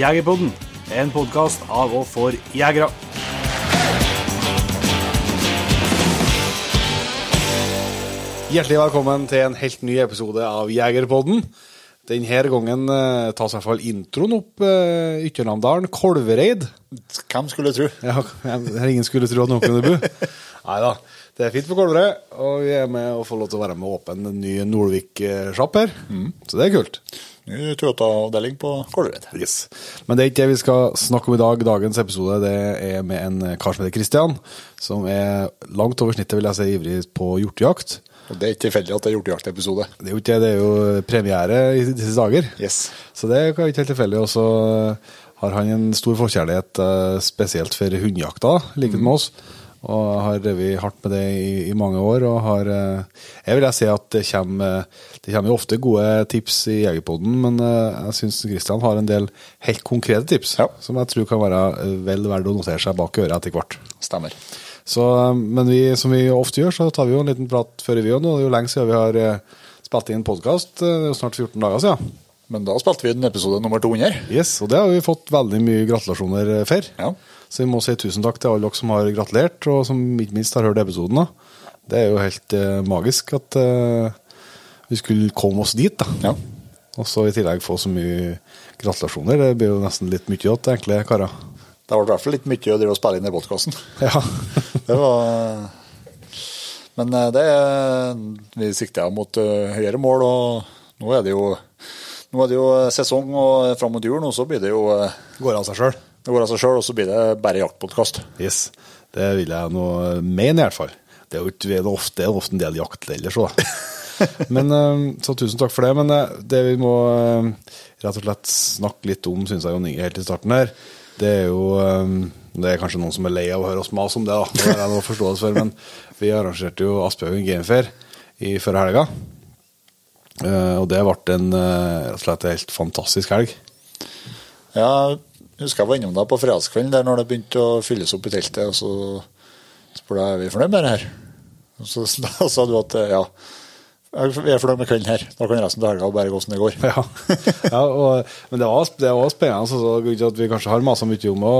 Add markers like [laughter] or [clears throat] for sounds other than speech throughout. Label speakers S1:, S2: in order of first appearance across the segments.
S1: Jegerpodden, en podkast av og for jegere. Hjertelig velkommen til en helt ny episode av Jegerpodden. Denne gangen eh, tas i hvert fall introen opp eh, Ytternamdalen, Kolvereid.
S2: Hvem skulle tro?
S1: Ja, jeg- ingen skulle tro at noen kunne bo. [laughs] Nei da. Det er fint på Kolverøy, og vi er med og får lov til å være med og åpne en ny Nordvik-sjapp her. Så det er kult.
S2: Ny Toyota-avdeling på Kolverøy.
S1: Yes. Men det er ikke det vi skal snakke om i dag. Dagens episode det er med en kar som heter Kristian, som er langt over snittet, vil jeg si, ivrig på hjortejakt.
S2: Og det er ikke tilfeldig at det er hjortejaktepisode.
S1: Det er jo ikke det, det er jo premiere i disse dager.
S2: Yes.
S1: Så det er ikke helt tilfeldig. Og så har han en stor forkjærlighet eh, spesielt for hundejakta, likhet med oss. Og har drevet hardt med det i, i mange år. Og har eh, Jeg vil si at det kommer, det kommer ofte gode tips i Jegerpodden, men eh, jeg syns Kristian har en del helt konkrete tips
S2: Ja.
S1: som jeg tror kan være eh, vel verdt å notere seg bak øret etter hvert.
S2: Stemmer.
S1: Så, men vi, som vi ofte gjør, så tar vi jo en liten prat før vi gjør noe. Det er jo lenge siden vi har eh, spilt inn podkast. Det er jo snart 14 dager siden.
S2: Men da spilte vi den episode nummer 200.
S1: Yes, og det har vi fått veldig mye gratulasjoner eh, for.
S2: Ja.
S1: Så vi må si tusen takk til alle dere som har gratulert, og som ikke minst har hørt episoden. da. Det er jo helt eh, magisk at eh, vi skulle komme oss dit, da.
S2: Ja.
S1: Og så i tillegg få så mye gratulasjoner. Det blir jo nesten litt mye til egentlig, karer.
S2: Det ble i hvert fall litt mye å drive og spille inn i podkasten. [laughs]
S1: Ja. [laughs]
S2: Det var Men eh, det er Vi sikter mot eh, høyere mål, og nå er det jo nå er det jo sesong, og fram mot jul nå så blir det jo eh,
S1: Går av seg sjøl.
S2: Det går av seg sjøl, og så blir det bare jaktpodkast.
S1: Yes. Det vil jeg nå mene, i hvert fall. Det er jo ikke, det er ofte, det er ofte en del jakt ellers òg. [laughs] Men, eh, så tusen takk for det. Men eh, det vi må eh, rett og slett snakke litt om, syns jeg Jon Inge helt i starten her, det er jo Det er kanskje noen som er lei av å høre oss mase om det, da. Det har jeg noe forståelse for. Men vi arrangerte jo Aspehaugen Gamefair i førre helga. Eh, Og det ble en rett og slett helt fantastisk helg.
S2: Ja, husker jeg var innom deg på fredagskvelden der når det begynte å fylles opp i teltet, og så spurte jeg er vi fornøyd med det her. Og så [laughs] da sa du at ja, vi er fornøyd med kvelden her. Da kan resten av helga bare gå som det går.
S1: Ja, ja og, men det var, det var spennende. Så grunnen til at vi kanskje har masa mye om det,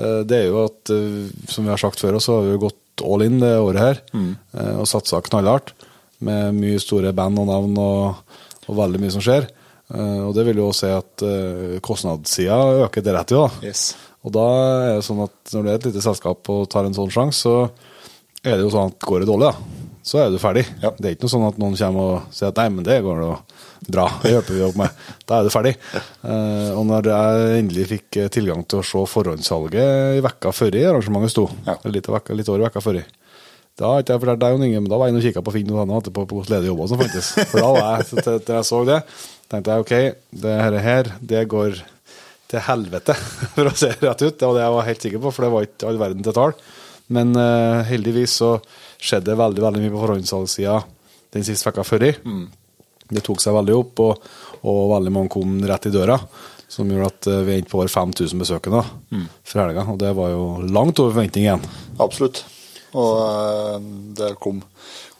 S1: eh, det er jo at, eh, som vi har sagt før, så har vi jo gått all in det året her mm. og satsa knallhardt. Med mye store band og navn og, og veldig mye som skjer. Eh, Og det vil jo si at uh, kostnadssida øker deretter, da.
S2: Yes.
S1: Og da er det sånn at når du er et lite selskap og tar en sånn sjanse, så er det jo sånn at går det dårlig, da, så er du ferdig.
S2: Ja.
S1: Det er ikke noe sånn at noen kommer og sier at nei, men det går jo bra, det hjelper vi opp med. Da er du ferdig. Eh, og når jeg endelig fikk eh, tilgang til å se forhåndssalget i vekka før i arrangementet sto,
S2: Ja.
S1: litt, vekka, litt over i vekka før i, da har ikke jeg fortalt deg, Jon Inge, men da var jeg inne og kikka på Finn og Tanne etterpå på hvordan ledige jobber som fantes. For da var jeg, så til, til jeg så det, tenkte jeg ok, det her, her det går til helvete, [laughs] for å se rett ut. Det var det jeg var helt sikker på, for det var ikke all verden til tall. Men uh, heldigvis så skjedde det veldig veldig mye på forhåndssalgssida den siste uka før i. Det tok seg veldig opp, og, og veldig mange kom rett i døra. Som gjorde at eh, vi endte på over 5000 besøkende for helga. Og det var jo langt over forventning igjen.
S2: Absolutt. Og eh, det kom,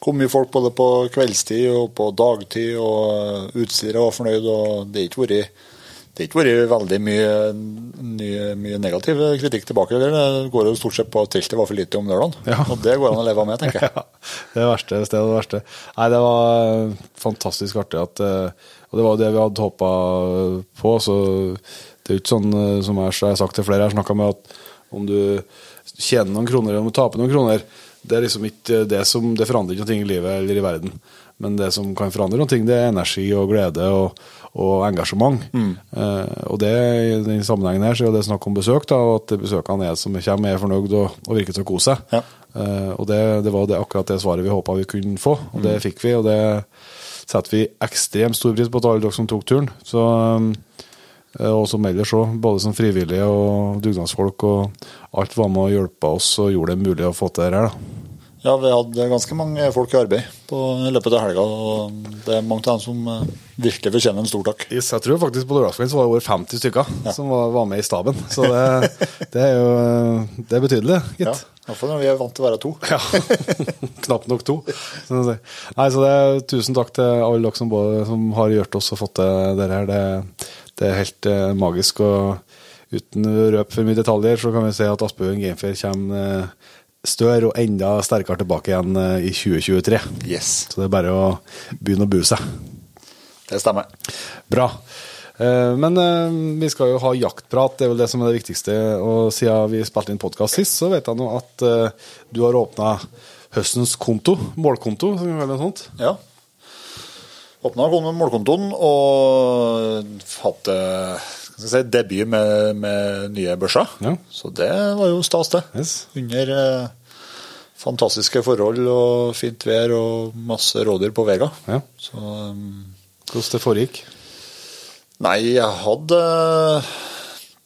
S2: kom mye folk både på kveldstid og på dagtid, og utstyret var fornøyd, og det har ikke vært det har ikke vært veldig mye, mye, mye negativ kritikk tilbake. Det går jo stort sett på at teltet var for lite om lørdagen.
S1: Ja.
S2: Og det går an å leve med, tenker jeg. [laughs]
S1: Ja, det verste stedet, det verste. Nei, det var fantastisk artig at eh, Og det var det vi hadde håpa på. Så det er jo ikke sånn eh, som jeg har sagt til flere, jeg har snakka med at om du tjener noen kroner eller om du taper noen kroner, det er liksom ikke det som Det forandrer ikke noe i livet eller i verden. Men det som kan forandre noe, det er energi og glede og, og engasjement. Eh, og det, i den sammenhengen her så er det snakk om besøk, da, og at besøkene er som kommer, er fornøyd og, og virker til å kose seg.
S2: Ja.
S1: Eh, og det, det var det, akkurat det svaret vi håpa vi kunne få, og det fikk vi. Og det setter vi ekstremt stor pris på til alle dere som tok turen. Så, eh, og som ellers òg, både som frivillige og dugnadsfolk. Og alt var med å hjelpe oss og gjorde det mulig å få til det her. da.
S2: Ja, vi hadde ganske mange folk i arbeid på løpet av helga, og det er mange av dem som eh, virkelig fortjener en stor takk.
S1: Yes, jeg tror faktisk på lørdagskvelden var det over 50 stykker som var, var med i staben. Så det, det er jo det er betydelig,
S2: Ja,
S1: gitt.
S2: i hvert fall når vi er vant til å være to. [laughs]
S1: Ja. Knapt nok to. Sånn. Nei, så det er Tusen takk til alle dere som, både, som har gjort oss og fått til det her. Det, det er helt eh, magisk. og uten å røpe for mye detaljer, så kan vi si at Asbjørn Gamefair kommer eh, større og enda sterkere tilbake igjen eh, i 2023.
S2: Yes,
S1: Så det er bare å begynne å bue seg.
S2: det stemmer.
S1: Bra. Eh, Men eh, vi skal jo ha jaktprat, det er vel det som er det viktigste. Og siden vi spilte inn podkast sist, så vet jeg nå at eh, du har åpna høstens konto, målkonto, som vi kaller det sånt.
S2: Ja. Åpna målkontoen og hadde eh, si, debut med, med nye børser.
S1: Ja.
S2: Så det var jo stas, det.
S1: Yes.
S2: Under eh, fantastiske forhold og fint vær og masse rådyr på vega.
S1: Ja.
S2: Så um,
S1: Hvordan det foregikk.
S2: Nei, jeg hadde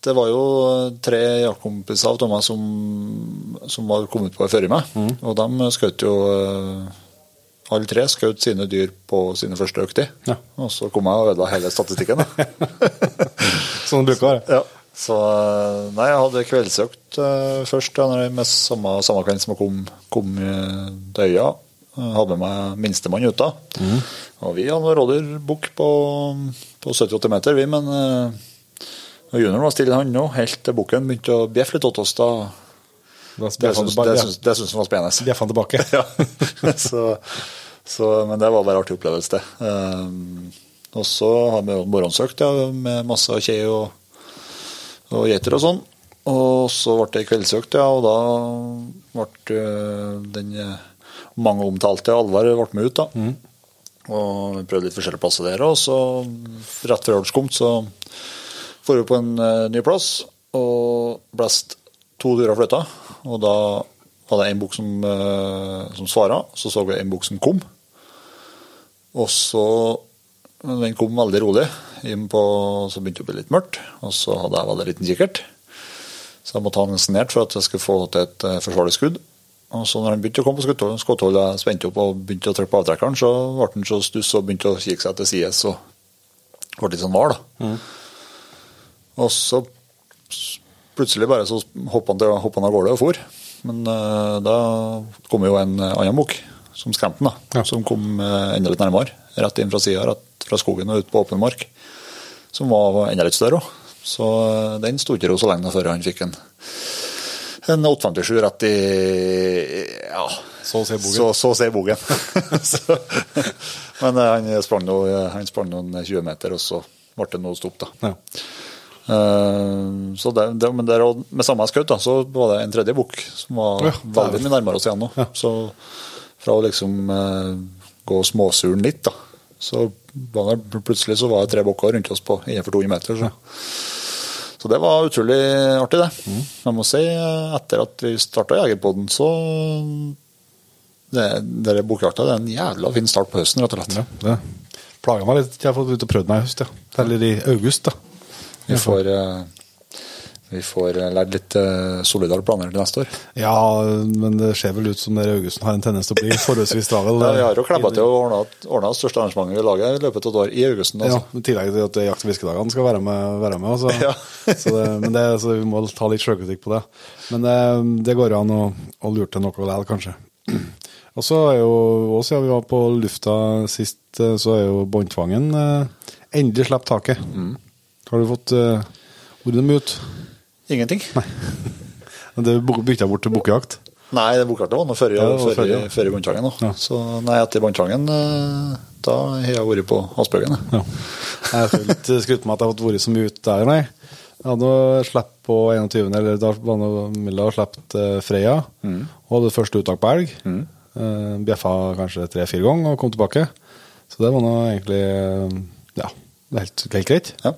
S2: Det var jo tre jaktkompiser av meg som, som var kommet på før meg. Og de skjøt jo eh, Alle tre skjøt sine dyr på sine første økter.
S1: Ja.
S2: Og så kom jeg og ødela hele statistikken.
S1: Sånn [laughs] det bruker å være.
S2: ja. Så Nei, jeg hadde kveldsøkt uh, først, ja, med samme, samme kveld som jeg kom, kom eh, til øya. Jeg hadde med meg minstemann ute. Og vi hadde rådyrbukk på, på 70-80 meter, vi, men uh, junioren var stille, han òg, helt til bukken begynte å bjeffe litt åt oss. Da Det syns
S1: han
S2: var spennende.
S1: Bjeffa han tilbake. [laughs]
S2: Ja. så, så, men det var bare artig opplevelse, det. Um, og så har vi morgensøkt ja, med masse kje og, og geiter og sånn. Og så ble det kveldsøkt, ja, og da ble øh, den øh, mange omtalte Alvar ble med ut. da. Og vi prøvde litt forskjellige plasser der. Og så rett før Olskom så får vi på en ny plass og blåste to dyr og fløyta. Og da var det en bok som, øh, som svara, så så jeg en bok som kom. Og så Den kom veldig rolig. Inn på, så begynte det å bli litt mørkt. Og så hadde jeg veldig liten kikkert. Så jeg måtte ha den signert for at jeg skulle få til et eh, forsvarlig skudd. Og så når han begynte å komme på skuddhold, skuddhold jeg spente opp og begynte å trykke på avtrekkeren, så ble han så stuss og begynte å kikke seg til sides og ble litt sånn var, da. Og så plutselig bare så hoppa han, han av gårde og for. Men uh, da kom jo en eh, annen bukk som skremte han, da.
S1: Ja.
S2: Som kom uh, enda litt nærmere. Rett inn fra sida, fra skogen og ut på åpen mark. Som var enda litt større òg. Så uh, den sto ikke så lenge før han fikk en, en 857 rett i ja,
S1: Så å si bogen.
S2: Så, så bogen. [laughs] så, men han sprang han sprang noen 20 meter, og så ble det noe stopp, da.
S1: Ja.
S2: Eh, så det, det, men der, med samme skaut så var det en tredje bukk som var
S1: Ja,
S2: veldig mye nærmere oss igjen nå.
S1: Ja.
S2: Så fra å liksom eh, gå småsuren litt, da, så var det plutselig så var det tre bukker rundt oss på innenfor 200 meter. Så. så det var utrolig artig, det.
S1: Mm.
S2: Jeg må si, eh, etter at vi starta Jegerpodden, så det, det Bukkjakta det er en jævla fin start på høsten, rett og slett.
S1: Ja, det plaga meg litt. Jeg har fått ut og prøvd meg i høst, ja. Eller i august, da.
S2: Vi får, eh, vi får eh, lært litt uh, solidare planer til neste år.
S1: Ja, men det ser vel ut som dere augusten har en tendens til å bli forholdsvis travel. [laughs]
S2: Ja, vi har jo klebba til å ordne ordna det største arrangementet vi lager i løpet av et år i augusten.
S1: Ja,
S2: Altså.
S1: I tillegg til at jakt- og fiskedagene skal være med. Være med altså. [laughs]
S2: Ja. [laughs]
S1: så, det, men det, så vi må ta litt sjølkritikk på det. Men det, det går an å, å lure til noe likevel, kanskje. [clears throat] Og så er jo, også siden vi var på lufta sist, eh, så er jo båndtvangen eh, endelig sluppet taket.
S2: Mm.
S1: Har du fått uh, ordene dem ut?
S2: Ingenting.
S1: Nei. [laughs] Det jeg bytta bort til bukkejakt?
S2: Nei, det bokkartet var nå før,
S1: Ja,
S2: før,
S1: før, ja.
S2: før. Så nei, etter Båndtvangen, eh, da har jeg vært på jeg.
S1: Ja. Jeg skal ikke skrytt med at jeg har fått vært så mye ute der, nei. Jeg hadde slipp på 21., eller da var Milla sluppet eh, Freya. Og hadde første uttak på elg. Mm. Bjeffa kanskje tre-fire ganger og kom tilbake. Så det var nå egentlig eh, ja, helt, helt greit.
S2: Ja.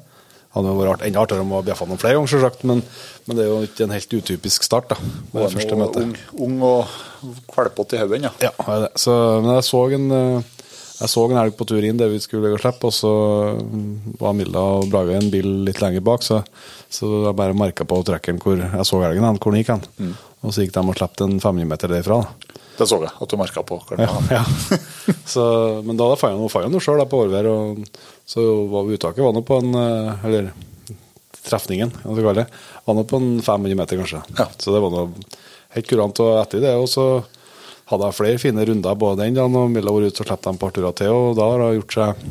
S1: Hadde jo vært enda artigere om å bjeffa noen flere ganger, selvsagt, men, men det er jo ikke en helt utypisk start. da, med det første møtet.
S2: ung, ung og kvalpete i hodet, ja.
S1: Ja, det. Så, men jeg så en jeg så en elg på tur inn der vi skulle legge og slippe, og så mm, var Milda og Brage en bil litt lenger bak, så, så jeg bare merka på trekkeren hvor jeg så elgen, hvor den gikk hen. Og så gikk de og slapp en 500 meter derfra. Da.
S2: Det så jeg at du merka på.
S1: Ja, ja. [laughs] Så, men da fant jeg noe sjøl på Årvær, og så var uttaket var nå på en eh, Eller trefningen, hva skal kalle det. Var nå på en 500 meter, kanskje.
S2: Ja.
S1: Så det var noe helt kurant. Og etter det og så hadde jeg flere fine runder både den dagen og Milla var ute og slapp dem et par til, og da har jeg gjort seg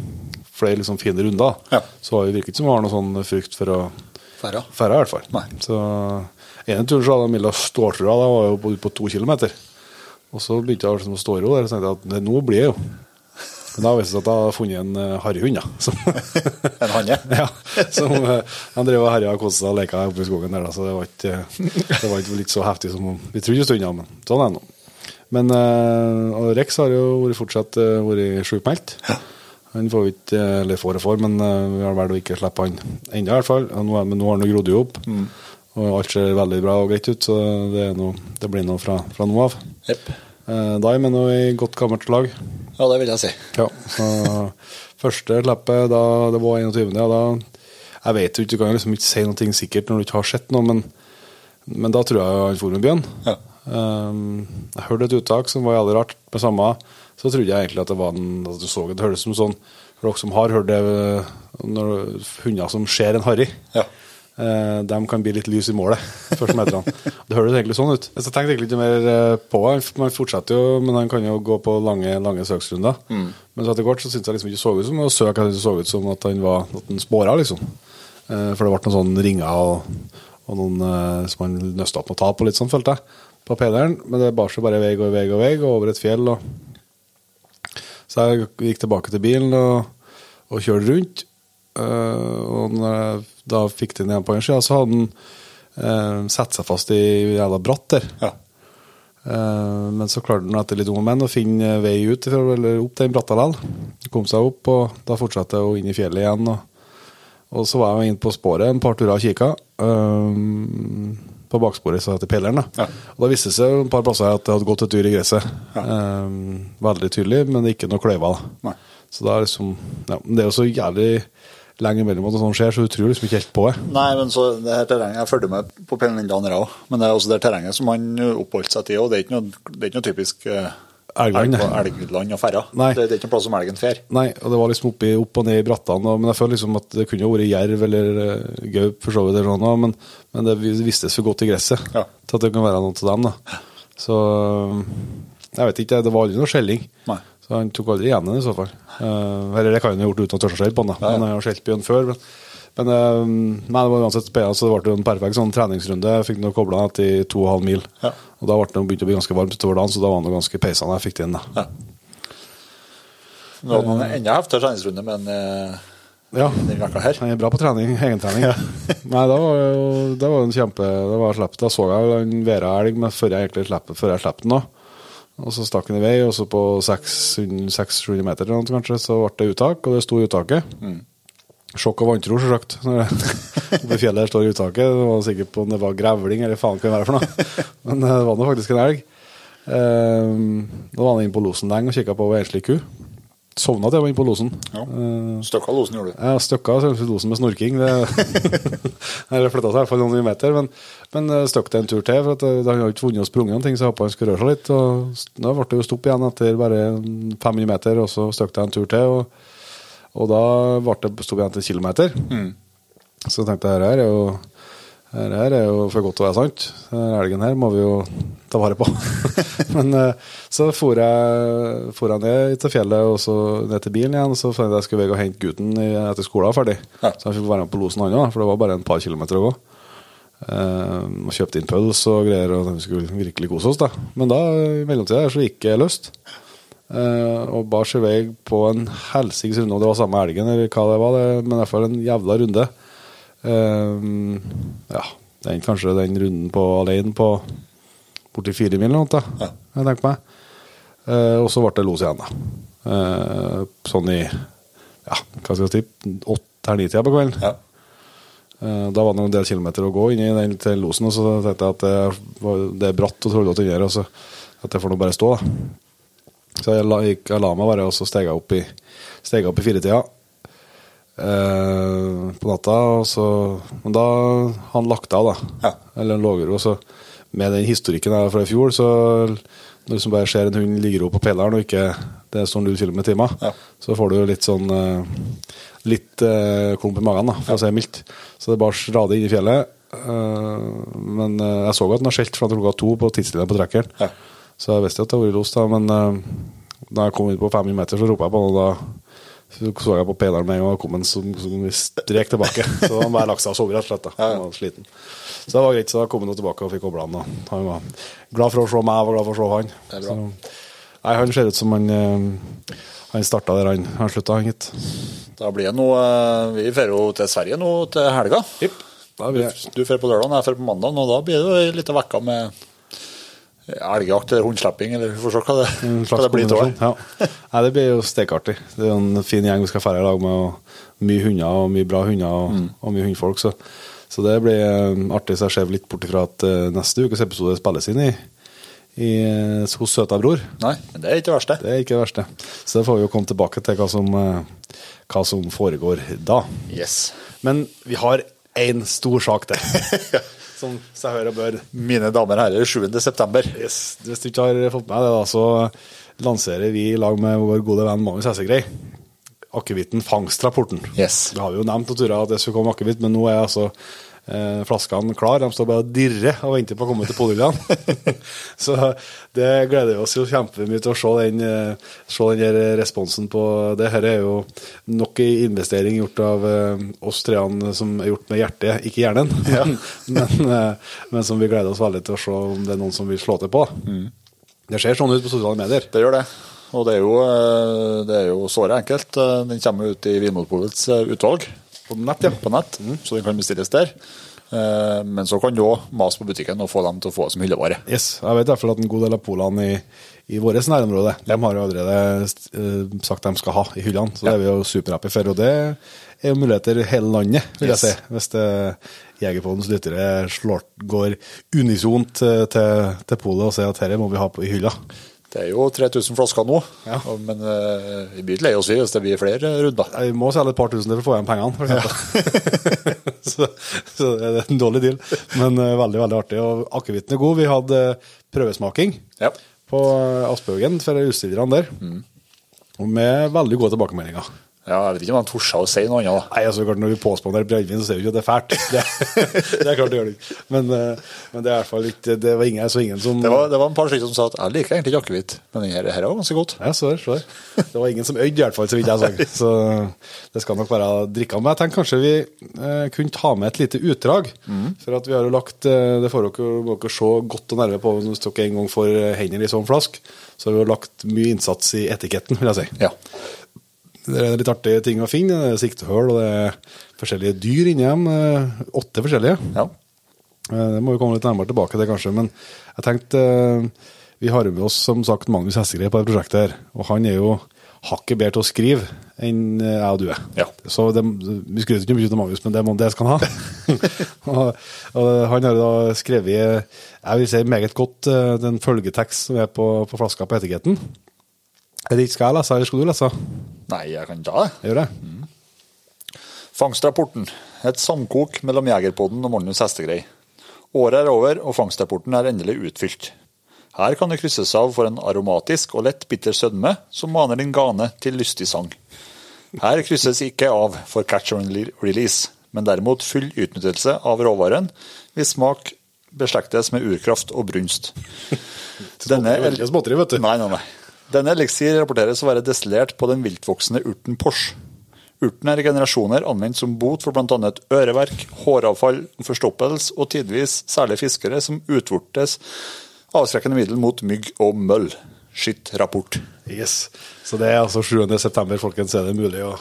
S1: flere liksom fine runder.
S2: Ja.
S1: Så det virker ikke som det har noe sånn frykt for å
S2: Færre.
S1: Færre i hvert fall.
S2: Nei.
S1: Så ene turen så hadde Milla ståltrua, da var jo på, på to kilometer. Og så begynte jeg liksom å stå i ro der og tenkte at det, nå blir jeg jo. Men da viste det seg at jeg hadde funnet en harryhund, ja. [laughs] [laughs]
S2: En hanne? [laughs]
S1: ja, som han drev og herja og koste seg og leka oppe i skogen der, da, så det var ikke, det var ikke litt så heftig som vi trodde en stund, men sånn er det nå. Men og Rex har jo fortsatt vært sjukmeldt. Han får ikke, eller får og får, men vi har valgt å ikke slippe han ennå, i hvert fall. Nå, men nå har han grodd opp, og alt ser veldig bra og greit ut, så det, noe, det blir noe fra, fra nå av.
S2: Jepp.
S1: Er vi nå i godt gammelt lag.
S2: Ja, det vil jeg si.
S1: Ja, så [laughs] første lappet, da det var 21. Ja, da Jeg vet jo ikke, du kan liksom ikke si noe sikkert når du ikke har sett noe, men, men da tror jeg han for med bjørn.
S2: Ja.
S1: Um, jeg hørte et uttak som var jævlig rart. Med samme så trodde jeg egentlig at det var en, at du så det. Det høres som sånn For dere som har hørt det når hunder som ser en harry.
S2: Ja.
S1: Eh, de kan bli litt lys i målet [laughs] første meterne. Det høres egentlig sånn ut. Så jeg tenkte egentlig ikke mer eh, på. Man fortsetter jo, men han kan jo gå på lange, lange søksrunder. Men så etter hvert så syntes jeg liksom ikke så ut som å søke, jeg så ut som at han var at han spåra, liksom. Eh, for det ble noen sånne ringer og, og noen som han nøsta opp noe tap på, litt sånn, følte jeg, på pederen. Men det bar seg bare vei og vei og vei, og over et fjell. og så jeg gikk tilbake til bilen og, og kjørte rundt. Eh, og når jeg da fikk den igjen på den sida, så hadde den uh, satt seg fast i jævla bratt der.
S2: Ja.
S1: Eh, men så klarte han etter litt om og men å finne vei ut eller opp den bratta likevel. Kom seg opp, og da fortsatte jeg inn i fjellet igjen. Og, og så var jeg jo inne på sporet en par turer og kikka. eh, på baksporet så heter pilleren. Da.
S2: Ja.
S1: Og da viste det seg et par plasser at det hadde gått et dyr i gresset. Eh, veldig tydelig, men ikke noe kløyver. Så det er liksom ja, Det er jo så jævlig lenge imellom at sånt skjer, så du tror liksom ikke helt på det.
S2: Nei, men så det her terrenget Jeg fulgte med på jeg òg. Men det er også det terrenget som han oppholdt seg til. Og det er ikke noe, er ikke noe typisk eh,
S1: Elgland,
S2: elg- og ferra. Det, det er ikke noe plass som elgen fer.
S1: Nei, og det var liksom oppi, opp og ned i brattene, og, men jeg føler liksom at det kunne vært jerv eller uh, gaup for så vidt, eller noe, men, men det vistes for godt i gresset
S2: Ja.
S1: til at det kan være noe til dem. da. Så øh, jeg vet ikke, det var aldri noe skjelling.
S2: Nei.
S1: Så han tok aldri igjen den i så fall. Uh, eller det kan han ha gjort uten å tørre å skjelle på den.
S2: Ja, ja.
S1: men jeg har skjelt bjørn før. Men, men uh, nei, det var uansett spennende, så det ble en perfekt sånn treningsrunde. Jeg fikk noe kobla etter to og en halv mil.
S2: Ja.
S1: Og da ble det begynt å bli ganske varmt utover dagen, så da var det noe ganske peisende jeg fikk det inn.
S2: Ja. Nå hadde han enda heftigere treningsrunde, men uh,
S1: Ja.
S2: denne veka her
S1: Han er bra på trening, [laughs] egentrening. Nei, det var jo det var en kjempe Det var slepp. Da så jeg en Vera elg men før jeg egentlig slapp, før jeg slapp den. da. Og så stakk den i vei, og så på 600-700 meter eller noe, kanskje, så ble det uttak, og det sto uttaket. Sjokk og vantro, selvsagt. [laughs] Oppe i fjellet der står uttaket. Det var sikkert på om det var grevling eller faen hva det være for noe. [laughs] Men eh, det var nå faktisk en elg. Eh, Da var han inne på losen lenge og kikka på ei enslig ku. Sovna til jeg var inne på losen.
S2: Ja.
S1: Eh,
S2: Støkka losen gjorde du.
S1: Ja, støkka losen med snorking. Det [laughs] Eller flytta seg i hvert fall noen meter. Men, men eh, støkk det en tur til, for eh, han har ikke funnet og sprunget noen ting, så jeg håpa han skulle røre seg litt. Og da ble det jo stopp igjen etter bare 500 meter, og så støkk det en tur til. Og, og da ble det stopp igjen til kilometer. kilometer. Så jeg tenkte her er jo her her er jo for godt til å være sant. Denne elgen her må vi jo ta vare på. [laughs] Men eh, så for jeg, for jeg ned til fjellet og så ned til bilen igjen. Så fant jeg jeg skulle og hente gutten etter skolen var ferdig.
S2: Ja.
S1: Så jeg fikk være med på losen han òg, for det var bare en par kilometer å gå. Eh, og kjøpte inn pølse og greier, og vi skulle virkelig kose oss. da Men da i mellomtida så gikk jeg løst. Eh, og bar seg vei på en helsikes runde, om det var samme elgen eller hva det var, det, men i hvert fall en jævla runde. Eh, ja, den, kanskje den runden på alene på borti fire mil eller noe,
S2: Ja.
S1: jeg tenker meg. Eh, og så ble det los igjen, da. Eh, sånn i ja, hva skal jeg si, åtte-ni-tida på kvelden.
S2: Ja.
S1: Eh, Da var det en del kilometer å gå inn i den til losen, og så tenkte jeg at det, var, det er bratt og trollete inni her, og så at det får nå bare stå, da. Så jeg la, jeg la meg bare, og så steg jeg opp i, steg jeg opp i firetida eh, på natta. Så, men da han lagt av, da.
S2: Ja.
S1: Eller han lå og så Med den historikken her fra i fjor, så når du liksom bare ser en hund Ligger opp på peleren, og ikke det står null km i timen,
S2: Ja.
S1: så får du litt sånn eh, Litt eh, klump i magen, da, for å si det mildt. Så det bar radig inn i fjellet. eh, men jeg så at den har skjelt fra klokka to på tidslinja på trekkeren.
S2: Ja.
S1: Så jeg visste at det var los, da. Men da jeg kom inn på 500 meter, så ropa jeg på han, og da Så så jeg på peineren med en gang og kom en som, som strek tilbake. Så han bare lagt seg og sov, rett og slett. da. Han var sliten. Så det var greit, så da kom han tilbake og fikk kobla han. da. Han var glad for å se meg, jeg var glad for å se han.
S2: Det er bra.
S1: Så, nei, han ser ut som han eh, Han starta der han, han slutta, han gitt.
S2: Da blir det noe eh, Vi drar jo til Sverige nå til helga.
S1: Det
S2: Du drar på lørdag, jeg drar på mandag, og da blir det jo ei lita uke med elgjakt eller hundslepping, eller vi får se hva det, hva det blir
S1: kombinasjon. Ja. Nei, det blir jo stekeartig. Det er en fin gjeng vi skal ferde i lag med, og mye hunder og mye bra hunder og,
S2: Mm.
S1: og mye hundfolk. Så, så det blir eh, artig. Så jeg ser litt bort ifra at eh, neste ukes episode spilles inn i, i, eh, hos søta bror.
S2: Nei, men det er ikke det verste.
S1: Det er ikke det verste. Så det får vi jo komme tilbake til hva som, eh, hva som foregår da.
S2: Yes.
S1: Men vi har én stor sak til, [laughs] som seg hør og bør.
S2: Mine damer og herrer, 7. september.
S1: Yes. Hvis du ikke har fått med det, da, så lanserer vi i lag med vår gode venn Magnus Hessegrei akevitten Fangstrapporten.
S2: Yes.
S1: Det har vi jo nevnt at det skulle komme akevitt, men nå er altså eh, flaskene klar. De står bare og dirrer og venter på å komme til polhyllene. [laughs] så det gleder vi oss jo kjempemye til å se den, eh, se den responsen på det. Her er jo nok en investering gjort av eh, oss treene som er gjort med hjertet, ikke hjernen. [laughs] men, eh, men som vi gleder oss veldig til å se om det er noen som vil slå til på. Det ser sånn ut på sosiale medier.
S2: Det gjør det. Og det er jo, eh, det er jo såre enkelt. Eh, Den kommer ut i Vinmonopolets eh, utvalg
S1: På nett, ja.
S2: på nett, så den kan bestilles der. Eh, Men så kan du òg mase på butikken og få dem til å få det som hyllevare.
S1: Yes, jeg vet i hvert fall at en god del av polene i, i vårt nærområde de har jo allerede eh, sagt de skal ha i hyllene, så det er vi jo superhappy for. Og det er jo muligheter i hele landet, vil jeg si. Hvis det Jegerpodens lyttere slår, går unisont eh, til, til polet og sier at dette må vi ha på i hylla.
S2: Det er jo 3000 flasker nå,
S1: Ja.
S2: men eh, vi blir ikke lei oss hvis det blir flere runder.
S1: Vi må selge et par tusen for å få igjen pengene, for eksempel. [laughs] så, så det er en dårlig deal, men eh, veldig, veldig artig. Og akevitten er god. Vi hadde eh, prøvesmaking
S2: Ja.
S1: på eh, Aspehaugen for utstillerne der. Og med veldig gode tilbakemeldinger.
S2: Ja, jeg vet ikke om han torde å si noe annet. da.
S1: Nei, altså klart Når vi påspanderer brennevin, så ser vi ikke at det er fælt. [laughs] Det, [laughs] det er klart det gjør det ikke. Men, eh, men det er i hvert fall ikke Det var ingen, så ingen som
S2: Det var, det var en par stykker som sa at jeg liker egentlig ikke akevitt, men denne her, var ganske godt.
S1: Ja, så der, så der. Det var ingen som øyde, i hvert fall, så vidt jeg så. [laughs] Så det skal nok være drikka. Men jeg tenker kanskje vi eh, kunne ta med et lite utdrag. For at vi har jo lagt eh, Det får dere, dere se godt og nærme på hvis dere en gang får hendene i sånn flask. Så har vi jo lagt mye innsats i etiketten, vil jeg si.
S2: Ja.
S1: Det er litt artige ting å finne. Det er siktehull, og det er forskjellige dyr inni dem. eh, Åtte forskjellige.
S2: ja.
S1: Eh, Det må vi komme litt nærmere tilbake til, kanskje. Men jeg tenkte eh, Vi har med oss som sagt Magnus Hessegrei på dette prosjektet. her, Og han er jo hakket bedre til å skrive enn jeg og du er.
S2: Ja.
S1: Så det, vi skryter ikke mye av Magnus, men det, det skal han ha. [laughs] og, og han har da skrevet jeg vil si meget godt den følgetekst som er på, på flaska på etiketten. Er det ikke skal jeg lese, eller skal du lese?
S2: Nei, jeg kan ta det.
S1: Gjør det.
S2: Fangstrapporten. Et samkok mellom Jegerpodden og Magnus Hestegrei. Året er over, og fangstrapporten er endelig utfylt. Her kan det krysses av for en aromatisk og lett bitter sødme som maner din gane til lystig sang. Her krysses ikke av for catch and release, men derimot full utnyttelse av råvaren, hvis smak beslektes med urkraft og brunst. [laughs] Denne
S1: småtteri, vet du.
S2: Nei, nei, nei. Denne eliksir rapporteres å være destillert på den viltvoksende urten Pors. Urten er i generasjoner anvendt som bot for bl.a. øreverk, håravfall, forstoppelse og tidvis særlig fiskere som utvortes avskrekkende middel mot mygg og møll. Skitt rapport.
S1: Yes. Så det er altså 7. september, folkens, er det mulig å,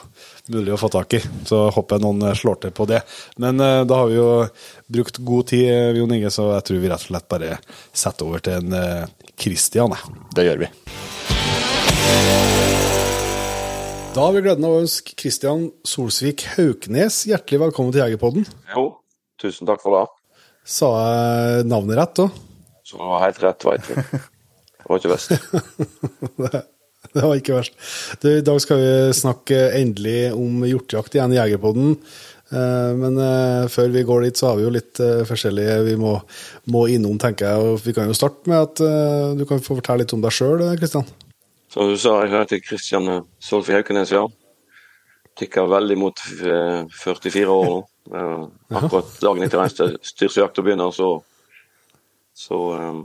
S1: mulig å få tak i. Så håper jeg noen eh, slår til på det. Men uh, da har vi jo brukt god tid, eh, Jon Inge, så jeg tror vi rett og slett bare setter over til en uh, Christian.
S2: Det gjør vi.
S1: Da har vi gleden av å ønske Kristian Solsvik Hauknes hjertelig velkommen til Jegerpodden.
S3: Jo, tusen takk for det.
S1: Sa jeg navnet rett da?
S3: Så det var helt rett, veit du. Det var ikke verst. [laughs]
S1: det, det var ikke verst. Du, I dag skal vi snakke endelig om hjortejakt igjen i Jegerpodden. Eh, Men eh, før vi går dit, så har vi jo litt eh, forskjellige vi må, må innom, tenker jeg. Og vi kan jo starte med at du kan få fortelle litt om deg sjøl, Kristian.
S3: Som du sa, jeg heter Kristian Solfi Haukenes, ja. Tikker veldig mot eh, 44 år nå. Eh, Akkurat dagen etter den styrsjakta begynner, så så, eh,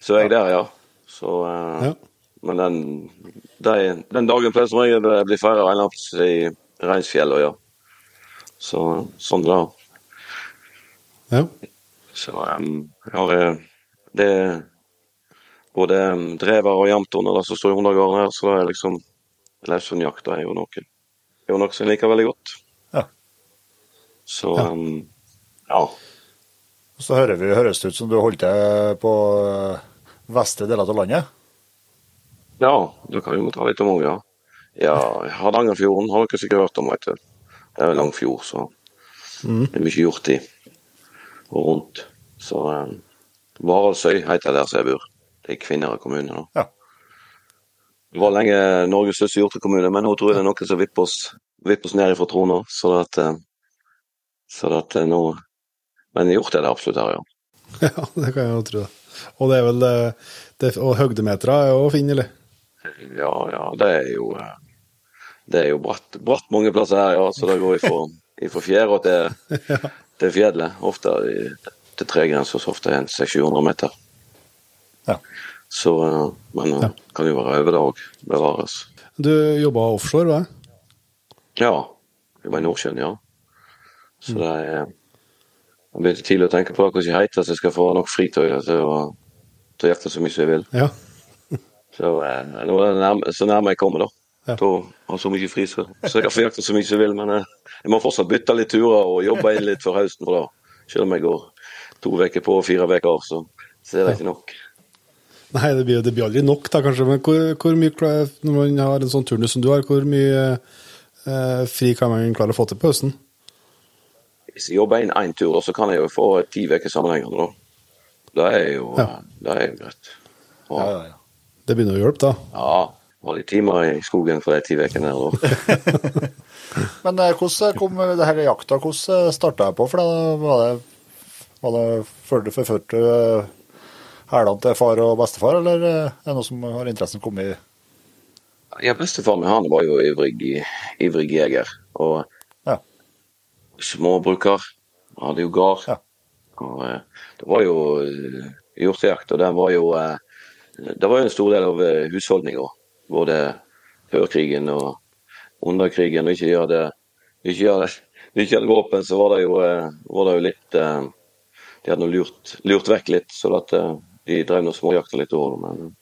S3: så er jeg der, ja. Så eh,
S1: Ja.
S3: Men den, de, den dagen pleier som regel å bli feira i Reinsfjellet, ja. Så sånn er.
S1: Ja.
S3: Så um, jeg har eh, det både drever og jamtorn og det som står i undergården her, så det er liksom løshundjakt er jo noe er jo noe som jeg liker veldig godt.
S2: Ja.
S3: Så
S1: Ja.
S3: um, ja.
S2: Så hører vi, høres det ut som du holdt til på eh, vestre deler av landet.
S3: Ja, da kan vi jo ta litt om òg, ja. ja. Hardangerfjorden har dere sikkert hørt om, vet du. Det er en lang fjord, så det er mye gjort i og rundt. Så um, Varaldsøy heter det der som jeg bor. Det er i Kvinnherad kommune. nå.
S2: Ja.
S3: Det var lenge Norges største hjortekommune, men nå tror jeg det er noen som vipper oss, vipper oss ned fra trona. Så at, eh, så at eh, nå Men hjort er det absolutt her, ja. [laughs]
S1: ja, det kan jeg jo tro. Og det er vel eh, det, Og høgdemetere er jo fin, eller?
S3: Ja, ja, det er jo Det er jo bratt, bratt mange plasser her, ja. Så det går ifra, [laughs] ifra fjæra til, til fjellet. Ofte til tregrensa, så ofte er det 600-700 meter.
S2: Ja.
S3: Så eh, Men det
S1: Ja.
S3: kan jo være over det. Bevares.
S1: Du jobba offshore, hva?
S3: Ja. jeg var i Nordsjøen, ja. Så det er Jeg begynte tidlig å tenke på det, hvordan jeg heter så jeg skal få nok fritøy til å, til å jakte så mye som jeg vil.
S1: Ja. [laughs]
S3: Så eh, nå er det nærme, så nærme jeg kommer, da.
S1: Ja.
S3: Til å ha så mye fri så, så jeg kan få jakte så mye som jeg vil. Men eh, jeg må fortsatt bytte litt turer og jobbe inn litt før høsten. For da, selv om jeg går to uker på og fire uker av, så, så er det ikke nok.
S1: Nei, det blir, det blir aldri nok, da, kanskje. Men hvor, hvor mye, når man har en sånn turnus som du har, hvor mye eh, fri kan man klare å få til på høsten?
S3: Hvis jeg jobber inn én tur, så kan jeg jo få ti uker sammenhengende. da. Det er jo,
S1: Ja.
S3: eh, det er jo greit. Og,
S2: Ja, ja, ja.
S1: Det begynner å hjelpe, da.
S3: ja, var litt timer i skogen for de ti ukene der. da. [laughs]
S2: Men eh, hvordan kom det her jakta hvordan starta jeg på? For da var det, var det før du forførte hælene til far og bestefar, eller er det noe som har interessen kommet
S3: Ja, Bestefar min han var jo ivrig, ivrig jeger. Og
S2: Ja.
S3: småbruker. Hadde jo gard.
S2: Ja.
S3: Og, eh, det var jo eh, hjortejakt, og det var jo eh, Det var jo en stor del av husholdninga. Både før krigen og under krigen. Og ikke det ikke det, [laughs] ikke hadde våpen, så var det jo, var det jo litt De hadde lurt, lurt vekk litt, så at de drev nå småjakta litt over. Men,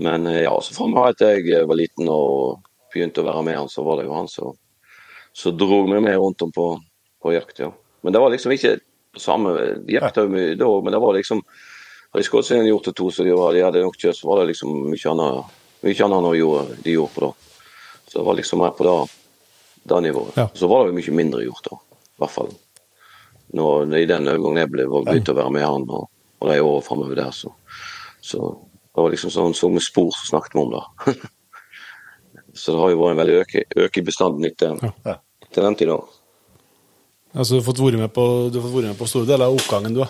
S3: men eh, ja, så fra at jeg var liten og begynte å være med han, så var det jo han som så dro meg med rundt om på, på jakt, ja. Men det var liksom ikke samme. Jakta mye da, men det var liksom Har de gjort det to, så de, var, de hadde nok kjøtt, så var det liksom mye annet, mye annet de gjorde, de gjorde på det. Så det var liksom mer på det, det nivået.
S1: Ja.
S3: Så var det jo mye mindre gjort da, i hvert fall. Når, I den overgangen jeg ble, begynte å være med han, og, og de årene framover der, så, så det var liksom sånn som med spor som snakket vi om det. [laughs] så det har jo vært en veldig øke, øke i bestanden etter,
S2: Ja.
S3: etter den tida.
S1: Altså, du har fått vært med på, du har fått være med på store deler av oppgangen, du, da.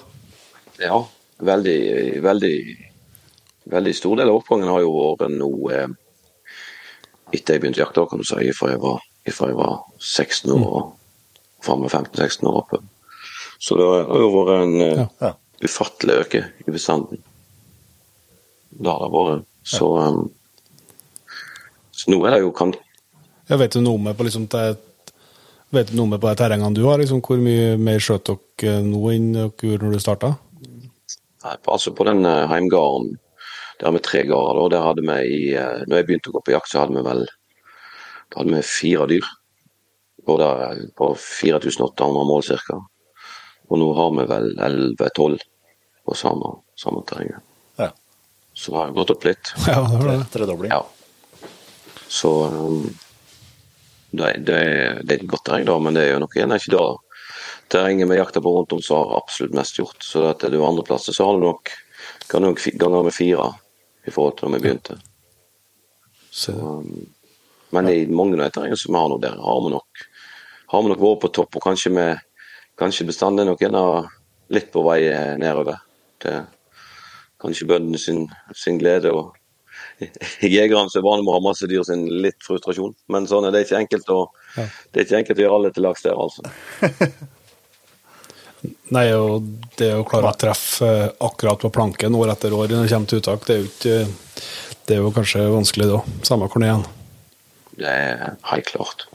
S3: Ja, veldig, veldig Veldig stor del av oppgangen har jo vært nå eh, etter jeg begynte å jakte, kan du si, fra jeg var, fra jeg var 16 år og fram med 15-16 år oppe. Så det har jo vært en eh,
S1: Ja.
S3: Ufattelig øke i bestanden. Det har det vært. Så, eh, så nå er det jo kan,
S1: Jeg vet du noe med på liksom det, Vet du noe med på de terrengene du har? Liksom, hvor mye mer skjøt dere nå enn dere gjorde når du starta?
S3: Altså på den heimgården der har vi tre gårder. Der hadde vi i uh, Når jeg begynte å gå på jakt, så hadde vi vel da hadde vi fire dyr. Både eh, på 4800 mål ca. Og nå har vi vel 11-12 på samme, samme terrenget.
S2: Ja.
S3: Så det har jeg gått opp litt. [laughs]
S1: Ja, det var det.
S2: Tredobling.
S3: Ja. Så um, det, det, det er et godt terreng, da, men det er jo nok igjen ikke det terrenget vi jakter på rundt om som har absolutt mest gjort. Så at det er andreplasser, så har du nok kan du nok ganger med fire i forhold til da vi begynte.
S1: Så,
S3: Um, men i mange av de terrengene som vi har nå, der har vi nok har vi nok vært på topp, og kanskje, med, kanskje bestanden er nok litt på vei eh, nedover. Til kanskje bøndene sin, sin glede. og [laughs] Jegerne som er vant med å ha masse dyr sin litt frustrasjon. Men sånn er det ikke enkelt å, det er ikke enkelt å gjøre alle til lags der, altså. [laughs]
S1: Nei, og det å klare å treffe eh, akkurat på planken år etter år når det kommer til uttak, det er jo, ikke, det er jo kanskje vanskelig da. Samme hvor det er.
S3: Det er helt klart.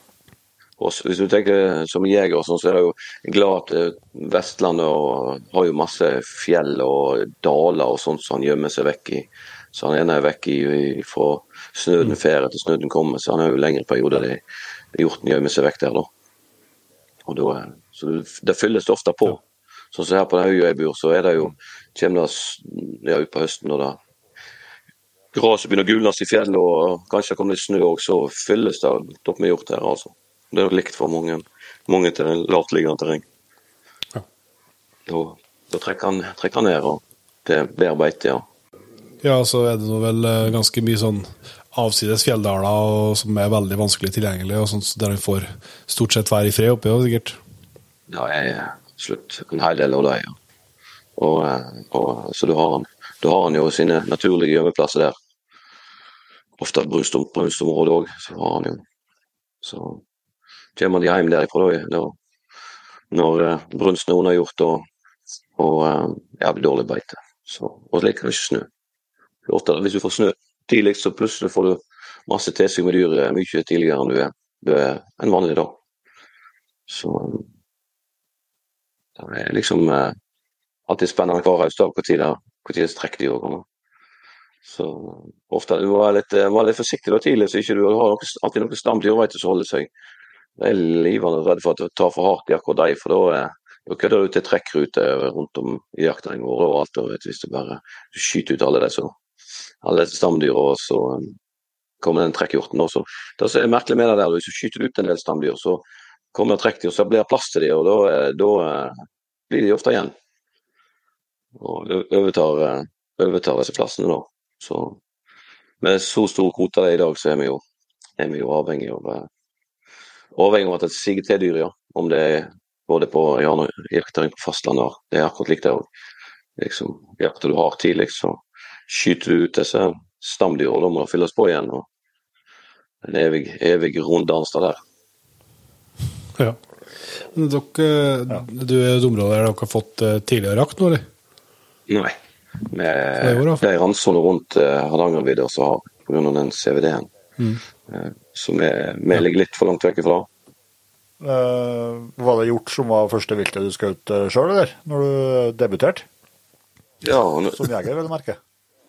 S3: Og hvis du tenker som jeger, og sånn, så er det jo glad at eh, Vestlandet og, har jo masse fjell og daler og sånt som han gjemmer seg vekk i. Så han ene er vekk i, i, fra snøen fer til snøen kommer, så han har jo lengre perioder det hjorten gjemmer seg vekk der, da. Og da er- så det- fylles ofte på. Sånn som her på den øya jeg bor, så er det jo kommer det ja, utpå høsten når det gresset begynner å gulnes i fjellet og kanskje det kommer litt snø òg, så fylles det opp med hjort her, altså. Det er likt for mange, mange til lavtliggende terreng.
S1: Ja.
S3: Da, da trekker, han, trekker han ned og til bedre beite, ja.
S1: Ja, så er det nå vel eh, ganske mye sånn avsides fjelldaler som er veldig vanskelig tilgjengelig, og sånt, der han får stort sett være i fred oppe, jo, sikkert.
S3: Det er slutt en hel del av det, ja. Og, eh, og, så du har, har han jo sine naturlige gjemmeplasser der. Ofte brunst brunstområde òg, så har han jo. Så kommer de hjem derifra da, når eh, brunsten er unnagjort og, og eh, ja, blir dårlig beite. Så, og slik kan det ikke snø. Hvis du får snø tidlig, så plutselig får du masse tilsig med dyr mye tidligere enn du er, du er en vanlig dag. Så eh, det er liksom eh, alltid spennende hver høst når det trekkdyr kommer. Så ofte du må være litt, må være litt forsiktig da tidlig, så ikke du har noe, alltid noe stamdyr som holder seg. Jeg er livende redd for at du tar for hardt i akkurat dem, for eh, da kødder du til trekkrute rundt om i jaktterrenget vårt og alt. Og hvis du bare du skyter ut alle disse, alle disse stamdyra, og så eh, kommer den trekkhjorten også. Det som er merkelig med det der, hvis du skyter ut en del stamdyr, så kommer det trekkdyr, så blir det plass til dem, og da, eh, da blir de ofte igjen. Og ø- overtar, overtar disse plassene da. Så med så stor kvote det i dag, så er vi jo, er vi jo avhengig av avhengig av at det siger til dyr, ja. Om det er både på jakter på fastlandet, det er akkurat likt det òg. Liksom, jakter du har tidlig, så skyter du ut disse stamdyra, og da må det fylles på igjen. og En evig, evig runddans der.
S1: Ja. Men dere, ja. du er i et område der dere har fått eh, tidligere jakt nå, eller?
S3: Nei.
S1: Det er.
S3: Med randsonene rundt uh, Hardangervidda som har pga. den CVD-en. Eh, så vi, ligger litt for langt vekk ifra.
S2: Uh, var det hjort som var første viltet du skjøt uh, sjøl, eller? Når du debuterte?
S3: Ja, nå-
S2: Som jeger, vil du merke.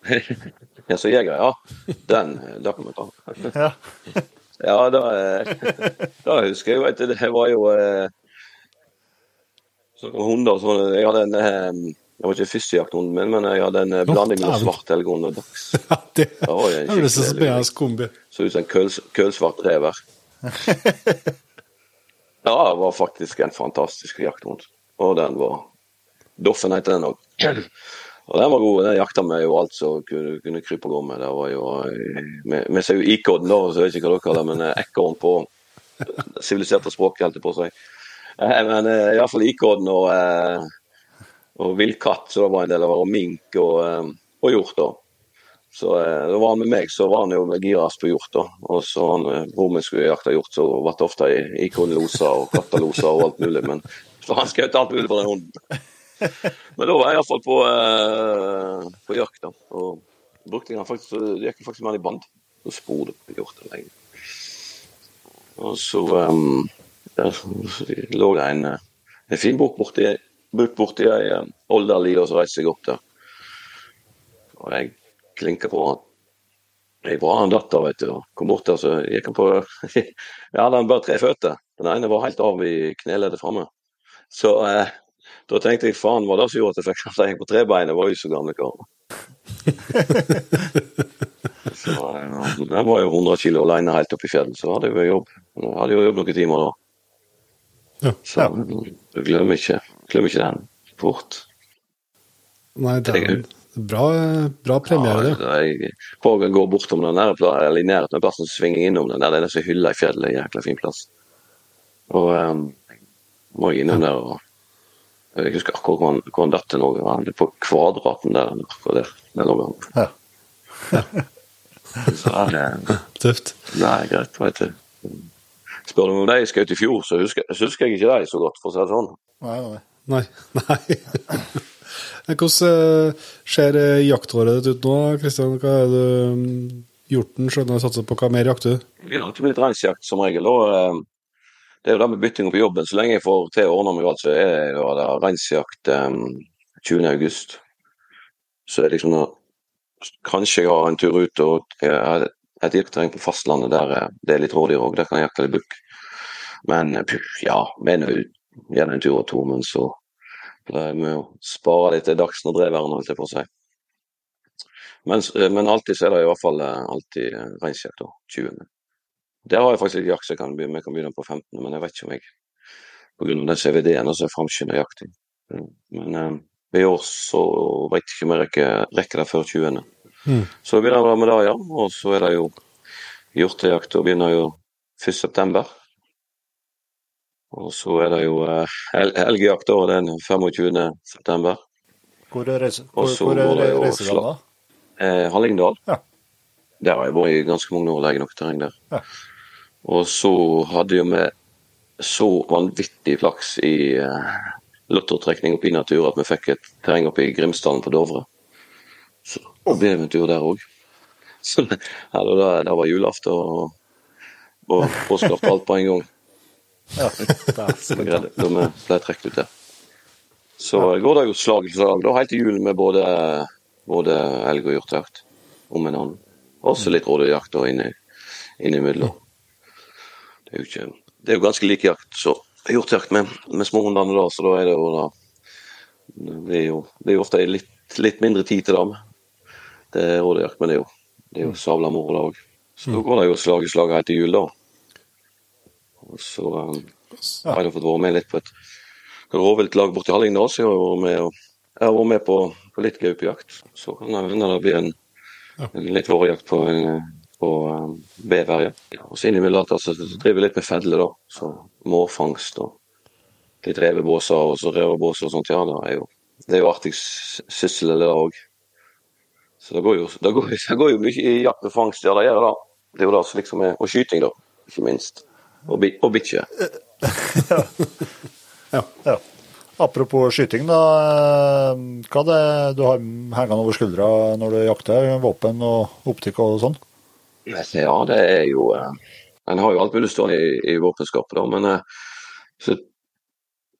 S2: [laughs]
S3: ja, som jeger, ja. Den, det kan vi ta.
S2: Ja. [laughs]
S3: Ja, da, eh, da husker jeg vet du, det var jo eh, sånne hunder sånn, Jeg hadde en eh, Det var ikke førstejakthunden min, men jeg hadde en eh, blanding mellom
S1: dæven.
S3: svart elghund [laughs] og.
S1: Ja, det høres ut som en kombi.
S3: Så ut som en køls, kølsvart rever. [laughs] Ja, det var faktisk en fantastisk jakthund. Og den var Doffen heter den òg. Og den var god. Den jakta med jo alt som kunne, kunne krype og gå med. Det var jo Vi, vi ser jo ikodden, da, så jeg vet ikke hva dere kaller det, men eh, ekorn på siviliserte språk, holdt jeg på å si. Eh, Men iallfall ikodden og, eh, og villkatt, så det var en del av og mink og, eh, og hjort. da. Så eh, da var han med meg, så var han jo giras på hjort. da. Og så han, eh, hvor vi skulle jakte hjort, så ble det ofte ikonloser og katteloser og alt mulig. Men så han skjøt alt mulig for den hunden. [laughs] Men da var jeg iallfall på, eh, på jakt, da. Og brukte han faktisk, det gikk faktisk med han i band. Så spor det på hjorten lenge. Og så um, der lå det en, en fin bok borti, bok borti ei uh, olderli, og så reiste jeg opp der. Og jeg klinka på han. Jeg var han datter, vet du. Kom bort der, så gikk han på [laughs] Jeg hadde han bare tre føtter. Den ene var helt av i kneleddet framme. Så eh, da tenkte jeg faen, var det som gjorde at jeg fikk at jeg på? Jeg var jo så gamle kar. [laughs] så eh, var jo 100 kilo alene helt oppe i fjellet, så hadde jeg jo jobb. Jeg hadde jo jobb noen timer da.
S1: Ja.
S3: Så du glemmer ikke, glemmer ikke den fort.
S1: Nei, det er bra, bra premiere, det.
S3: Ja, jeg går jeg gå bortom den der, eller i nærheten av plassen, svinge innom den der. Det er nesten hylla i fjellet. Jækla fin plass. Og um, må jeg innom der og Jeg husker akkurat hvor han, hvor han datt til noe. Han er på kvadraten der. akkurat der, der lå han.
S2: Ja. [laughs]
S3: Så er det, [laughs]
S1: Tøft.
S3: Nei, er greit, vet du. Spør du om de jeg skjøt i fjor, så husker, så husker jeg ikke de så godt, for å si det sånn.
S2: Nei, nei.
S1: Nei. [laughs] Nei. Hvordan eh, ser eh, jaktåret ditt ut nå, Kristian? Hva er det mm, hjorten skjønner satser på? Hva mer jakter du?
S3: Vi har litt reinsjakt som regel. og eh, Det er jo det med bytting på jobben. Så lenge jeg får til å ordne meg alt, så er det det reinsjakt um, 20. august. det er liksom Kanskje jeg har en tur ut og jeg et jaktterreng på fastlandet der det er litt rådyr òg. Der kan jeg jakte litt bukk. Men ja, ja, mener jo gjerne en tur og to, men så pleier vi å spare litt til dags når dreveren, holdt jeg på å si. Men, eh, men alltid så er det i hvert fall eh, alltid eh, da. 20. Der har jeg faktisk litt jakt, så kan begynne, jeg kan begynne på 15., men jeg vet ikke om jeg pga. den CVD-en så framskynder jakting. Men eh, i år så vet jeg ikke om jeg rekker, rekker det før 20.
S1: Mm.
S3: Så begynner jeg med det, ja. Og så er det jo hjortejakt, og begynner jo 1.9. Og så er det jo eh, hel- helgejakt da, den 25.9.
S2: Hvor er reise- hvor- hvor er reiseland da?
S3: Eh, Hallingdal.
S2: Ja.
S3: Der har jeg vært i ganske mange år, legger nok terreng der.
S2: Ja.
S3: Og så hadde jo vi så vanvittig flaks i eh, lottotrekning oppe i natur at vi fikk et terreng oppe i Grimsdalen på Dovre. Så det ble en tur der òg. [laughs] Så ja, det var julaften og, og påskeaften alt på en gang.
S2: Ja, det er
S3: vi ble trukket ut der. Så går det jo slag i slag da, helt til jul med både, både elg og hjortejakt om en annen. Også litt rådyrjakt inni, innimellom. Det er jo ikke Det er jo ganske lik jakt så hjortejakt med, med småhundene da, så da er det jo da Det er jo, det er jo ofte litt, litt mindre tid til det. Det er rådyrjakt, men det er jo, det er jo savla moro det òg. Så da går det jo slag i slag helt til jul, da. Og så um, har jeg fått være med litt på et rovviltlag borti Hallingdal, så jeg har vært med, på, på litt gaupejakt. Så kan det hende det blir en, en litt vårjakt på, en, på um, bever. Ja. Og så innimellom altså, så driver vi litt med fedle, da. Så mårfangst og litt revebåser og så revebåser og sånt. Ja, det er jo, det er jo artig syssel, det òg. Så det går jo, det går, [laughs] det går jo mye i jakt og fangst, ja, det gjør det. Det er jo det som liksom er Og skyting, da, ikke minst. Og, bi- og bikkje. [laughs]
S1: Ja.
S2: Ja. Apropos skyting, da. eh, Hva det du har hengende over skuldra når du jakter? Våpen og optikk og sånn?
S3: Ja, det er jo eh, En har jo alt mulig stående i, i våpenskapet, da, men eh, så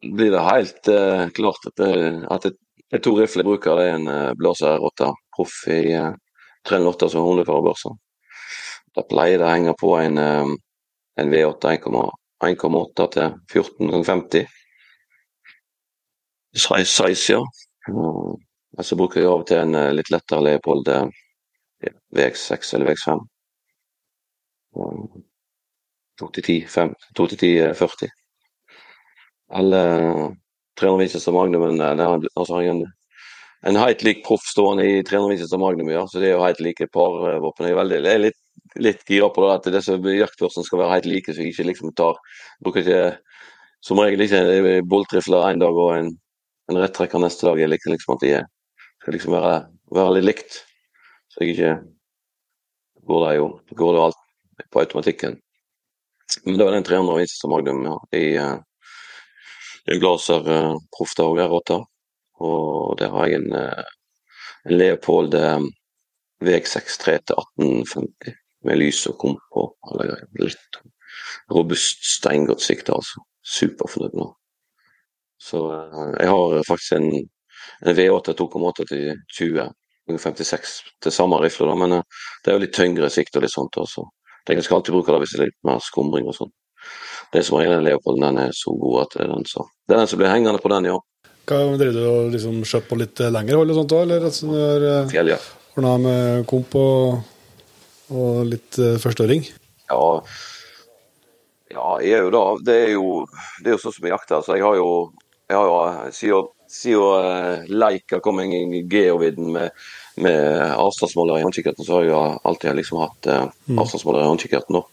S3: blir det helt uh, klart at, det, at det, det er to rifler jeg bruker. Det er en uh, Blaser R8 Proff i uh, 308 som hundeførerbørse. Da pleier det å henge på en, en V8 1,8 til 14 ganger 50. Size, ja. Og så bruker jeg av og til en eh, litt lettere Leopold eh, ja, VX6 eller VX5. 2-10-40. Eller 300 Winchester Magnum, men eh, altså, en, en helt lik proff stående i 300 Winchester Magnum, ja. Så det er jo helt like parvåpen. Jeg jeg er litt, litt gira på det at disse jaktbørsene skal være helt like, så jeg ikke liksom tar Bruker ikke som regel ikke boltrifler en dag og en, en rettrekker neste dag. Jeg liker liksom at de skal liksom være, være litt likt. Så jeg ikke går det jo går det alt på automatikken. Men det var den 300 Winchester Magnum ja, i i Glaser uh, da R8. Og der har jeg en, uh, en Leopold uh, VX63 til 1850 med lys og komp og alle greier. Litt robust, steingodt sikte, altså. Superfornøyd nå. Så uh, jeg har faktisk en, en V8 2,8 til 20 56 til samme rifle, da, men uh, det er jo litt tyngre sikt og litt sånt. også. Jeg skal alltid bruke det hvis det er litt mer skumring og sånn. Det som regel den Leopolden, den er så god at det er den som, Det er den som blir hengende på den, ja.
S1: Hva Driver du og liksom kjøper på litt eh, lengre hold og sånt òg, eller har uh,
S3: Fjelljakt.
S1: ordna med komp og, og litt uh, førsteåring?
S3: Ja, ja, jeg er jo da Det er jo, det er jo sånn som jeg jakter. Så jeg har jo, jeg har jo siden, siden uh, Leica kom inn i geovidden med, med avstandsmåler i håndkikkerten, så har jeg alltid liksom hatt uh, avstandsmåler i håndkikkerten. nå.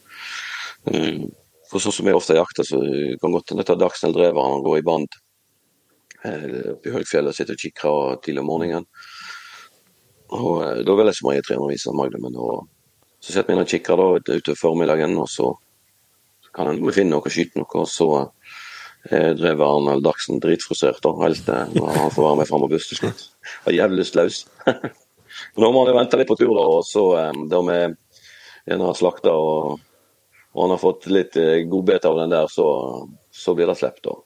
S3: Mm. For sånn som jeg ofte jakter, så kan godt hende ta Dagsnell-dreveren og gå i band eh, oppe i Høgfjellet og sitte og kikke tidlig om morgenen. Og eh, Da vil jeg som regel 300 viser Magnumen. Og så setter vi inn og kikker da utover formiddagen, og så kan en finne noe, skyte noe, og så drev Arnald Dagsen dritfrustrert, da. Helst eh, når han får være med fram på buss til slutt. Var jævlig lystløs. [laughs] Nå må han jo vente litt på tur, da. Og så eh, da vi en har slakta og, og han har fått litt eh, godbit av den der, så, så blir det sluppet, da.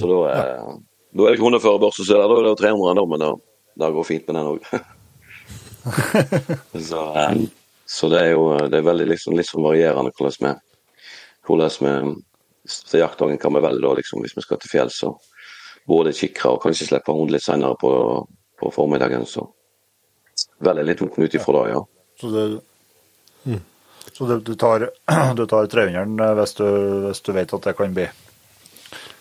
S3: Så da, eh, da er det kroneførerbørse, så da er det 300 da, men det går fint med den òg. [laughs] [laughs] så, eh, så det er jo det er veldig liksom, litt sånn varierende hvordan vi, hvordan vi så jaktdagen kan vi velge da, liksom, hvis vi skal til fjells. Både kikre og kanskje slippe hund litt senere på, på formiddagen. Så velger litt ut ifra det, ja.
S2: Så, det, så det, du tar, [clears throat] du tar 300-eren eh, hvis, du- hvis du vet at det kan bli,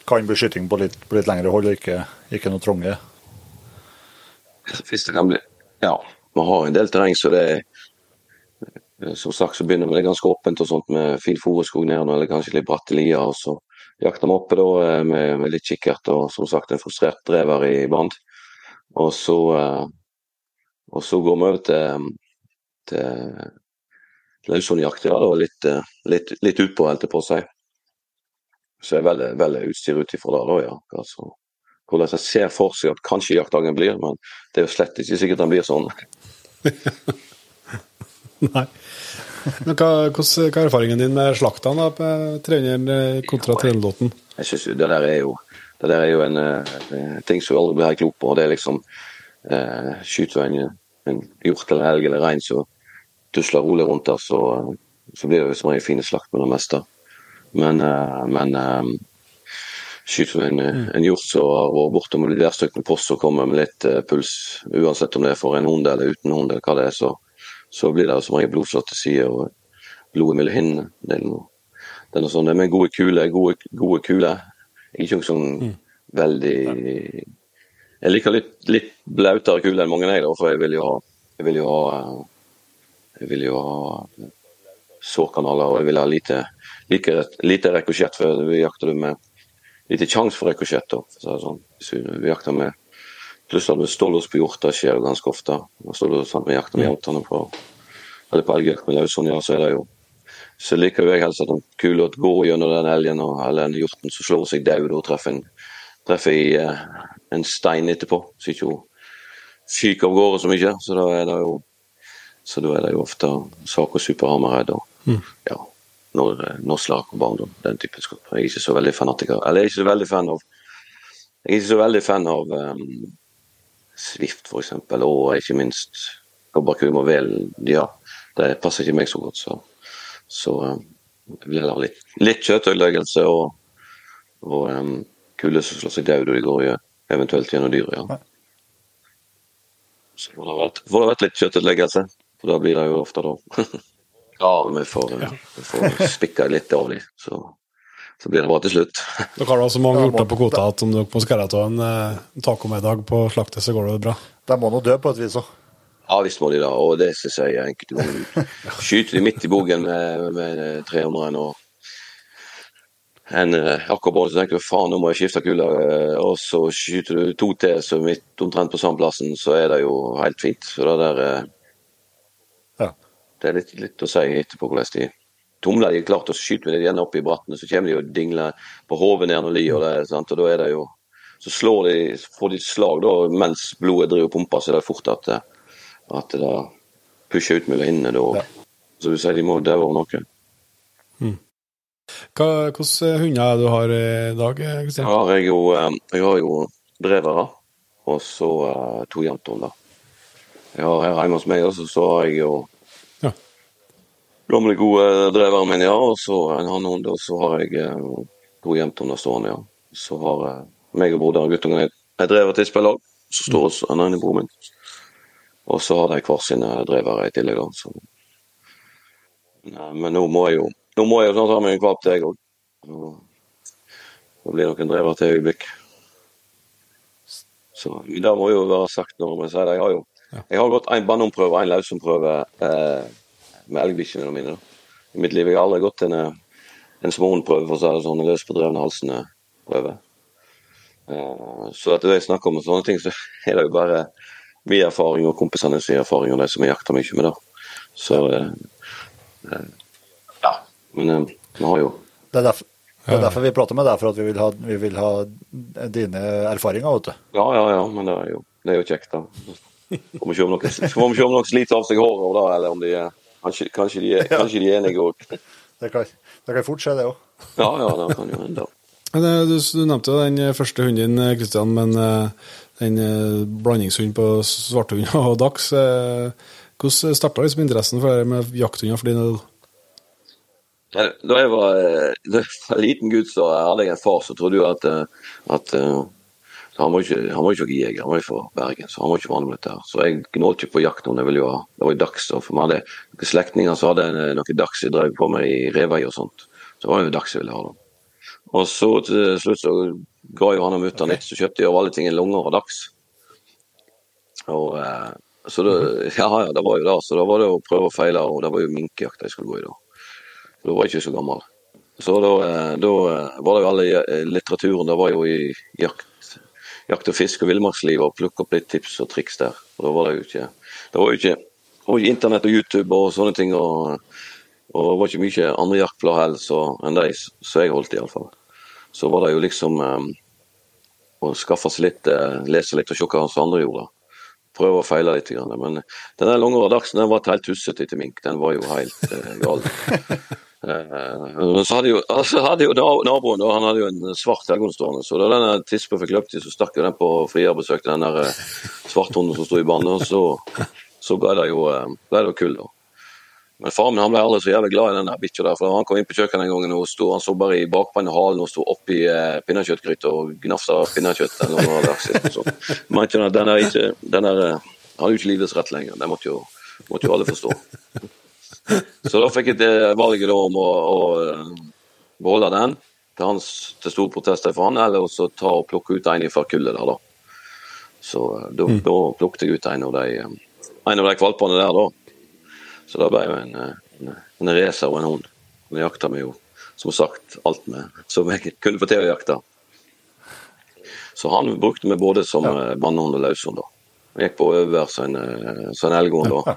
S2: kan bli skyting på litt, på litt lengre hold ikke, ikke noe trange?
S3: Hvis det kan bli Ja, vi har en del terreng, så det er som sagt så begynner vi det ganske åpent og sånt med fin foreskog ned eller kanskje litt bratte lier. og Så jakter vi oppe da eh, med, med litt kikkert og som sagt en frustrert drever i band. Og så, eh, og så går vi over til, til løshundjakt. Ja, da, litt, eh, litt, litt utpå, holdt jeg på å si. Så jeg veldig, veldig utstyr ut ifra det, da, ja. Altså, hvordan jeg ser for seg at kanskje jaktdagen blir, men det er jo slett ikke sikkert den blir sånn. [laughs] [laughs]
S1: Nei. Men hva, hvordan, hva er erfaringen din med slaktene da, på 300 kontra 308?
S3: Jeg synes jo det der er jo det der er jo en, eh, en ting som vi aldri blir helt klok på. Det er liksom eh, Skyter du en, en hjort eller elg eller rein som tusler rolig rundt der, så, så blir det jo som regel fine slakt med det meste. Men, eh, men eh, skyter du en, en hjort som har vært bortom et der med post og kommer med litt eh, puls, uansett om det er for en hund eller uten hund, eller hva det er, så, så blir det som regel blodslått sider og blod mellom hinnene. Det er noe, det er noe sånt. med gode kuler, gode, gode kuler. Ikke noe sånn sånn veldig Jeg liker litt, litt blautere kuler enn mange, jeg, da, for jeg vil jo ha jeg vil jo ha, jeg vil jo ha sårkanaler og jeg vil ha lite, like, lite rekosjett, for vi jakter med lite sjanse for det sånn. Vi jakter med Pluss at med stålås på hjort, det skjer jo ganske ofte. Vi stålås, sant, Vi jakter med hjortene på eller på elgjakt med løshund, ja, så er det jo så liker jo jeg helst at en kula går gjennom den elgen eller den hjorten som slår seg død og treffer, en, treffer i eh, en stein etterpå, så ikke hun fyker av gårde så mye. Så da er det jo så da er det jo ofte sak og superhammerhead og ja, når, når slag og barndom, den typen skap. Jeg er ikke så veldig fanatiker. Eller jeg er ikke så veldig fan av Jeg er ikke så veldig fan av um, Swift, eksempel, og ikke minst Kobberkum og Vel. Ja, det passer ikke meg så godt, så så um, jeg ha litt, litt kjøttødeleggelse og, og um, kulde som slår seg død, og de går jo eventuelt gjennom dyret, ja. Så får det vært, får det vært litt kjøttødeleggelse, for da blir det jo ofte da. [laughs] ja, vi får, ja. får spikka litt av dem, så, blir det bra til slutt. [laughs]
S1: Dere har da så mange hjorter på kvota at om dere må skære av en eh, tacomiddag på slaktet, så går det bra.
S2: De må nå dø på et vis òg.
S3: Ja visst må de da, og det syns jeg er enkelt. [laughs] Skyter de midt i bogen med, med 300 og en eh, akkurat så tenker du faen, nå må jeg skifte kula, eh, og så skyter du to til som midt omtrent på samme plassen, så er det jo helt fint. Så det der eh,
S2: Ja.
S3: Det er litt, litt å si etterpå hvordan de tumler. De klart, og så skyter vi dem opp i brattene, så kommer de og dingler på hodet ned de og det, sant? og da er det jo Så slår de, får de et slag da, mens blodet driver og pumper, så er det fort at, det- at det pusher ut mellom hinnene da.
S2: Ja.
S3: Så du sier de må daue av noe.
S1: Hva, hvilke hunder er det du har i dag, eh,
S3: Jeg
S1: Kristian?
S3: har jo, eh, jeg har jo drevere og så eh, to jevntunder. Jeg har her hjemme hos meg også, så har jeg jo. Gamle, gode dreveren min, ja. Og så en hannhund, og så har jeg eh, to jevntunder stående, ja. Så har eh, meg og broderen guttungen et, et drever til spillag, så står også en annen bror min. Og så har de hver sine drevere i tillegg, da. Så. Nei, men nå må jeg jo nå må jeg jo snart ha meg en valp til, jeg òg. Da blir det nok en drever til øyeblikk. Så det må jo være sagt når vi sier det. Jeg har jo jeg har gått en bannomprøve og en løsomprøve eh, med elgbikkjene mine. I mitt liv jeg har aldri gått en, eh, en småhundprøve, for å si det sånn, løs på drevne halsene prøve. Eh, så at det jeg snakker om sånne ting, så [laughs] er det jo bare min erfaring og kompisene sin erfaring og de som jeg jakter mye med. da. Så eh, eh, ja. Men vi har jo
S2: Det er derfor, Det er derfor vi prater med deg, for at vi vil ha, vi vil ha dine erfaringer. vet du.
S3: Ja, ja, ja, men det er jo, det er jo kjekt, da. Om vi se om noen sliter av seg håret, eller om de Kanskje, kanskje, de, er, [laughs] kanskje de er enige òg.
S2: Det kan, det kan fort skje, det òg.
S3: Ja, ja, det kan jo hende. [laughs]
S1: Eh, Du, du nevnte jo den første hunden din, Kristian, men eh, den blandingshunden blandingshund på svarthund og eh, Hvordan starta liksom interessen for det med jakthunder for din?
S3: del? Da jeg var, eh, da jeg var liten gutt, så hadde jeg en far som trodde jo at, eh, at eh, han var ikke han var ikke noen jeger, han var fra Bergen, så han var ikke vanlig her. Så jeg gnålte ikke på jakt noen, jeg ville jo ha, Det var jo dags. og for vi hadde noen slektninger som hadde en- noen dags jeg drev på med i revei og sånt. Så det var jo dags jeg ville ha. da. Og så til slutt så ga jo han og mutter'n litt, så kjøpte jeg av alle ting en og dags. Og, eh, så det, ja, ja, det var jo det. Så da var det å prøve og feile, og det var jo minkejakt jeg skulle gå i da. Da var jeg ikke så gammel. Så da, eh, da eh, var det jo alle eh, litteraturen, det var jo i jakt, jakt og fisk og villmarksliv, og plukke opp litt tips og triks der. Og da var det jo ikke Det var jo ikke, var internett og YouTube og sånne ting, og, og det var ikke mye andre jaktblad heller enn de som jeg holdt, iallfall. Så var det jo liksom um, å skaffe seg litt, uh, lese litt og se hva andre gjorde. Prøve og feile litt. Men den der langere dagsen den var helt tussete etter mink. Den var jo helt uh, gal. [laughs] Eh, men så hadde jo, [laughs] altså hadde jo naboen da, han hadde jo en svart helgon stående, så da denne tispa fikk løpt i, så stakk jo den på frierbesøk til den der eh, svarthunden som sto i banen, og så, så ble det jo eh, det jo kull, da. Men faren min han ble aldri så jævlig glad i den bikkja der, for han kom inn på kjøkkenet en gang og sto, han så bare i bakbeina halen og sto oppi eh, pinnekjøttgryta og gnafsa pinnekjøtt. eller noe der, så. Men den der, ikke, den der eh, hadde jo ikke livets rett lenger, det måtte jo, måtte jo alle forstå. Så da fikk jeg det valget da om å, å eh, beholde den, til hans til store protester for han, eller også ta og plukke ut en fra kullet der, da. Så eh, da, da plukket jeg ut en av de, en av de valpene der, da. Så det ble jo en, eh, en, en racer og en hund. Vi jakta vi jo, som sagt, alt med som jeg kunne få til å jakte. Så han brukte vi både som ja. mannhund og løshund. Jeg gikk på over som en, eh, en elghund og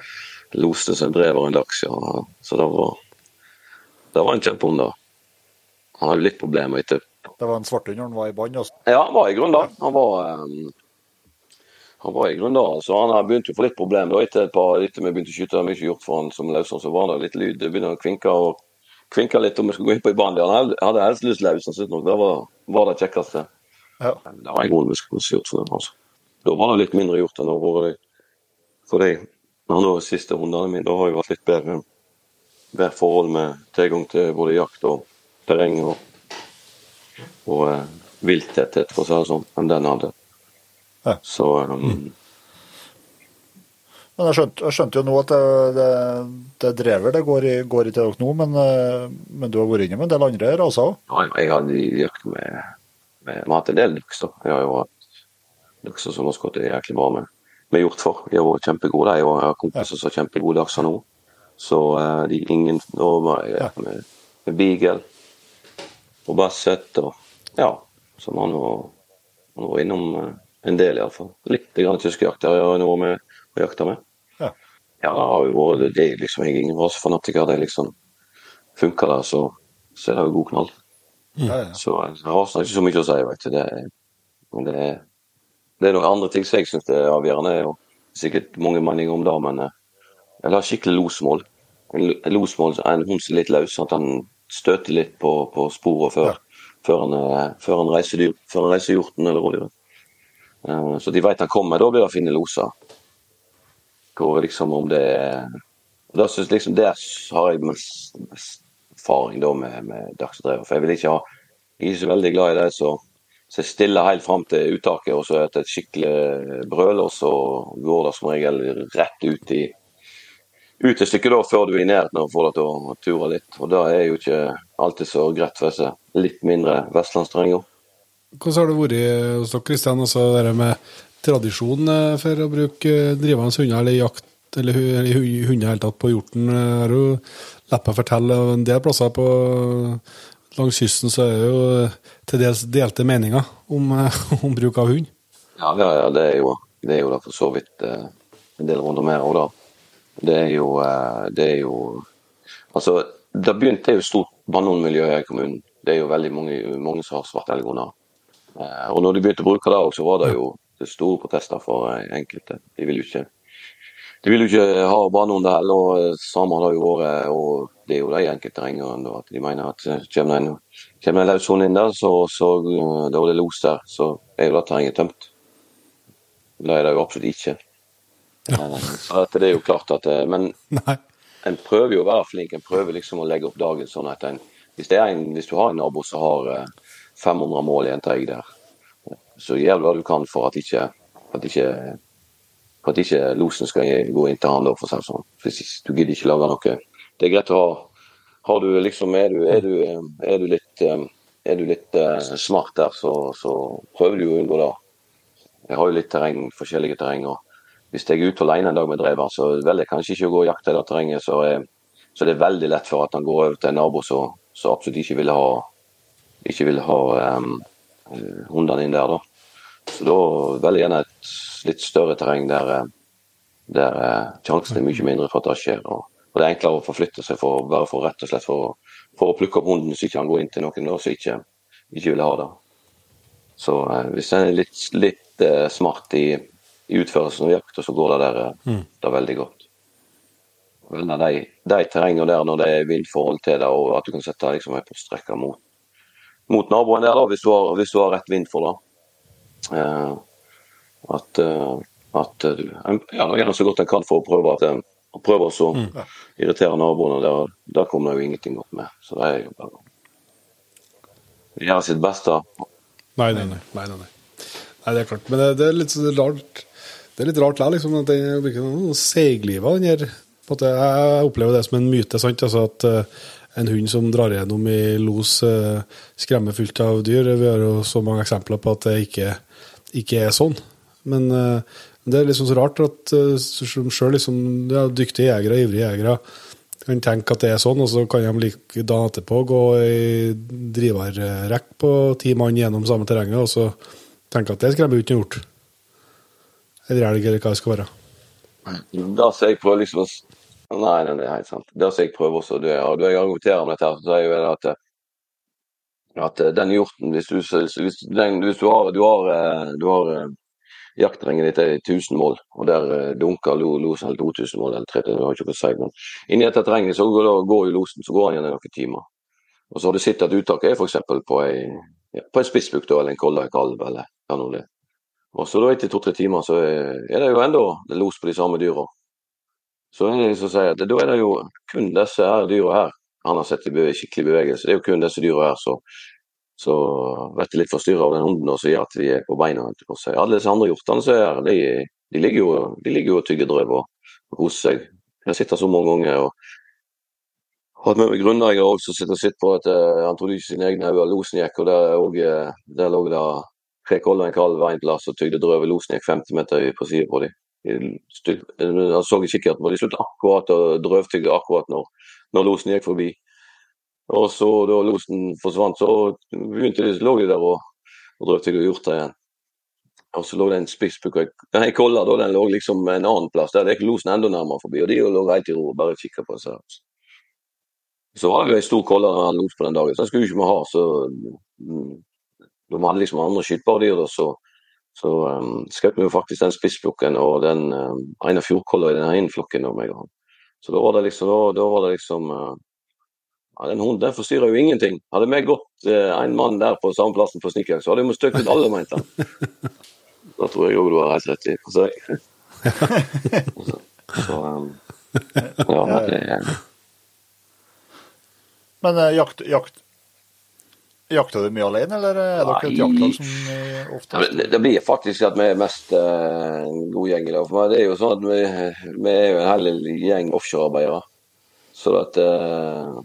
S3: Loste som en drev og en laks, ja. Så det var, det var en kjempehund, da. Han hadde litt problemer etter
S2: Det var en svarthund han var i bånd. Altså.
S3: Ja, han var i grunnen da. Han var, um, han var i grunnen da. Så han begynte begynt å få litt problemer. Etter et par, etter vi begynte å skyte, mye gjort for han som løshund, så var det litt lyd. Det begynte å kvinke og kvinke litt om vi skulle gå inn på i banen. Han hadde helst lyst løs, han syntes nok det var, var det kjekkeste.
S2: Ja.
S3: Det var en grunn vi skulle gjort for dem, altså. Da var det litt mindre gjort enn det har vært for de andre siste rundene mine. Da har jeg vært litt bedre, bedre forhold med tilgang til både jakt og terreng og, og eh, vilttetthet, for å si det sånn, enn den hadde.
S2: Ja.
S3: Så um,
S2: Men jeg skjønte, jeg skjønte jo nå at det, det, det drever det går i, går i til dere nå, men, eh, men du har vært inne med en del andre raser òg?
S3: ja, jeg har dyrket med, med hatt en del laks, da. Jeg har jo hatt lakser som har gått jæklig bra med, med hjort for. De har vært kjempegode, jeg har kompiser som har kjempegode lakser nå. Så eh, de ingen jeg
S2: Ja.
S3: med, med Beagle og Basset og Ja. Som han var, han var innom eh, en del, iallfall. Litt grann tyskejakt har jeg noe med å jakte med.
S2: Ja.
S3: Ja, det det er liksom, Jeg er ingen rasefanatiker. Det liksom Funker det, så, så er det jo god knall.
S2: Ja, ja.
S3: Så rasen har ikke så mye å si, vet du. Det, det, det er noen andre ting som jeg syns er avgjørende. og Sikkert mange meninger om det, men eh, jeg har skikkelig losmål. En en losmål er en hund som er litt løs, sånn at han støter litt på, på sporet før, før, han, eh, før han reiser dyr, før han reiser hjorten eller rådyret. Eh, Så de vet han kommer. Da blir det finne loser. Hvor liksom om det er da synes liksom Der har jeg mest, mest erfaring da med, med dagsdrevet. For jeg vil ikke ha Jeg er ikke så veldig glad i det så jeg stiller helt fram til uttaket, og så etter et skikkelig brøl, og så går det som regel rett ut i ut et stykke da, før du er i nærheten og får deg til å ture litt. Og det er jo ikke alltid så greit for disse litt mindre vestlandsterrenger.
S1: Hvordan har det vært hos dere, Kristian, altså det med tradisjon eh, for å bruke eh, drivende hunder eller jakt eller hu- eller hu- hunder hele tatt på hjorten? Jeg har jo lett meg fortelle en del plasser på langs kysten så er det jo eh, til dels delte meninger om, eh, [laughs] om bruk av hund.
S3: Ja, ja, ja det er jo det er jo da for så vidt eh, en del runder mer òg, da. Det er jo eh, Det er jo Altså, det begynte jo stort vannhundmiljø i kommunen Det er jo veldig mange, mange som har svart elghunder. Eh, og når de begynte å bruke det òg, så var det jo det store protester for eh, enkelte. De vil jo ikke de vil jo ikke ha banehunder heller, og eh, samer har jo vært. Og det er jo de enkelte da, at de mener at kommer det en, kommer en løshund inn der, så, så da er det los der, så er jo det terrenget tømt. Det er det jo absolutt ikke. Ja. Så det er jo klart at Men [laughs]
S1: Nei.
S3: en prøver jo å være flink. En prøver liksom å legge opp dagen sånn at en Hvis, det en, hvis du har en nabo som har 500 mål i en teig der, så gjør du hva du kan for at ikke, at ikke for at ikke losen skal gå inn til han, da, for å si det sånn. Du gidder ikke lage noe. Det er greit å ha har du liksom, Er du, er du, eh, er du litt, eh, er du litt uh, smart der, så, så prøver du å unngå det. Jeg har jo litt terreng, forskjellige terreng. og Hvis jeg er ute alene en dag med drever, så velger jeg kanskje ikke å gå og jakte i det terrenget. Så, er- så det er veldig lett for at han går over til en nabo som absolutt ikke vil ha ikke vil ha um, hundene inn der. da. Så da velger gjerne et litt større terreng der, eh, der eh, sjansen er mye mindre for at det skjer. Og, og det er enklere å forflytte seg for, bare for rett og slett for, for å plukke opp hunden, så ikke han går inn til noen da, som ikke, ikke vil ha det. Så eh, hvis en er litt, litt eh, smart i, i utførelsen av jakta, så går det der eh, det er veldig godt. De, de terrengene der når det er vindforhold til det, og at du kan sette liksom en postrekke mot, mot naboen der, da, hvis du har, hvis du har rett vind for det. Eh, at eh, at du en- ja, gjør så godt en kan for å prøve at å prøve å mm. irritere naboene. Der, der kommer det jo ingenting godt med. Så det er jo bare å gjøre sitt beste.
S1: Nei, nei, nei. nei, nei, nei. det er klart. Men det, det er litt rart Det er litt rart der, liksom, at det virker seigliva, den her Jeg opplever det som en myte, sant? Altså at eh, en hund som drar gjennom i los, eh, skremmer fullt av dyr. Vi har jo så mange eksempler på at det ikke, ikke er sånn. Men eh, det er liksom så rart at sjøl selv liksom, ja, dyktige jegere, ivrige jegere, kan tenke at det er sånn, og så kan de like dagen etterpå gå i driverrekk på ti mann gjennom samme terrenget, og så tenke at det skremmer ikke noe hjort. Eller elg, eller hva det skal være.
S3: Da ser jeg prøver liksom å Nei, nei, det er helt sant. Det som jeg prøver også, det og det jeg argumenterer med dette, her, så sier jeg at at eh, den hjorten, hvis du, hvis, den, hvis du har, du har, eh, du har eh, jaktterrenget ditt er 1000 mål, og der eh, dunker lo, losen eller 2000 mål eller 3000, det har ikke noe å si, men inni dette terrenget så går, går jo losen, så går han igjen i noen timer. Og så har du sett at uttaket er f.eks. på ei ja, på en eller en kolla, en kalv, eller hva nå det er. Og så da etter to-tre timer så er, det jo enda los på de samme dyra. Så er det som sier at da er det jo kun disse her dyra her han har sett i skikkelig bevegelse. Det er jo kun disse dyra her som så blir de litt forstyrra av den hunden og som at vi er på beina. Alle disse andre hjortene som er her, de, de, ligger jo, de ligger og tygger drøv og, koser seg. Jeg har sittet så mange ganger og hatt med meg grunneiere òg som sitter og sitter på at eh, han trodde ikke sine egne øyne. Losen gikk, og der, og, eh, der lå det tre koller og en kalv en plass og tygde drøv. Losen gikk 50 meter på sida på dem. Han så ikke at og de sluttet akkurat å drøvtygge akkurat når, når losen gikk forbi. Og så da losen forsvant, så begynte de, lå de der og, og drøvtygde hjorta igjen. Og så lå det en spissbukk Nei, kolla da, den lå liksom en annen plass. Der gikk losen enda nærmere forbi, og de lå helt i ro og bare kikka på seg. Så var det jo en stor kolle han los på den dagen, så den skulle jo ikke vi ha. så mm, De hadde liksom andre skytbare dyr, da, så, så um, skjøt vi jo faktisk den spissflokken og den um, ene fjordkolla i den ene flokken. Så da var det liksom, da, da var det liksom uh, ja, Den hunden den forstyrrer jo ingenting. Hadde vi gått uh, en mann der på samme plassen på snikkjakt, så hadde vi støkt ut alle, mente han. [laughs] Da tror jeg òg du har helt rett i. Så, [laughs] så um, ja, det
S2: Men uh, jakt, jakt Jakter du mye alene, eller er dere et jaktlag som eh, ofte
S3: det, det blir faktisk at vi er mest en god gjeng i dag. For det er jo sånn at vi, vi er jo en hel gjeng offshorearbeidere. Så at uh,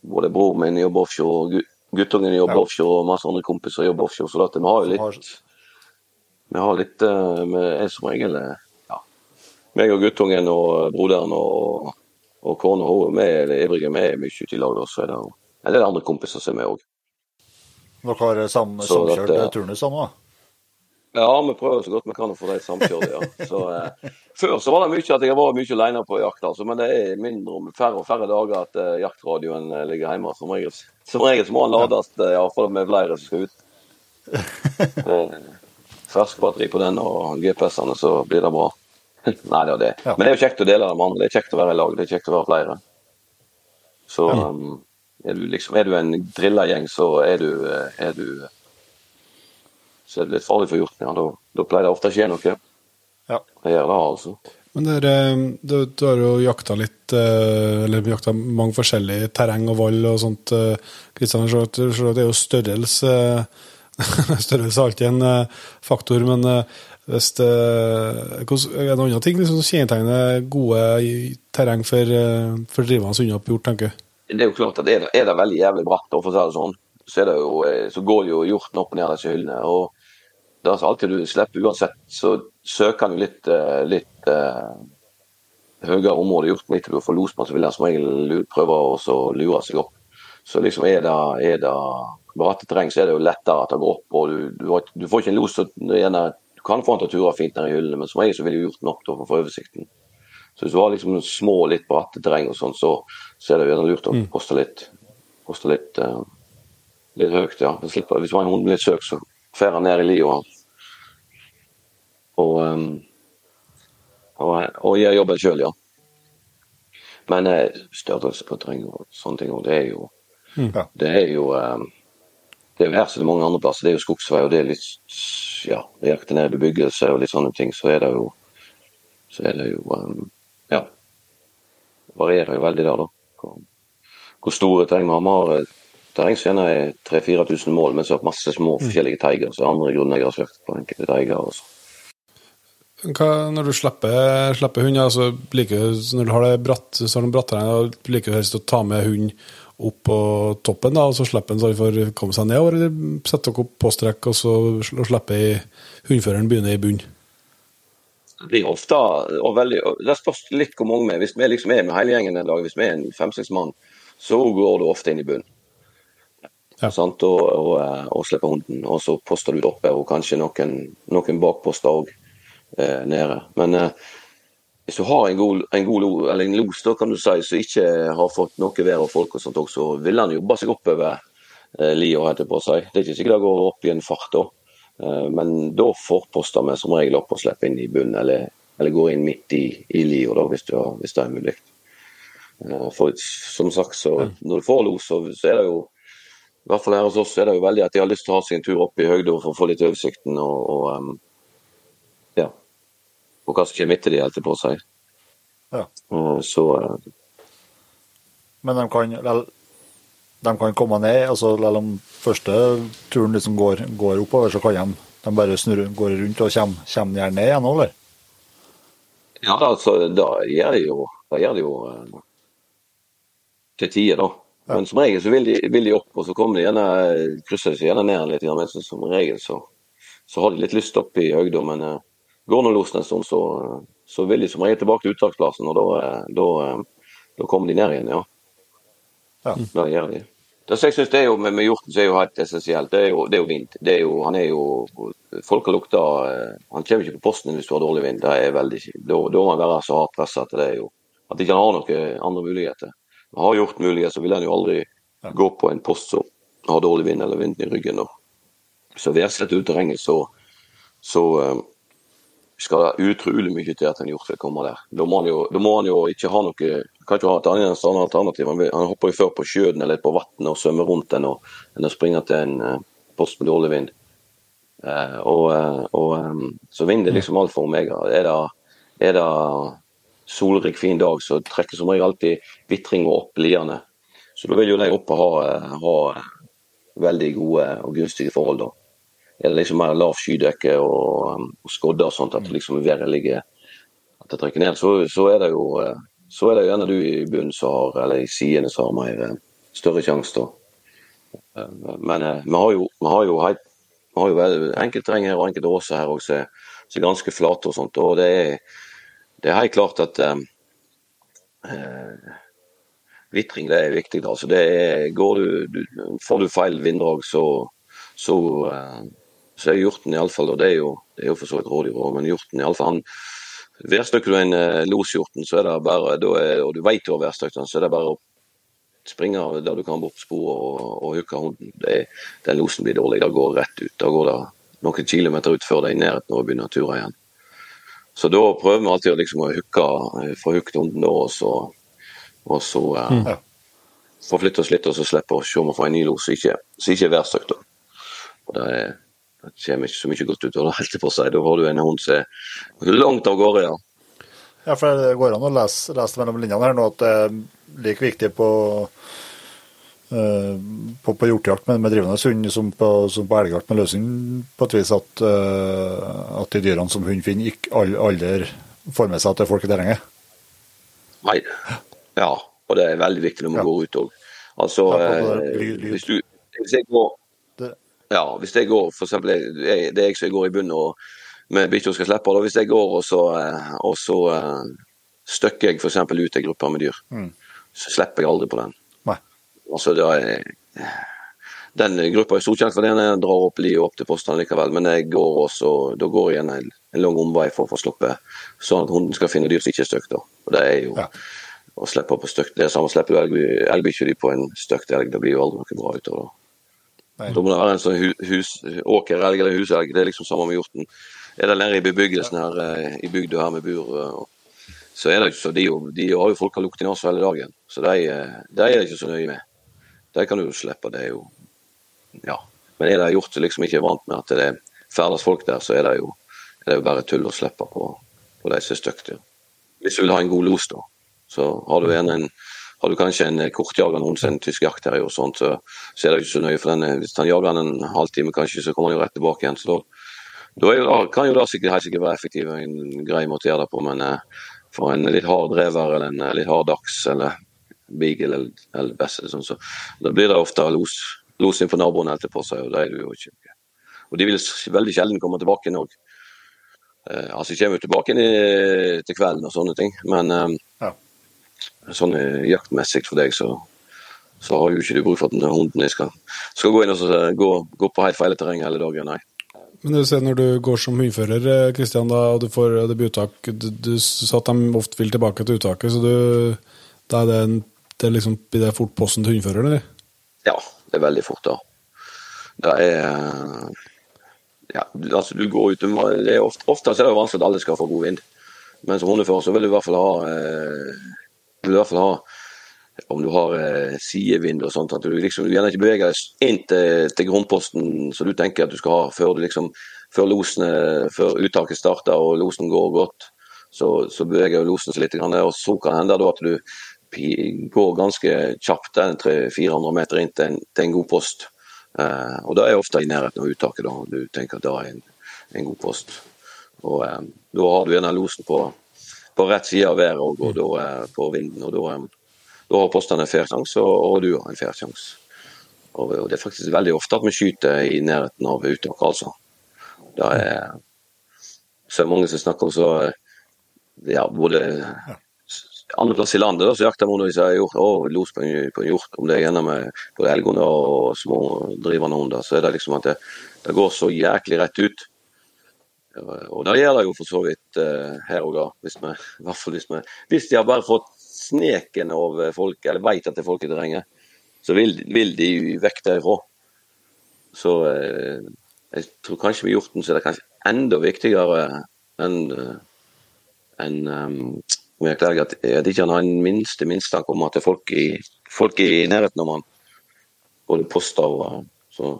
S3: både broren min jobber offshore, og guttungen jobber
S2: Ja.
S3: offshore, og masse andre kompiser jobber offshore. Så at vi har jo litt Vi har litt uh, Vi er som regel ja. meg og guttungen og broderen og, og kona hun, er ivrige. Vi er mye ute i lag. Så er det en del andre kompiser som er med òg.
S2: Dere har sam,
S3: Så
S2: samkjørt
S3: at,
S2: eh,
S3: eh,
S2: turnus sammen, da?
S3: Ja, vi prøver så godt vi kan å få det samkjørte, ja. Så, eh, før så var det mye at jeg var mye alene på jakt, altså, men det er mindre og færre og færre dager at eh, jaktradioen eh, ligger hjemme. Som regel, som regel så må den lades, eh, ja, for med flere som skal ut. [laughs] Eh, Ferskbatteri på den og GPS-ene, så blir det bra. [laughs] Nei, det er det.
S2: Ja.
S3: Men det er jo kjekt å dele det med andre. Det er kjekt å være i lag. Det er kjekt å være flere. Så um, er, du liksom, er du en drilla gjeng, så er du, eh, er du Så er det litt farlig for hjorten. Ja. Da, da pleier det ofte å skje noe.
S2: Ja.
S3: Det gjør det, altså.
S1: Men det er, eh, du, du har jo jakta litt eh, Eller jakta mange forskjellige terreng og vall og sånt. eh, Kristian, det er jo størrelse eh, [laughs] Størrelse er alltid en eh, faktor, men eh, hvis det Er det noen andre ting liksom, som kjennetegner gode terreng for, eh, for drivende unna på hjort, tenker du?
S3: Det er jo klart at er det, er det veldig jævlig bratt, for å si det sånn, så, det jo, eh, så går jo hjorten opp og ned disse hyllene. og det er alltid du slipper uansett, så søker han jo litt, eh, litt uh, høyere område. Hjorten litt til du får los på, så vil han som regel prøve å lure seg opp. Så liksom er det, er det bratte terreng, så er det jo lettere at det går opp. og Du, du, har- du får ikke en los så er gjerne, Du kan få han til å ture fint ned i hyllene, men som regel så vil jo hjorten opp for å få oversikten. Så hvis du har liksom små, litt bratte terreng og sånn, så, så er det jo gjerne lurt å poste litt, poste litt, uh, litt høyt. ja. Slipper- Hvis man hund litt søk, så fer han ned i lia. Og, um, og, og gjør jobben sjøl, ja. Men eh, størrelse på terreng og sånne ting, og det er jo
S2: Ja.
S3: Det er jo um, det er jo her som det er mange andre plasser. Det er jo skogsvei, og det er litt ja, reakter ned bebyggelse og litt sånne ting. Så er det jo så er det jo um, ja. Det varierer jo veldig der, da. Hvor, hvor store terreng vi har. Vi har eh, terreng som gjerne er 3000-4000 mål, men så har masse små forskjellige teiger. Så andre grunneiere har søkt på enkelte teiger. Også.
S1: Hva, når du slipper, slipper hund, altså, liker, når du har det bratt, så har du bratt terreng, liker du helst å ta med hund opp på toppen, da, og så slipper han så han får komme seg nedover, eller setter dere opp påstrekk, og så slipper hundføreren begynner i bunn?
S3: Blir ofte og veldig, Det spørs litt hvor mange vi er. Hvis vi liksom er med hele gjengen en dag, hvis vi er en fem-seks mann, så går du ofte inn i bunnen.
S1: Ja.
S3: Sant? Og, og, eh, og slipper hunden. Og så poster du oppe, og kanskje noen, noen bakposter òg eh, nede. Men eh, hvis du har en god, en god eller en los da kan du si, som ikke har fått noe vær og folk, og sånt også, så vil han jobbe seg oppover eh, lia, heter det på å si. Det er ikke sikkert det går opp i en fart da. Eh, men da forposter vi som regel opp og slipper inn i bunnen, eller, eller går inn midt i, i lia, hvis, hvis det er mulig. Eh, For som sagt, så når du får los, så, så er det jo i hvert fall her hos oss er det jo veldig at de har lyst til å ha seg en tur opp i høyde for å få litt oversikten og, og um, ja, på hva som kommer etter de, holdt på å si.
S2: Ja.
S3: Eh, Så
S2: Men de kan, vel, de kan komme ned, altså selv om første turen liksom går, går oppover, så kan de, de bare snurre, går rundt og kommer, kommer gjerne ned igjen, eller?
S3: ja, altså, da gjør de jo, da gjør de jo eh, til tider, da. Men som regel så vil de, vil de opp, og så kommer de gjerne, krysser de seg gjerne ned litt. Men så, som regel så, så har de litt lyst opp i høyda, men eh, går nå losen en stund, så, så vil de som regel tilbake til uttaksplassen, og da, eh, da, da kommer de ned igjen, ja.
S2: Ja.
S3: Det gjør de. Det jeg synes det er jo med, med hjorten så er jo helt essensielt, det er jo, det er jo vind. Det er jo, han er jo Folk har lukta eh, Han kommer ikke på posten hvis du har dårlig vind. Det er veldig. Da, da må han være så hardt pressa at det er jo At ikke han har noen andre muligheter. Har gjort mulighet, så vil han jo aldri gå på en post som har dårlig vind eller vind i ryggen. Og. Så værslett ut terrenget, så, så um, skal det utrolig mye til at en hjort vil komme der. Da må han jo, må han jo ikke ha noe kan ikke ha et annet alternativ. Han, han hopper jo før på sjøen eller på vannet og svømmer rundt den, og, enn å springe til en eh, post med dårlig vind. Uh, og, eh, og, så vind er liksom alt for omega. Er det, er det solrik, fin dag, så trekker som regel alltid vitringa opp liene. Så da vil jo de oppe ha, ha veldig gode og gunstige forhold. da. Er det liksom mer lav skydekke og, og skodder og sånt, at liksom været ligger at det trekker ned, så, så er det jo så er det gjerne du i bunnen som har, eller i sidene som har mer eh, større sjanse, da. Eh, Men eh, vi har jo, vi har jo, vi har jo enkeltterreng her og enkelte åser her òg som er ganske flate og sånt. Og det er, det er helt klart at eh, Vitring det er viktig. altså det er, du, du, Får du feil vinddrag, så, så, så er hjorten iallfall, og det er jo, det er jo for så vidt rådyr òg, men hjorten iallfall han Værstykker du en eh, loshjorten, så er det bare, er, og du vet du har værstykt så er det bare å springe der du kan bort sporet og, og hooke hunden. Det, den losen blir dårlig. Det går rett ut. Da går det noen kilometer ut før det er i nærheten av å begynne å ture igjen. Så da prøver vi alltid å hukke, få hooket hunden da, og så, og så eh, mm. eh, forflytte oss litt og så slippe å se om vi får en ny los som ikke, ikke er værstykt. Og det er det kommer ikke så mye godt ut av det, helt på seg. Da har du en hund som er langt av gårde, ja.
S2: Ja, for det går an å lese, lese mellom linjene her nå at det er like viktig på uh, på, på hjortejakt med, med drivende hund som på, som på elgjakt med løsning, på et vis at, uh, at de dyrene som hund finner, ikke aldri får med seg at det er folk i terrenget?
S3: Nei. Ja, og det er veldig viktig når man ja. går ut òg. Altså, ja, uh, hvis, du, hvis jeg går ja, hvis jeg går, for eksempel, det er jeg som går i bunnen og med bikkja skal slippe, da, hvis jeg går og så, eh, og så uh, støkker jeg f.eks. ut en gruppe med dyr, mm. så slipper jeg aldri på den. Nei. Altså, da er, den gruppa er storkjent for den jeg drar opp livet opp til postene likevel, men jeg går også, da går jeg en, en lang omvei for å få sluppe, sånn at hunden skal finne dyr som ikke er støkt. Og det er jo ja. å slippe på støkt. Det er samme slipper du elgbikkja di på en støkt elg, det blir jo aldri noe bra utover det. Nei. Da må det være en sånn hus, åkerelg eller huselg. Det er liksom samme med hjorten. Er det nede i bebyggelsen her eh, i bygda her med bur, eh, så er det ikke så de, de har jo folk har lukt i nesa hele dagen. Så de, eh, de er det ikke så nøye med. De kan du jo slippe. Det er jo Ja. Men er det hjort som liksom ikke er vant med at det ferdes folk der, så er det jo, er det jo bare tull å slippe på, på de som er stygt. Hvis du vil ha en god los, da, så har du en, en har du kanskje en kortjager noen en tysk jaktterrier og sånt, så, så, er det ikke så nøye. for den, eh, Hvis han jager den en halvtime, kanskje, så kommer han jo rett tilbake igjen. så da, da kan jo det sikkert, helt sikkert være effektivt en grei måte å gjøre det på, men eh, for en litt hard drever eller en litt hard dachs eller beagle eller, eller best, sånn, så da blir det ofte los, los inn for naboen etterpå seg, og det er jo ikke. Og de vil veldig sjelden komme tilbake òg. Eh, altså, de kommer jo tilbake inn til kvelden og sånne ting, men eh, ja sånn jaktmessig for deg, så, så har jo ikke du bruk for at hunden skal, skal gå inn og gå, gå, på helt feil terreng hele dagen, nei.
S1: Men du ser når du går som hundfører, Kristian, da, og du får debuttak Du, du sa at de ofte vil tilbake til uttaket, så du, da er det, en, det er liksom, blir det fort posten til hundføreren, eller?
S3: Ja, det er veldig fort, da. Det er ja, altså du går ut det er ofte, ofte er det vanskelig at alle skal få god vind. Men som hundefører så vil du i hvert fall ha eh, vil i hvert fall ha om du har eh, sidevind og sånt, at du liksom du gjerne ikke beveger deg inn til, til grunnposten som du tenker at du skal ha før, liksom, før, losene, før uttaket starter og losen går godt. Så, så beveger losen seg litt, og så kan det hende at du går ganske kjapt 300-400 meter inn til en, til en god post. Eh, og da er jeg ofte i nærheten av uttaket. da, Du tenker at det er en, en god post. Og eh, Da har du gjerne losen på på rett side av været og, og da på vinden. og Da, har postene en fair sjanse, og, og, du har en fair sjanse. Og, og, Det er faktisk veldig ofte at vi skyter i nærheten av uttak, altså. Det er så mange som snakker om så ja, både andre plass i landet da, så jakter man og sier å, los på en, på en hjort, om det er gjennom både elghunder og små drivende hunder, så er det liksom at det, det går så jæklig rett ut. Og det gjør det jo for så vidt uh, her da, hvis, vi, [laughs] hvert fall hvis, vi, hvis de har bare fått sneken av folk, eller vet at det er folk i terrenget, så vil, vil, de vekk derifra. Så uh, jeg tror kanskje med hjorten så er det kanskje enda viktigere enn uh, en, um, at, at ikke han har en minste mistanke om at det er folk i, folk i nærheten av han. Både poster og så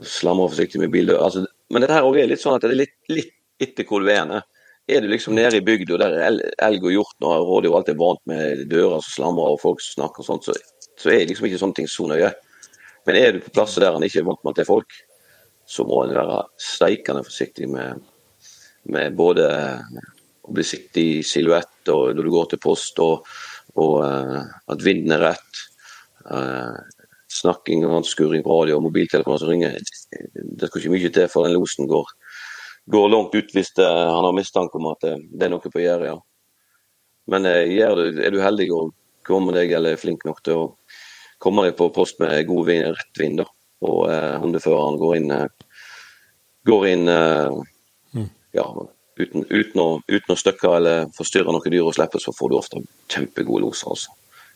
S3: slamrer forsiktig med bil. Altså, men dette her også er litt sånn at det er litt, litt etter hvor du er. Er du liksom nede i bygda der elg og hjort og rådyr alltid er vant med dører som slamrer og folk som snakker og sånt, så, så er liksom ikke sånne ting så nøye. Men er du på plasser der han ikke er vant med at det er folk, så må en være steikende forsiktig med, med både å bli sett i silhuett og når du går til post, og, og uh, at vinden er rett. Uh, snakking og skurring på radio og mobiltelefoner som ringer. Det skal ikke mye til for den losen går, går langt ut hvis det, han har mistanke om at det, det er noe på gjerdet. Ja. Men er du, er du heldig og kommer deg eller er flink nok til å komme deg på post med god vind, rett vind, da, og eh, hundeføreren går inn, eh, går inn uh, ja, uten, uten, å, uten å støkke eller forstyrre noe dyr og slippe, så får du ofte kjempegode loser. altså.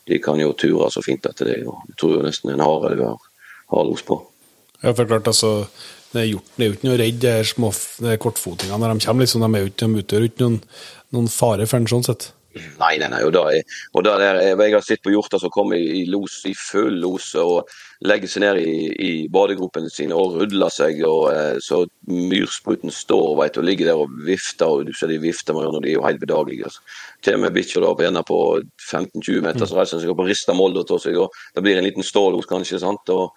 S3: De kan jo ture så fint etter det. og Jeg tror jo nesten en hare du har, har los på.
S1: Ja, for klart, altså, det er, jo ikke noe redd, de kortfotingene når de kommer. liksom, De, er jo de utgjør ikke noen, noen fare for en sånn sett.
S3: Nei, nei, nei. Og da, og da der, jeg har sett på hjorter som kommer i, los, i full los og legger seg ned i, i badegropene sine og rudler seg. og eh, Så myrspruten står vet, og ligger der og vifter, og du ser de vifter med ørene, de er jo helt bedagelige. Altså. Til og med bikkjer på gjerne på 15-20 meter så reiser seg opp og rister molda av seg. og Det blir en liten stålos, kanskje. sant, og,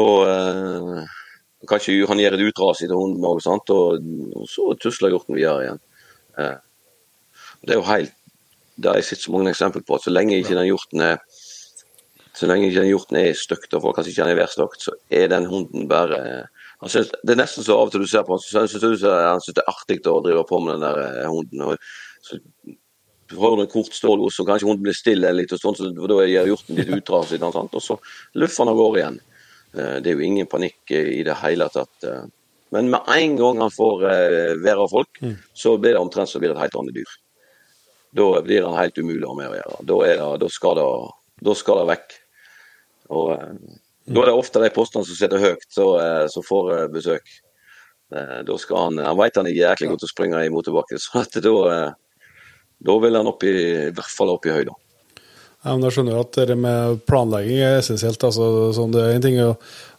S3: og eh, Kanskje han gjør et utras til hunden og, og så tusler hjorten videre igjen. Eh, det er jo helt det har jeg sett så mange eksempler på. at Så lenge ikke den hjorten er så lenge ikke den hjorten er støkt, og folk kanskje ikke han er værstøkt, så er den hunden bare han synes, Det er nesten så av og til du ser på han, så han synes det er artig å drive på med den der eh, hunden. og så du en kort stålos, så kanskje hunden blir stille litt, og sånn, så da gjør hjorten litt utdrag og så luffer han av gårde igjen. Eh, det er jo ingen panikk i det hele tatt. Eh. Men med en gang han får være av folk, mm. så blir det omtrent så blir det et helt annet dyr da blir han helt umulig å ha med å gjøre. Da, det, da, skal, det, da skal det vekk. Og mm. Da er det ofte de postene som sitter høyt, som eh, får eh, besøk. Da skal han Han vet han er jæklig god til å springe i motbakke, [laughs] så da, da vil han opp i, i hvert fall opp i høyden.
S1: Ja, men da skjønner jeg at det med planlegging er essensielt. Altså, sånn, det er en ting å,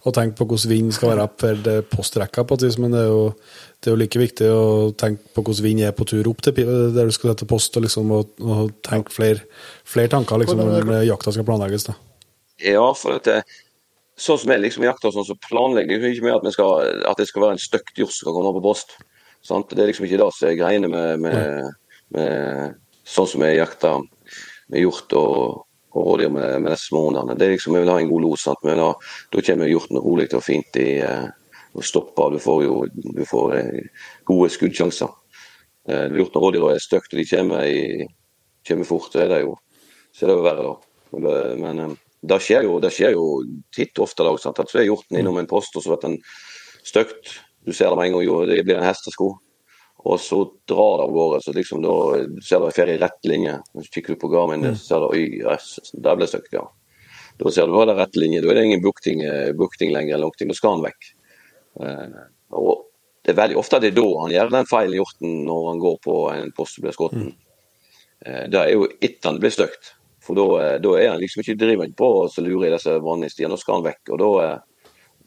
S1: å tenke på hvordan vind skal være for postrekka, på et vis, men det er jo det er jo like viktig å tenke på hvordan vind er på tur opp til der du skal sette post, og, liksom, og, og tenke flere, flere tanker liksom, når jakta skal planlegges. Da.
S3: Ja, for at det, sånn som jeg liksom jakter, sånn, så planlegger jeg ikke mye at, skal, at, det skal være en støkt hjort som skal komme på post. Sant? Det er liksom ikke det som er greiene med, med, med, sånn som jeg jakter hjort og, og rådyr med, med disse småhundene. Det er liksom, Vi vil ha en god los. Sant? Da, da kommer hjorten rolig og fint i eh, og stopper. Du får jo du får eh, gode skuddsjanser. Eh, du og rådyra er stygt og de kommer, i, kommer, fort, så er det jo, så er det jo verre, da. Men eh, det skjer jo, det skjer jo titt ofte da, sant? at så er hjorten innom en post, og så blir den stygt. Du ser det med en gang, det blir en hestesko. Og så drar det av gårde. så liksom Da ser du en ferie i rett linje. Du kikker på Garmin, så ser du oi, yes, der ble stygt, ja. Da ser du at det er rett linje. Da er det ingen bukting, bukting lenger. eller noe, Da skal han vekk. Eh, og det er veldig ofte det er da han gjør den feilen hjorten når han går på en post og blir skutt. Mm. Eh, det er jo etter han blir støkt. For da, eh, da, er han liksom ikke driver på å lure i disse vanlige stiene, da skal han vekk. Og da,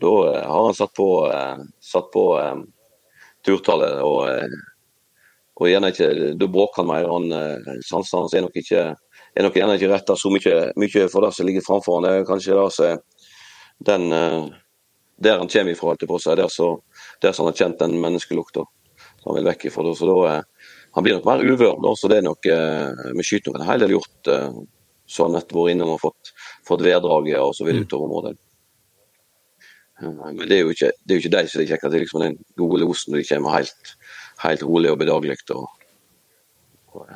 S3: da har han satt på, satt på um, turtallet og, og gjerne ikke, da bråker han mer. Han, Sansene hans er nok ikke er nok gjerne ikke retta så mye, mye, for det som ligger framfor han. Det er kanskje det som den uh, der han kommer ifra, på seg, der, så, der så han har kjent den menneskelukta som han vil vekk ifra. Så da, eh, han blir nok mer uvøren, så det er nok, eh, Vi skyter nok en hel del hjort eh, så han nettopp vært innom og fått, fått værdraget og så videre mm. utover området. Men det er jo ikke, det er jo ikke de som de kjekker til, liksom den gode losen når de kommer helt, helt rolig og bedagelig. Og, og,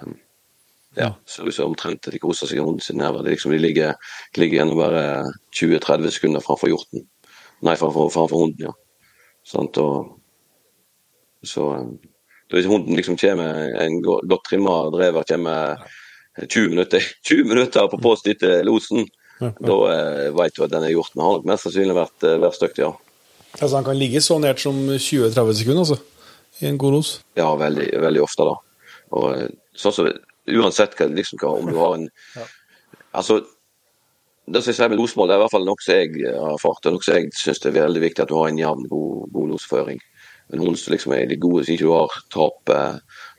S3: ja, ser ut som omtrent de koser seg i hunden sin nærvær. Liksom, de ligger, ligger gjennom bare 20-30 sekunder framfor hjorten. Nei, framfor, framfor hunden, ja. Sånt, og, så Hvis hunden liksom kommer, en godt trimma drever kommer 20 minutter, [laughs] 20 minutter på post etter losen, ja, da eh, vet du at den er gjort. Men har nok mest sannsynlig vært, eh, vært stygt, ja.
S1: Altså Han kan ligge så nært som 20-30 sekunder, altså? I en god los?
S3: Ja, veldig, veldig ofte, da. Og eh, sånn som, Uansett hva, liksom, hva, om du har en [laughs] ja. Altså, det som jeg sier med losmål, det er i hvert fall noe som jeg har erfart, og noe som jeg syns er veldig viktig at du har en jevn, god, god losføring. En hund som liksom er de gode, siden ikke du har tap,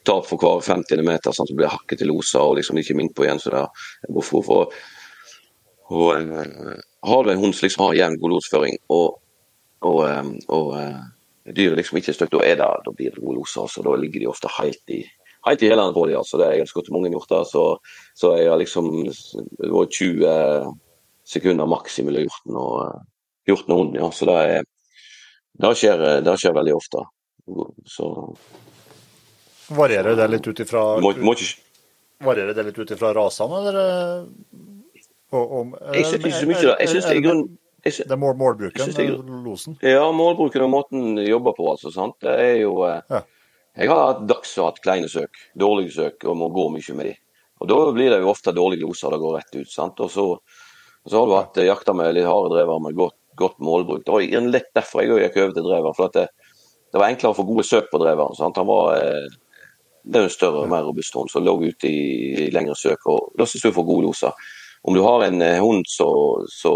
S3: tap for hver 50 meter, sånn, så blir hakket til loser og liksom ikke minnet på igjen. så det er hvorfor for, og, uh, Har du en hund som liksom har jevn, god losføring, og, og, um, og uh, dyret liksom ikke er støkt, da, det, da blir det gode loser. så Da ligger de ofte helt i helt i hælene på dem. Altså. Det er ganske godt mange hjorter, så, så jeg har liksom det var 20 sekunder maks mellom hjorten og hjorten og hunden. Ja. Så det, er, det, skjer, det skjer veldig ofte. Så
S2: Varierer det litt ut ifra Varierer det litt ut ifra rasene, eller?
S3: Og, og, jeg syns ikke så mye. Jeg synes det er grunn Jeg sy-
S2: Det er mål, målbruken,
S3: Jeg
S2: eh, losen.
S3: Ja, målbruken og måten de jobber på, altså. sant? Det er jo eh,
S2: Ja.
S3: Jeg har hatt dags og hatt kleine søk, dårlige søk, og må gå mye med de. Og Da blir det jo ofte dårlige loser det går rett ut. sant? Og så, så har du hatt eh, jakta med litt harde drever med godt, godt målbruk. Det var lett derfor jeg gikk over til drever. for det, det var enklere å få gode søk på dreveren. sant? Han var eh, det er en større og mer robust hund som lå ute i, i lengre søk. og Da syns du får gode loser. Om du har en eh, hund så, så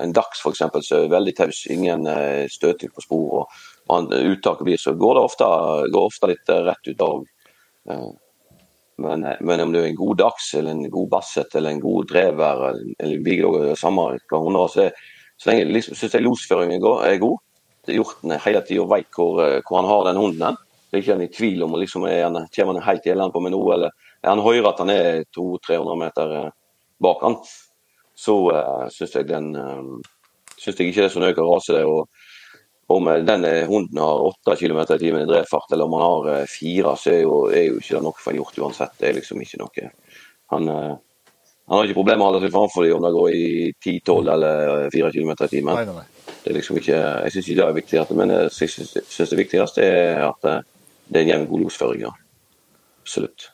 S3: en dags f.eks. som er veldig taus, ingen eh, støting på spor, og, og han, uttaket blir så går det ofte, går ofte litt eh, rett ut av. Eh, men, eh, men om du er en god dags, eller en god basset, eller en god drever, eller, beagle, samme hva så, er- så lenge liksom, syns jeg losføringen er god. Hjorten hele tida veit hvor, eh, hvor han har den hunden. Det er ikke han i tvil om liksom, er han, kommer han helt gjeldende på med noe, eller er han høyere at han er 200-300 meter eh, bak han, så uh, syns jeg den uh, synes jeg ikke det er så nøye å rase det. og om denne den eh, hunden har 8 km i timen i drevfart, eller om han har eh, fire, så er jo, er jo ikke det noe for en hjort uansett. Det er liksom ikke noe Han, eh, han har ikke problemer med å holde seg framfor dem om det går i 10-12 eller 4 km i timen. Det er liksom ikke, jeg syns ikke det er viktig, men jeg syns det viktigste er at eh, det er en jevn god losføring. Ja. Absolutt.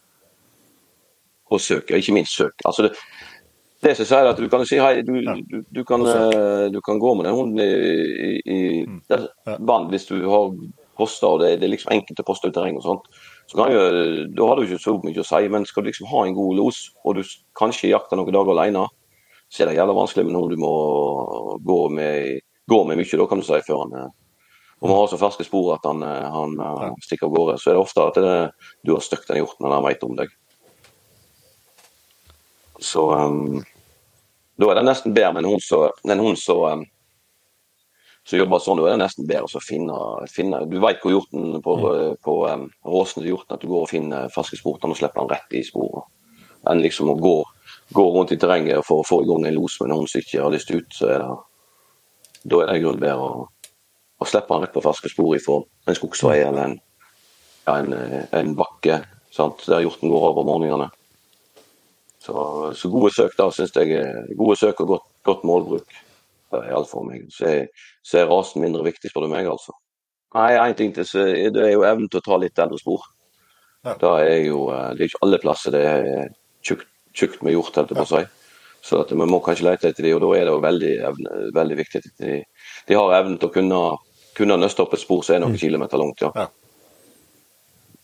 S3: Og søk, ikke minst søk. Altså det, det som sier at du kan si hei, du, du, du, kan, eh, du kan gå med den hunden i, i, i er vann hvis du har poster og det, det er liksom enkelt å poste ut terreng og sånt. Så kan jo, da har du ikke så mye å si, men skal du liksom ha en god los, og du kanskje jakter noen dager alene, så er det jævla vanskelig med noen du må gå med, gå med mye, da kan du si, før han eh, Om han har så ferske spor at han, eh, han eh, stikker av gårde, så er det ofte at det, du har støkt den hjorten, han vet om deg. Så um, da er det nesten bedre med en hund som en som jobber sånn, da er det nesten bedre å finne, finne Du vet hvor hjorten på, på um, råsene til hjorten at du går og finner ferske spor og slipper han rett i sporet. Enn liksom å gå, gå rundt i terrenget for å få i gang en los med en hund som ikke har lyst ut, så er det da er det i grunnen bedre å, å slippe han rett på ferske spor ifra en skogsvei eller en, ja, en, eh, en bakke sant, der hjorten går over morgenene. Så, så gode søk da syns jeg er gode søk og godt, godt målbruk. Det er alt for meg. Så er, så er rasen mindre viktig, spør du meg, altså. Nei, én ting til, så det er jo evnen til å ta litt eldre spor.
S2: Ja.
S3: Da er jo, eh, Det er ikke alle plasser det er tjukt, tjukt med hjort, holdt jeg på å si. Så at vi må kanskje lete etter de, og da er det jo veldig, evne, veldig viktig at de, de har evnen til å kunne, kunne nøste opp et spor som er noen kilometer langt. ja.
S2: Ja.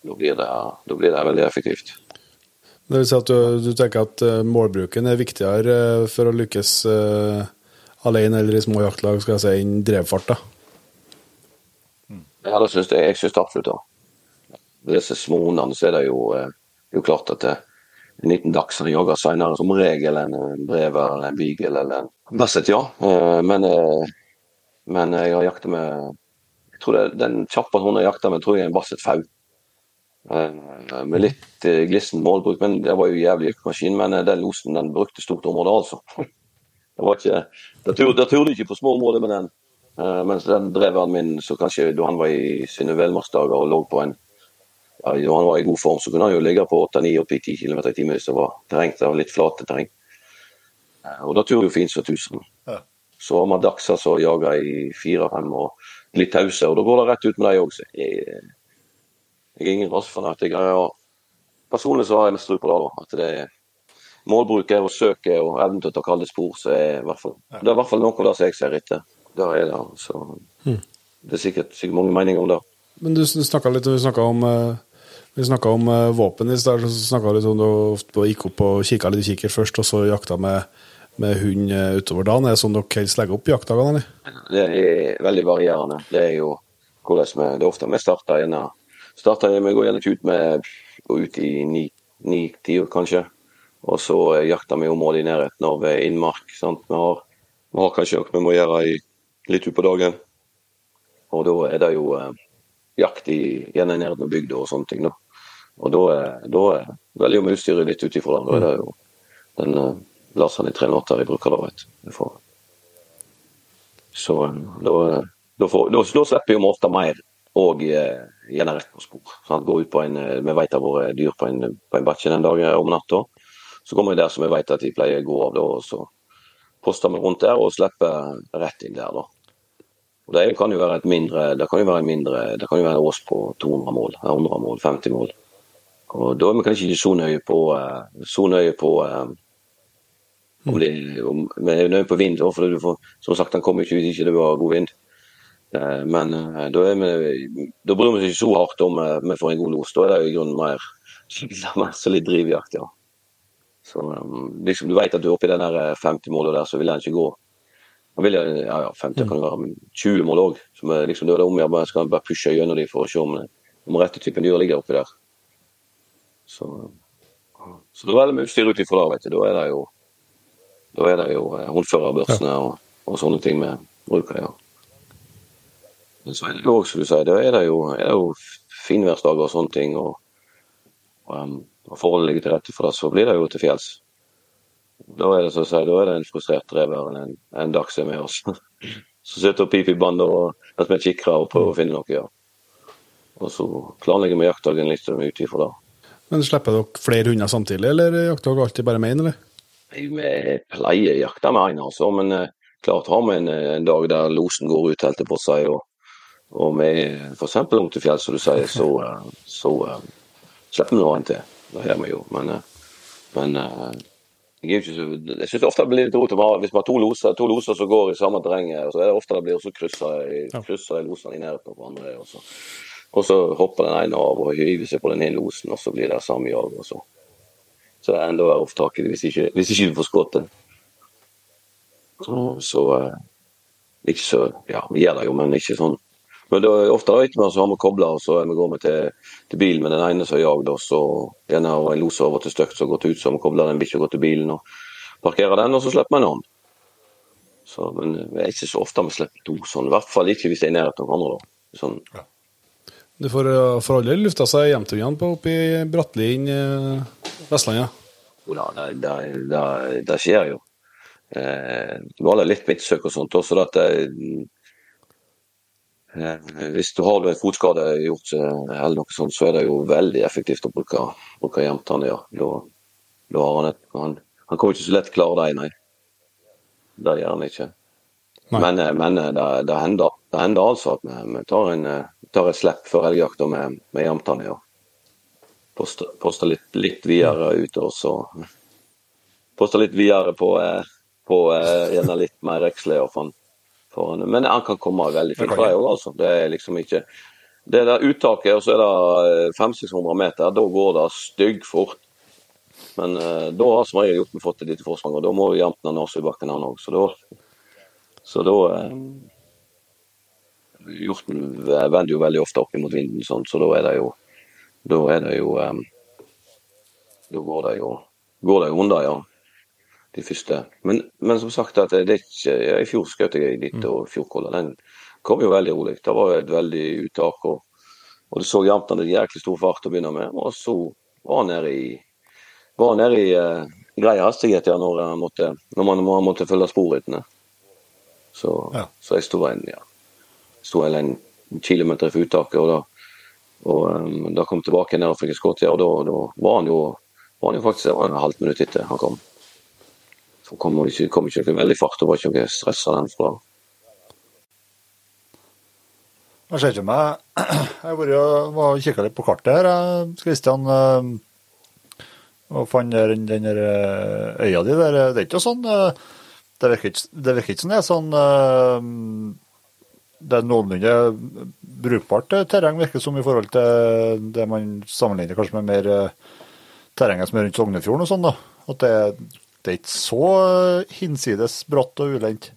S3: Da blir, det, da blir det veldig effektivt.
S1: Det vil si at du, du tenker at eh, målbruken er viktigere eh, for å lykkes uh, alene eller i små jaktlag skal jeg si, enn drevfart. da.
S3: Ja, det syns jeg, jeg synes det absolutt. da. Med disse små hundene så er det jo, jo klart at det, en liten han jager senere som regel enn en brever eller en beagle eller en basset, ja. Men, men jeg har jakta med jeg tror det, Den kjappeste hunden jeg jakta med, tror jeg er en basset fau. Eh, Med litt eh, glissen målbruk, men det var jo jævlig yrkesmaskin. Men eh, den losen den brukte stort område, altså. [laughs] Det var ikke, det turde, det turde ikke på små områder med den. Mens den dreveren min, så kanskje da han var i sine velmaktsdager og lå på en ja, Da han var i god form, så kunne han jo ligge på 8-9 opp i 10 km i timen hvis det var terreng det var litt flate terreng. Og da turer jo fint som tusen. Så har man dagser så jager i fire-fem og litt tause, og da går det rett ut med de òg. Jeg, er ingen rasefanatiker. Ja. Personlig så har jeg mest tro på det. da, at det er Målbruket og søket og evnen til å ta kalde spor, så er i hvert fall, det er i hvert fall noe av det som jeg ser etter. Det er det. Så det er sikkert, sikkert mange meninger om det.
S1: Men du, du snakka litt vi snakket om, eh, vi snakket om eh, våpen i stad. så litt om du ofte gikk opp og kikka litt i kikker først, og så jakta med, med hund eh, utover dagen. Er det sånn dere helst legger opp jaktdagene? eller?
S3: Det er veldig varierende. Det er jo hvordan vi Det er ofte vi starter gjerne starter Vi går gjerne ikke ut med gå ut i ni-ti, kanskje. Og så jakta jakter vi området i nærheten av eh, innmark. Sant? Vi, har, vi har kanskje noe vi må gjøre i, litt utpå dagen. Og da er det jo eh, jakt i gjerne i nærheten av bygda og sånne ting. Da. Og da, er- da er- velger vi utstyret litt ut ifra det. Da er det jo den eh, Larsen i 308 vi bruker da, vet du. Så eh, da, da, får, da, da slipper vi ofte mer og eh, gjerne rett på spor. Sant? Gå ut på en, eh, Vi vet det har vært dyr på en, på en bakke den dagen om natta. Så kommer vi der som vi vet at de pleier å gå av, da, og så poster vi rundt der og slipper rett inn der, da. Og Det kan jo være et mindre, det kan jo være en mindre, det kan jo være en ås på 200 mål, 100 mål, 50 mål. Og Da er vi kanskje ikke så nøye på, eh, så nøye på eh, om det, om, vi er nøye på vind, for du får, som sagt, den kommer ikke ut ikke det var god vind. Eh, Men eh, da, vi, da bryr vi oss ikke så hardt om eh, vi får en god los. Da er det i grunnen mer, [laughs] mer så litt drivjakt, ja. Så liksom Du vet at du er oppe i den der 50-målet der, så vil den ikke gå. Vil, ja, ja, 50 kan det være, men 20 mål òg. Liksom, da er det om å gjøre, skal bare pushe gjennom dem for å se om, om rette typen dyr ligger oppi der. Så, så da velger vi utstyr ut ifra det, vet du. Da er det jo da er det jo håndførerbørsene og, og sånne ting vi bruker, ja. Men så er det jo også, som du sier, da er det jo, er det jo finværsdager og sånne ting. og, og og forholdet ligger til rette for det, så blir det jo til fjells. Da er det, så å si, da er det en frustrert rever enn en, en som er med oss. [laughs] Så sitter og piper i bandet og mens vi kikker og prøver å finne noe. ja. Og så planlegger vi jaktdagen litt ut ifra det.
S1: Men slipper dere flere hunder samtidig, eller jakter dere alltid bare med én, eller?
S3: Vi pleier jakta med én, altså. Men eh, klart har vi en, en, dag der losen går ut, helt på seg, og, og vi f.eks. langt til fjells, som du sier, så, så, så uh, slipper vi noe en til. Det gjør vi jo. Men, eh, men uh, jeg, så, jeg synes ofte det blir litt rot hvis man har to loser, to loser som går i samme terrenget. Så er det ofte det blir også krysser, krysser losene i nærheten av hverandre. Og så, og så hopper den ene av og hiver seg på den ene losen, og så blir det samme jag. og så. Så det er enda verre tak hvis ikke, hvis ikke du får skutt det. Så, så eh, ikke så, ja, vi gjør det jo, men ikke sånn men da, ofte vi, så har vi kobla, og så vi går vi til, til, bilen med den ene som har jagd oss. og gjerne har en los over til støkt som har gått ut, så vi kobler den bikkja til bilen og parkerer den, og så slipper vi en annen. Så, men det er ikke så ofte vi slipper to sånn, i hvert fall ikke hvis det er i nærheten av hverandre. Sånn. Ja.
S1: Du får uh, for alle lufta seg hjemturen på oppe i Brattlien, i Vestlandet?
S3: Jo da, det, det, det, det, skjer jo. Eh, det var litt midtsøk og sånt også. så det, Eh, hvis du har en fotskade gjort eller noe sånt, så er det jo veldig effektivt å bruke, bruke jevntann. Ja. Da, da har han, et, han, han kommer ikke så lett klare det, nei. Det gjør han ikke. Nei. Men, eh, men eh, det, det, hender, det, hender, altså at vi, vi tar, en, tar, et slipp før elgjakta med, med jevntann. Ja. Poster, poster litt, litt, videre ute, og så poster litt videre på, på gjerne litt mer reksle. Og fan, for, men han kan komme veldig fint fra òg, altså. Det er liksom ikke Det der uttaket, og så er det 500-600 eh, meter, da går det styggfort. Men uh, da har som regel hjorten fått et lite forsprang, og da må ha nesa i bakken, han òg. Så da, så da uh, Hjorten vender jo veldig ofte opp mot vinden, sånn, så da er det jo Da er det jo um, Da går det jo går det jo under, ja de første. Men, men som sagt, at det ikke, ja, i fjor skjøt jeg litt, mm. og Fjordkolla den kom jo veldig rolig. Det var et veldig uttak. og, og Det så jevnt hadde jæklig stor fart å begynne med. Og så var han nede i, var nede i uh, grei hastighet ja, når, måtte, når man, man, måtte følge sporryttene. Så, ja. så jeg sto en, ja, sto en, kilometer fra uttaket. og da og um, da kom tilbake ned og fikk et skudd, og da, da, var han jo var han jo faktisk det var en halvt minutt etter han kom. Så kom ikke, kom ikke noe veldig fart, og var ikke noe stressa den fra.
S2: Jeg ser ikke meg Jeg var og kikka litt på kartet her, Kristian. Eh, og fant den, den eh, øya di der. Det er ikke sånn eh, Det virker ikke, det virker ikke som det er sånn Det er noenlunde brukbart terreng, virker som, i forhold til det man sammenligner kanskje med mer terrenget som er rundt Sognefjorden og sånn. da. At det, det er ikke så eh, hinsides bratt og ulendt?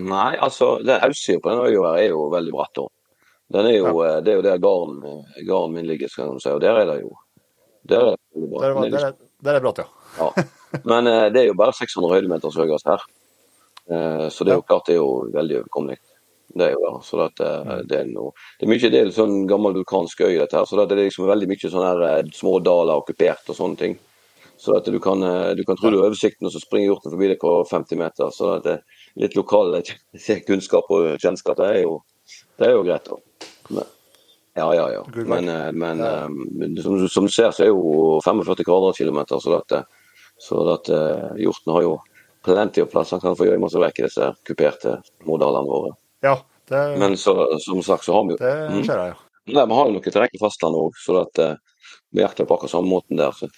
S3: Nei, altså den aussida på den øya er jo veldig bratt. Den er jo, ja. Eh, det er jo der garden, eh, garden min ligger, skal man si, og der er det jo Der er det
S2: bratt, Der, der, er, der er bratt, ja.
S3: ja. Men det er jo bare 600 høydemeters høyest her. Så det er jo klart det er jo veldig overkommelig. Det er jo det. Så det, det, er noe, det er mye er sånn gammel vulkansk øy, dette her. Så det er liksom veldig mye sånne små daler okkupert og sånne ting. Så at du kan, eh, du kan tro du har oversikten, og så springer hjorten forbi deg på 50 meter. Så at det er litt lokal [laughs] kunnskap og kjennskap, det er jo, det er jo greit. Men, ja, ja, ja. Men, eh, men. Som, som, du ser, så er jo 45 kvadratkilometer, så, at, så at hjorten har jo plenty av plass. Han kan få gjemme seg vekk i disse kuperte modellene våre.
S2: Ja, det,
S3: Men så, som sagt så har vi jo
S2: det skjer, ja. Mm.
S3: Nei, Vi har jo noe terreng rekke fastlandet òg, så at, eh, vi jakter på akkurat samme måten der. Så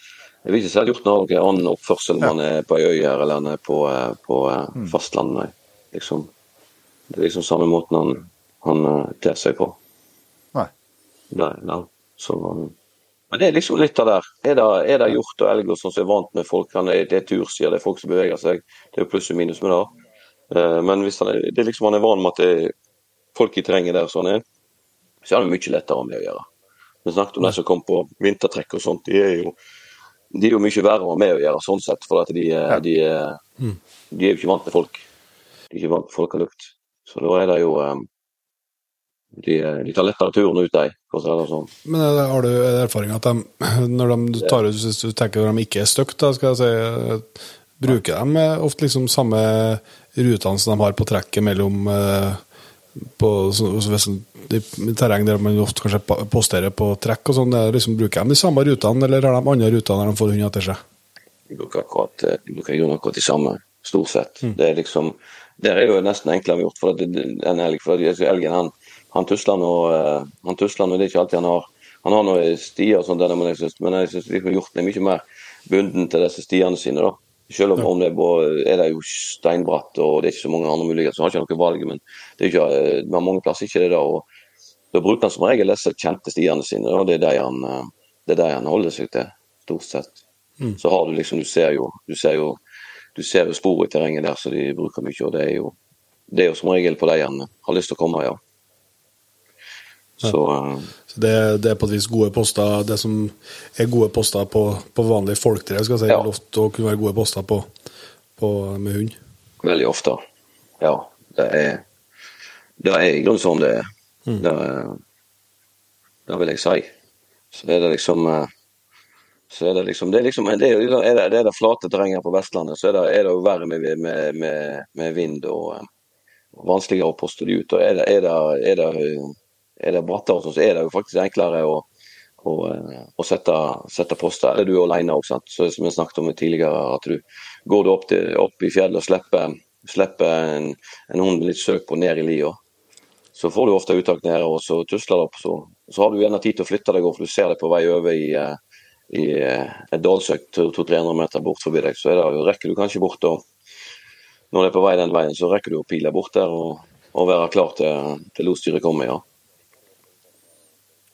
S3: jeg vil ikke si at hjorten har annen oppførsel om han er på ei øy her eller han er på, eh, på eh,
S2: Mm.
S3: fastlandet. Liksom, det er liksom samme måten han, han kler ter seg på.
S2: Nei.
S3: Nei, nei. Så, um, men det er liksom litt av det. Er det, er det hjort og elg og sånn som er vant med folk, han er, det er turstier, det er folk som beveger seg, det er jo pluss og minus med det. Eh, Men hvis han er, det er liksom han er vant med at det er folk i terrenget der sånn er, så er det mye lettere med å gjøre. Vi snakket om de som kom på vintertrekk og sånt. De er jo, de er jo mye verre å ha med å gjøre sånn sett, for at de, er- de, er- de er jo ikke vant til folk. De er ikke vant til folkelukt. Så da er det jo eh, De, de tar lettere turen ut, de. Sånn.
S1: Men er det- har du erfaring at de, [clears throat] når de tar ut, hvis du tenker når de ikke er støkt, da, skal jeg si, eh, bruker de eh, ofte liksom samme rutene som de har på trekket mellom eh, på så, hvis er terreng der man ofte kanskje posterer på trekk og sånn, det liksom, bruker de de samme rutene, eller har de andre ruter når de får hund etter seg?
S3: De bruker akkurat, de bruker akkurat de samme, stort sett. Det er liksom, Der er jo nesten enklere gjort for det- en elg. for at Elgen han, han tusler nå eh, han tusler nå, det er ikke alltid han har han har noen stier og sånt, men jeg synes liksom hjorten er mye mer bunden til disse stiene sine. da. Selv om, om det er, det jo steinbratt og det er ikke så mange andre muligheter, så har ikke noe valg. Men det er ikke, eh, mange plasser ikke det da. og Da bruker han som regel disse kjente stiene sine. og Det er de han, eh, det er de han holder seg til, stort sett. Så har du liksom, du ser jo, du ser jo du ser jo spor i terrenget der som de bruker mye, og det er jo, det er jo som regel på de han har lyst til å komme, ja. Så eh,
S1: Så det, det er på et vis gode poster, det som er gode poster på, på vanlige folktre, skal jeg si,
S3: Ja.
S1: ofte også kunne være gode poster på, på, med hund.
S3: veldig ofte. Ja, det er Det er i grunnen sånn det er. Det, er- det vil jeg si. Så er det liksom eh, så er det liksom Det er liksom det er, er, det, det det flate terrenget på Vestlandet, så er det, er det jo verre med, med, med, med vind og, eh, og vanskeligere å poste de ut. og Er det, er det, er det, er brattere, så er det jo faktisk enklere å, å, å sette, sette poster. Eller du er alene òg, som vi snakket om tidligere. at du Går du opp, til, opp i fjellet og slipper, slipper en, en hund litt søk på ned i lia, så får du ofte uttak nede, og så tusler det opp. Så, så har du gjerne tid til å flytte deg, for du ser det på vei over i, eh, i eh, et dalsøk 200-300 meter bort forbi deg. Så det, rekker du kanskje bort og når det er på vei den veien, så rekker du å pile bort der og, og være klar til, til losdyret kommer, ja.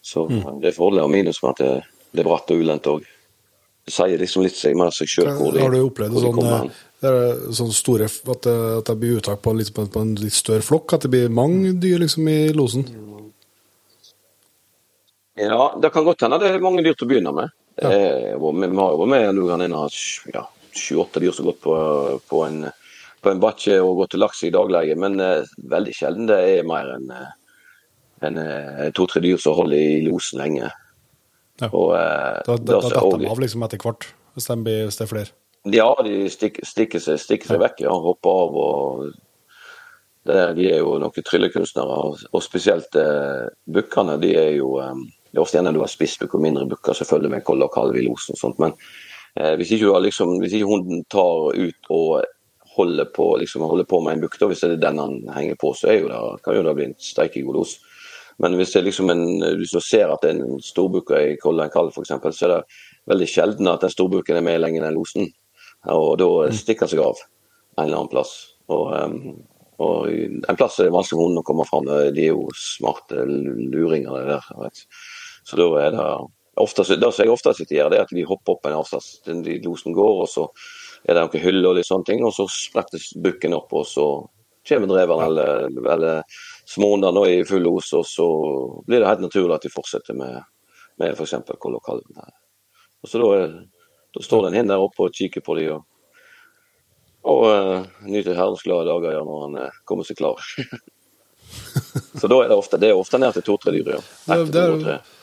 S3: Så det er fordeler og minus med at det, det er bratt og ulendt òg. Det sier liksom litt seg mer seg sjøl hvor de,
S1: Har du opplevd
S3: de
S1: sånn, eh, det er sånn store at det, at det blir uttak på litt, på en- på en litt større flokk? At det blir mange dyr liksom i losen?
S3: Ja, det kan godt hende det er mange dyr til å begynne med. Eh, Vi har jo med nå kan en ha ja, sju-åtte dyr som har gått på, på en på en bakke og gått til laks i dagleie, men eh, veldig sjelden det er mer enn eh, eh, to-tre dyr som holder i losen lenge.
S1: Ja.
S3: Og, eh,
S1: Da, da, da detter de av liksom etter hvert, hvis, de blir, hvis det er flere.
S3: Ja, de stikker, stikker, seg, stikker seg vekk, ja, hopper av. og det der, De er jo noen tryllekunstnere. Og, og spesielt eh, bukkene. De er jo eh, Det er ofte gjerne du har spissbukk og mindre bukker som følger med kolla og kalv i losen og sånt. Men eh, hvis, ikke liksom, hvis ikke hunden tar ut og holder på, liksom, holder på med en bukk, hvis det er den han henger på, så jo det, kan jo det bli en steikegod los. Men hvis liksom en, hvis du ser at det er en storbukke i en Kall f.eks., så er det veldig sjelden at den storbukken er med lenger enn losen. Og da stikker den seg av en eller annen plass. Og, og en plass er det vanskelig for hunden å komme fram. De er jo smarte luringer. der, vet. Så da er det ofte, Det som jeg sitter gjør, det er at de hopper opp en avstand. Den losen går, og så er det noen hyller og litt sånne ting, og så spretter bukken opp, og så kommer dreveren eller, eller småhunden nå er i full os, og så blir det helt naturlig at de fortsetter med, med f.eks. koll og. Og så da, da står det en hind der oppe og kikker på de og, og uh, nyter herrens glade dager ja, når han uh, kommer seg klar. [laughs] så da er det ofte, det er ofte ned til to-tre dyr, ja.
S1: Det- det er-.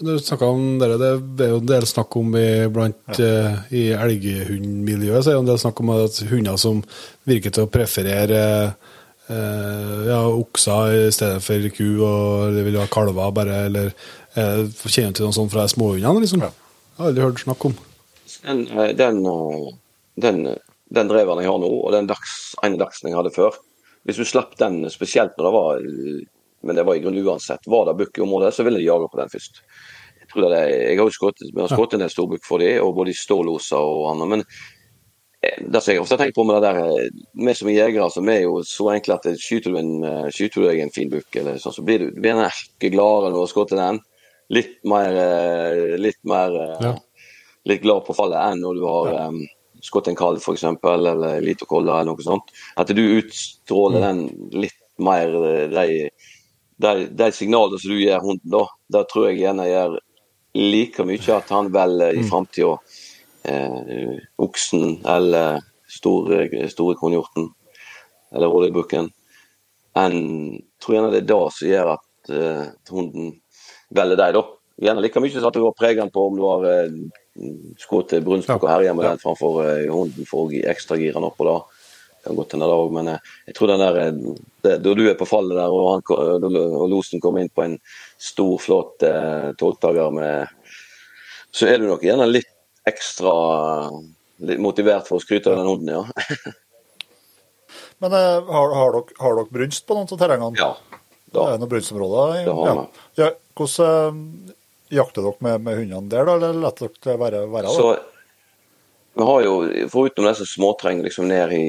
S1: Du snakka om dere, det er jo en del snakk om i, blant, eh, i elghundmiljøet, så er det en del snakk om at hunder som virker til å preferere eh, ja, okser i stedet for ku, og de vil ha kalver bare, eller eh, kjenner du til noe sånt fra småhundene, liksom? Ja. Jeg har aldri hørt snakk om.
S3: Den, eh, den, eh, den, den dreveren jeg har nå, og den dags, ene dagsen jeg hadde før Hvis du slapp den, spesielt når det var men det var i grunnen uansett, var det bukk i området, så ville de jage på den først. Jeg, tror det jeg har jo skutt, vi har skutt en del storbukk for dem, og både i ståloser og annet. Men det som jeg ofte tenker på med det der, vi som er jegere, altså, vi er jo så enkle at skyter du, en, skyter du deg en fin bukk, eller sånn, så blir du, du blir en erke gladere når du har skutt den. Litt mer, litt mer ja. litt glad på fallet enn når du har ja. um, skutt en kalv f.eks., eller lite kolle eller noe sånt. At du utstråler den litt mer de de, de signalene som du gir hunden, da, det tror jeg gjerne gjør like mye at han velger i mm. Eh, oksen eller store, store kronhjorten eller rådyrbukken, enn tror gjerne det er det som gjør at eh, hunden velger deg, da. Gjerne like mye som at du har pregen på om du har eh, skutt brunstbukk og herja med den framfor eh, hunden for å ekstra girene den opp. og da kan godt hende det òg, men eh, jeg tror den der eh, det, Da du er på fallet der, og, han, og losen kommer inn på en stor, flott eh, tolvdager med Så er du nok gjerne litt ekstra litt motivert for å skryte av den hunden, ja. [laughs]
S2: men eh, har, har, dere, har, dere, brunst på noen av terrengene?
S3: Ja.
S2: Da. Det er noen brunstområder? Det har vi. Ja. Hvordan eh, jakter dere med, med, hundene der, da, eller lar dere det være? være?
S3: Så vi har jo, Foruten disse småtrengene liksom ned i,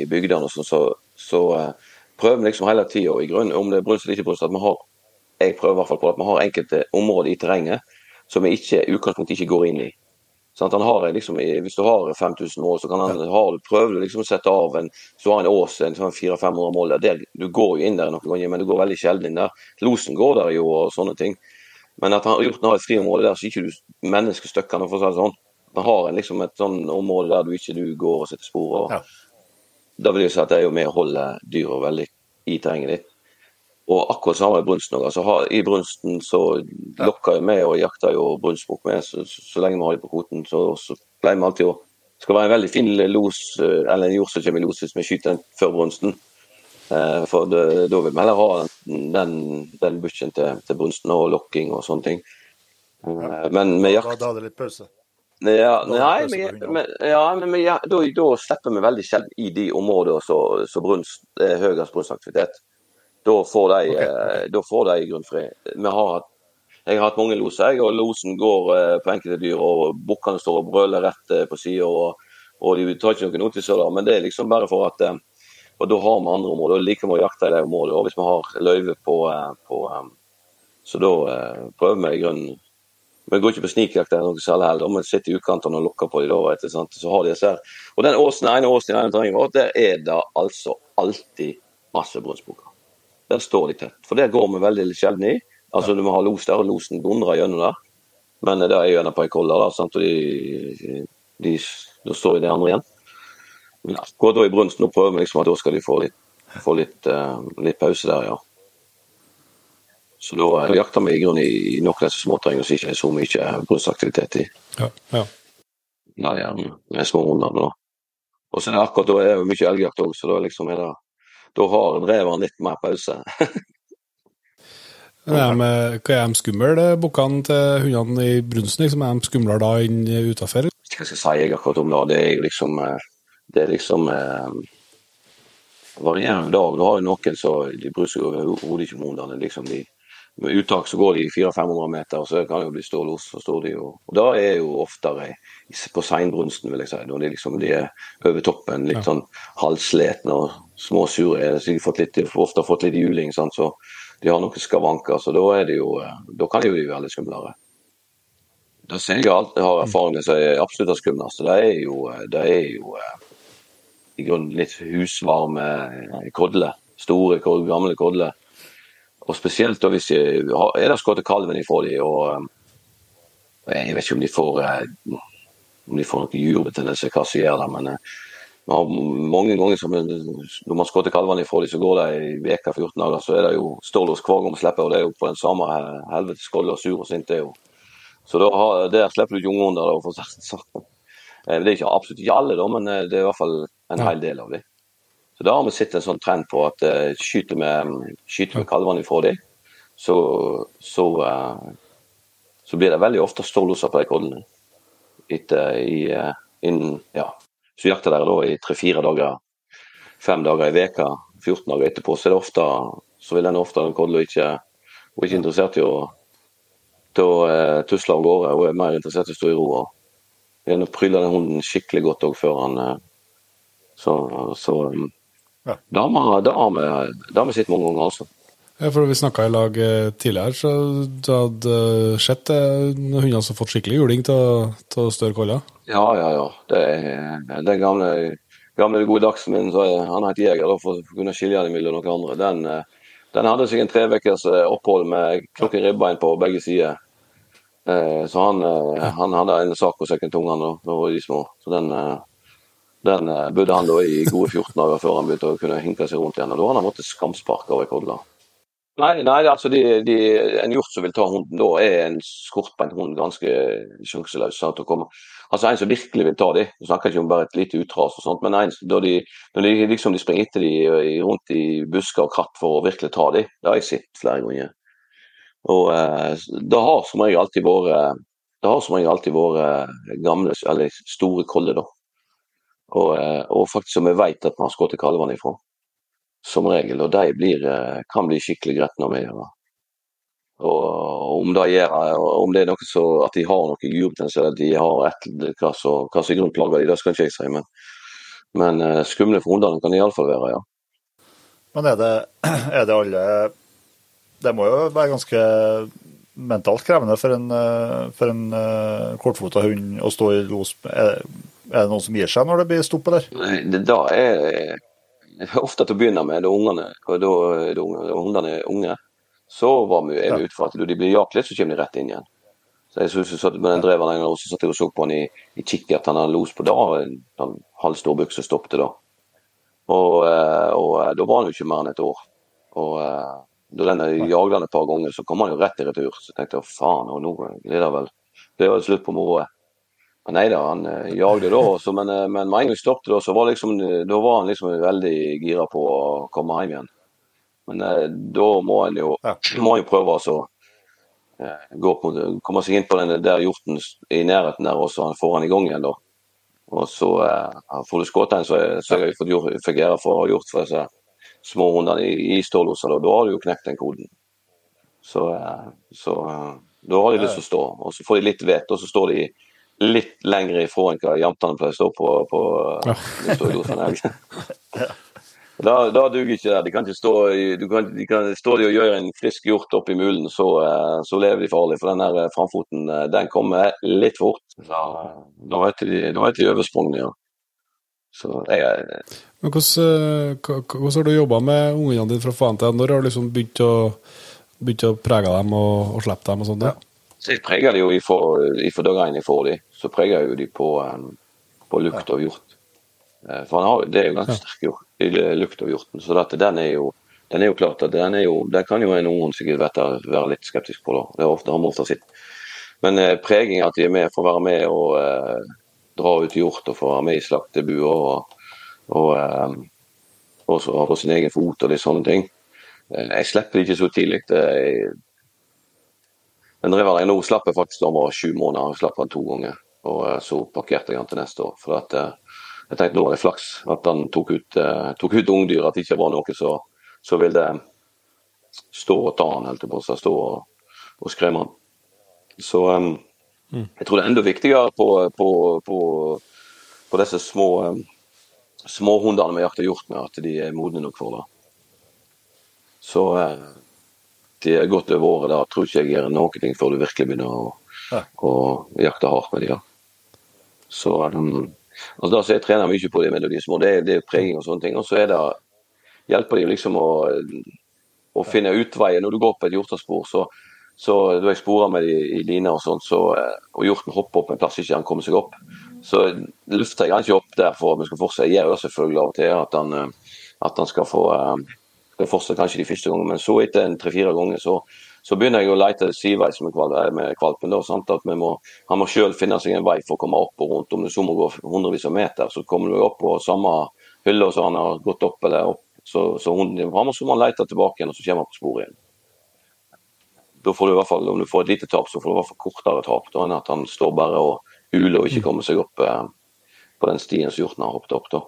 S3: i bygdene, så, så, så uh, prøver vi liksom hele tida, om det er brunst eller ikke brunst, at vi har jeg prøver i hvert fall på at vi har enkelte områder i terrenget som vi ikke, utgangspunktet ikke går inn i. Sånn, har liksom, hvis du har 5000 mål, så kan han, har, prøver du liksom å sette av en så har en ås en sånn 400-500 mål. Der, du går jo inn der noen ganger, men du går veldig sjelden inn der. Losen går der jo og sånne ting. Men at han har gjort har et friområde der så ikke du menneskestykker for å si det sånn. Man har en, liksom et sånn område der du ikke du går og setter spor. og ja. Da vil jeg si at det er jo med å holde dyra veldig i terrenget ditt. Og akkurat samme i brunsten òg. Altså, I brunsten så lokker jeg med og jakter jo brunstbukk med, så, så, så, lenge vi har dem på kvoten. Så, så pleier vi alltid å Det skal være en veldig fin los, eh, eller en jord som kommer i los hvis vi skyter den før brunsten. Eh, for det, da vil vi heller ha den, den bukken til, til brunsten og lokking og sånne ting. Ja. men med jakt
S2: Da, da er det litt pause?
S3: Ja, nei, men, ja, men ja, da, da, slipper vi veldig sjelden i de områdene som så brunst, er høyest brunstaktivitet. Da får de, okay. Eh, da får de grunnfri. Vi har jeg har hatt mange loser, og losen går eh, på enkelte dyr, og bukkene står og brøler rett eh, på sida, og, og, de tar ikke noen notiser da, men det er liksom bare for at Og da har vi andre områder, og liker vi å jakte i de områdene. Og hvis vi har løyve på, på Så da prøver vi i grunnen vi går ikke på snikjakt eller noe særlig heller. Vi sitter i utkantene og lukker på dem. Da, så har de disse her. Og den åsen, ene åsen i ene terrenget vårt, der er det altså alltid masse brunstbukker. Der står de tett. For der går vi veldig sjelden i. Altså Du må ha los der, og losen dundrer gjennom der. Men det er gjerne på ei kolle, da, sant? og de, de, de står i det andre igjen. Går da i brunsten og prøver liksom at da skal de få litt, få litt, uh, litt pause der, ja. Så da jakter vi i grunnen i noen av disse småterrengene som ikke er så mye brunstaktivitet i.
S1: Ja, ja.
S3: Ja, gjerne med små runder Da. Og så er det akkurat da er det mye elgjakt òg, så da, liksom er det, da har dreveren litt mer pause. [laughs]
S1: Er de, hva er de skumle, bukkene til hundene i brunsten? Liksom, er de skumlere da enn utafor?
S3: Hva skal jeg si akkurat om det? Det er liksom Det er liksom eh, varierende dag. Du har jo noen som de bryr seg overhodet ikke om hundene. Liksom de, uttak så går de 400-500 meter, og så kan det jo bli. Så står de jo, og da er jo oftere på seinbrunsten, vil jeg si. Når de, liksom, de er over toppen, litt ja. sånn halvsletne og småsure. Så de har litt, ofte fått litt juling, sant? så de har noen skavanker. Så da, er det jo, da kan de jo være litt skumlere. Da ser jeg alltid har erfaring med som er absolutt det skumleste. Det er jo, det er jo i grunnen litt husvarme kodler. Store, gamle kodler og spesielt da hvis jeg, er det skutt kalven ifra de, og, jeg vet ikke om de får eh, om de får noen jurbetennelse, hva som gjør det. Men eh, har mange ganger som når man skutter kalvene ifra de, så går det ei uke, 14 dager, så er det jo hver gang vi slipper, og det er jo på den samme helvetes skål og sur og sint. det er jo. Så da, der slipper du ikke unge for å si det sånn. Det er ikke absolutt ikke alle, da, men det er i hvert fall en hel del av dem. Så Da har vi sett en sånn trend på at uh, skyter vi skyter med kalvene ifra dem, så, så, uh, så, blir det veldig ofte stålloser på de kollene. Etter i uh, innen ja, så jakter dere da i tre-fire dager, fem dager i veka, 14 dager etterpå, så er det ofte så vil den ofte den kodla ikke, hun er ikke interessert i å, til å uh, tusle av gårde. Hun er mer interessert i å stå i ro. og Gjerne pryler den hunden skikkelig godt òg før han Så, så um,
S2: Ja.
S3: damer da har vi, da har vi sett mange ganger, altså.
S1: Ja, for Vi snakka i lag eh, tidligere, så du hadde eh, sett eh, noen hunder som har fått skikkelig juling til større koller.
S3: Ja, ja, ja. Det er den gamle, gamle gode dagsen min, så han het Jeger, da, for å kunne skille den mellom noen andre. Den, den hadde seg en tre ukers opphold med klokken ribbein på begge sider. Så han, han hadde en sak på sekken tunga da de små. Så den, den eh, bodde han da i gode 14 dager før han begynte å kunne hinke seg rundt igjen. Og da har han måttet skamsparke over Kodla. Nei, nei, altså de, de, en hjort som vil ta hunden, da er en skortbeint hund ganske sjanseløs. sant, å komme. Altså En som virkelig vil ta dem, du snakker ikke om bare et lite utras, og sånt, men en, da de, når de, liksom, de springer etter dem rundt i busker og kratt for å virkelig ta dem, det har jeg sett flere ganger. Og eh, Det har som regel alltid vært det har som regel alltid vært gamle, eller store koller, da. Og, eh, og faktisk som vi vet at vi har skutt kalvene ifra som regel, og de blir, eh, kan bli skikkelig gretne med. Ja. Og om det, gjør, om det er noe så at de har noe jurbetennelse, eller de har et, hva som i plager de, det skal ikke jeg si. Men, men eh, skumle for hundene kan de iallfall være, ja.
S2: Men er det, [clears throat] er det alle Det må jo være ganske mentalt krevende for en, for en kortfota hund å stå i los. Er, er det noen som gir seg når det blir stopp der?
S3: Det da er ofte til å begynne med, da ungene, da, da hundene er unge, så var vi, er vi ute for at de blir jaklet litt, så kommer de rett inn igjen. Så jeg synes så, med den dreven en gang, og så satt jeg og så på han i, i kikkert, han hadde los på da, en halv storbukse stoppet da. Og, eh, og eh, da var han jo ikke mer enn et år. Og eh, da den jagde han et par ganger, så kom han jo rett i retur. Så jeg tenkte jeg faen, og nå er det vel det var slutt på moroet. Nei da, han eh, jagde da også, men, eh, men med en gang vi stoppet da, så var, liksom, da var han liksom veldig gira på å komme hjem igjen. Men eh, da må han jo,
S2: Ja.
S3: må prøve altså, eh, gå på, komme seg inn på den der hjorten i nærheten der, og så han får han i gang igjen da. Og så eh, får du skutt en, så, så jeg fått gjort, fikk ære for å ha gjort for disse små hundene i, i stålloser, da, da har du jo knekt den koden. Så, eh, så eh, da har de lyst til å stå, og så får de litt vett, og så står de litt lenger ifra enn hva jentene pleier å stå på, på [laughs] ja. Da, da duger ikke det. De kan ikke stå du kan, de kan stå de og gjøre en frisk hjort oppi mulen, så, eh, så lever de farlig. For den her eh, framfoten eh, den kommer litt fort. Da, da vet de, da vet de oversprungne, ja. Så jeg, er-
S1: Men hvordan, hvordan har du jobba med ungene dine fra faen til? Når har du liksom begynt å, begynt å prege dem og, og slippe dem og sånt? da?
S3: Jeg preger de jo ifra dagen jeg får de, så preger jeg jo de på, eh, på lukt av hjort. Eh, For han har, det er jo ganske sterk i lukt av hjorten, så dette, den er jo den er jo klart at den, jo, den kan jo en ung sikkert være, litt skeptisk på. da. Det er ofte, han ofte sitt. Men eh, preging, at de er med for å være med og eh, dra ut hjort og få være med i slaktebua og, og, eh, også ha på sin egen fot og litt sånne ting. Eh, jeg slipper det ikke så tidlig. Det er, men dreveren jeg nå slapp jeg faktisk om sju måneder. Jeg slapp han to ganger. Og eh, så parkerte jeg han til neste år. For at, eh, jeg tenkte nå var det flaks at han tok ut, eh, tok ut ungdyr. At det ikke var noe så, så ville stå og ta han, holdt jeg på å. Stå og, og skremme han. Så eh, jeg tror det er enda viktigere på, på, på, på disse små små småhundene vi jakter hjort med, at de er modne nok for det. Så godt over året. Da tror ikke jeg gjør noen ting før du virkelig begynner å,
S2: Ja.
S3: å jakte hardt med de da. Så um, altså da så jeg trener mye på de med de små. Det det er preging og sånne ting. Og så er det hjelper de liksom å, å finne utveier. Når du går på et hjortespor, så, så da jeg sporer med de i line og sånn, så, eh, og hjorten hopper opp en plass ikke han kommer seg opp, så lufter jeg han ikke opp der for at vi skal fortsette. Jeg gjør jo selvfølgelig av og til at han, eh, at han skal få eh, skal fortsette kanskje de første gangene, men så etter en tre-fire ganger så, så begynner jeg å lete sideveis med, kval med kvalpen. Da, sant? At må, han må selv finne seg en vei for å komme opp og rundt. Om det så må gå hundrevis av meter, så kommer du opp på samme hylle som han har gått opp eller opp. Så, så hunden din må han lete tilbake igjen, og så kommer han på sporet igjen. Da får du i hvert fall, Om du får et lite tap, så får du i hvert fall kortere tap da, enn at han står bare og huler og ikke kommer seg opp, eh, på den stien som hjorten har hoppet opp. da.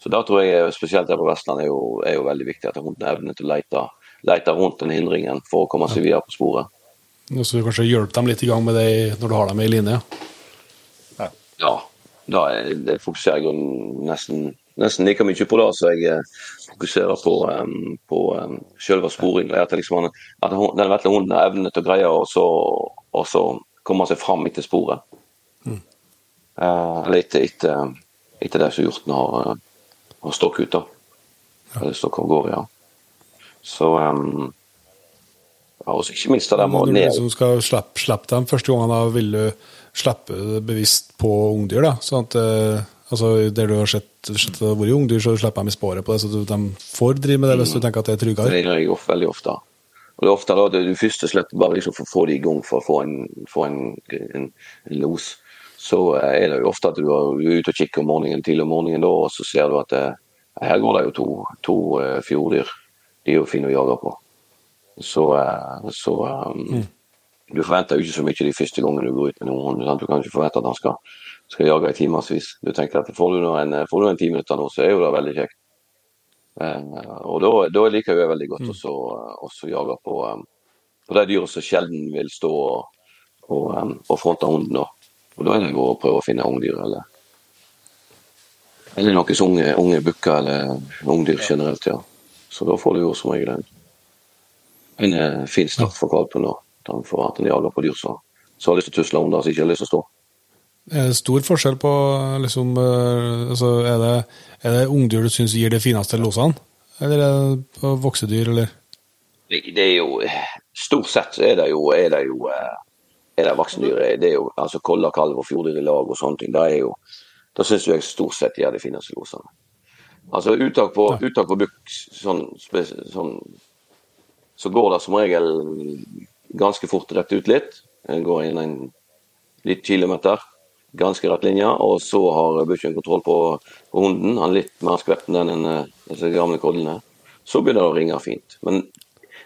S3: Så da tror jeg spesielt her på Vestlandet er jo, er jo veldig viktig at hunden evner til å lete, lete rundt den hindringen for å komme seg videre på sporet.
S1: Og så kanskje hjelpe dem litt i gang med det når du har dem i linje.
S3: Ja, da er, det fokuserer jeg nesten, nesten like mye på det som jeg eh, fokuserer på, um, på um, selve sporingen. At, liksom, at den vesle hunden har evne til å greie å så- og så komme seg fram etter sporet. Eh, eller etter, etter, etter det som hjorten har, har stokk ut. da. Eller stokk av gårde, ja. Så um, ja, og ikke minst det der med
S1: Når du
S3: ned
S1: skal slippe, slippe dem første gangen, da vil du slippe bevisst på ungdyr. da, sånn at eh, altså, Der du har sett, sett det har vært ungdyr, så slipper de i sporet på det, så de får drive med det hvis du tenker at det er tryggere.
S3: Det gjør jeg ofte, veldig ofte. Og det er ofte da det du og slipper bare liksom for å få det i gang, for å få en, få en, en, en los. Så eh, er det jo ofte at du er ute og kikker om morgenen, tidlig om morgenen da, og så ser du at eh, her går det jo to, to eh, fjordyr. De er jo fine å jage på. Så, så um, du forventer jo ikke så mye de første gangene du går ut med noen hund. sant? Du kan ikke forvente at han skal, skal jage i timevis. Du tenker at får du en, får du en ti minutter nå, så er jo det veldig kjekt. Og da, da liker jeg veldig godt å også jage på, på de dyra som sjelden vil stå og, og, og fronte hunden. da. Og da er det å prøve å finne ungdyr, eller eller noen unge, unge bukker eller ungdyr generelt, ja. Så da får du jo som regel en, en eh, fin start for kalven da. Får at den jager på dyr som har lyst til å tusle om det, som ikke har lyst til å stå.
S1: Er det stor forskjell på liksom, eh, altså, er, det, er det ungdyr du syns gir de fineste losene? Eller er det voksedyr, eller?
S3: Det det er jo Stort sett er det jo, er det jo eh, er det voksendyr. Det er jo altså koller, kalv og fjorddyr i lag og sånne ting. Er jo Da syns jeg stort sett de fineste losene. Altså uttak på, uttak på bukk sånn, sånn så går det som regel ganske fort rett ut litt. Det går inn en litt kilometer, ganske rett linje, og så har bukken kontroll på, på hunden. Han er litt mer skvetten enn en, eh, disse gamle kollene. Så begynner det å ringe fint. Men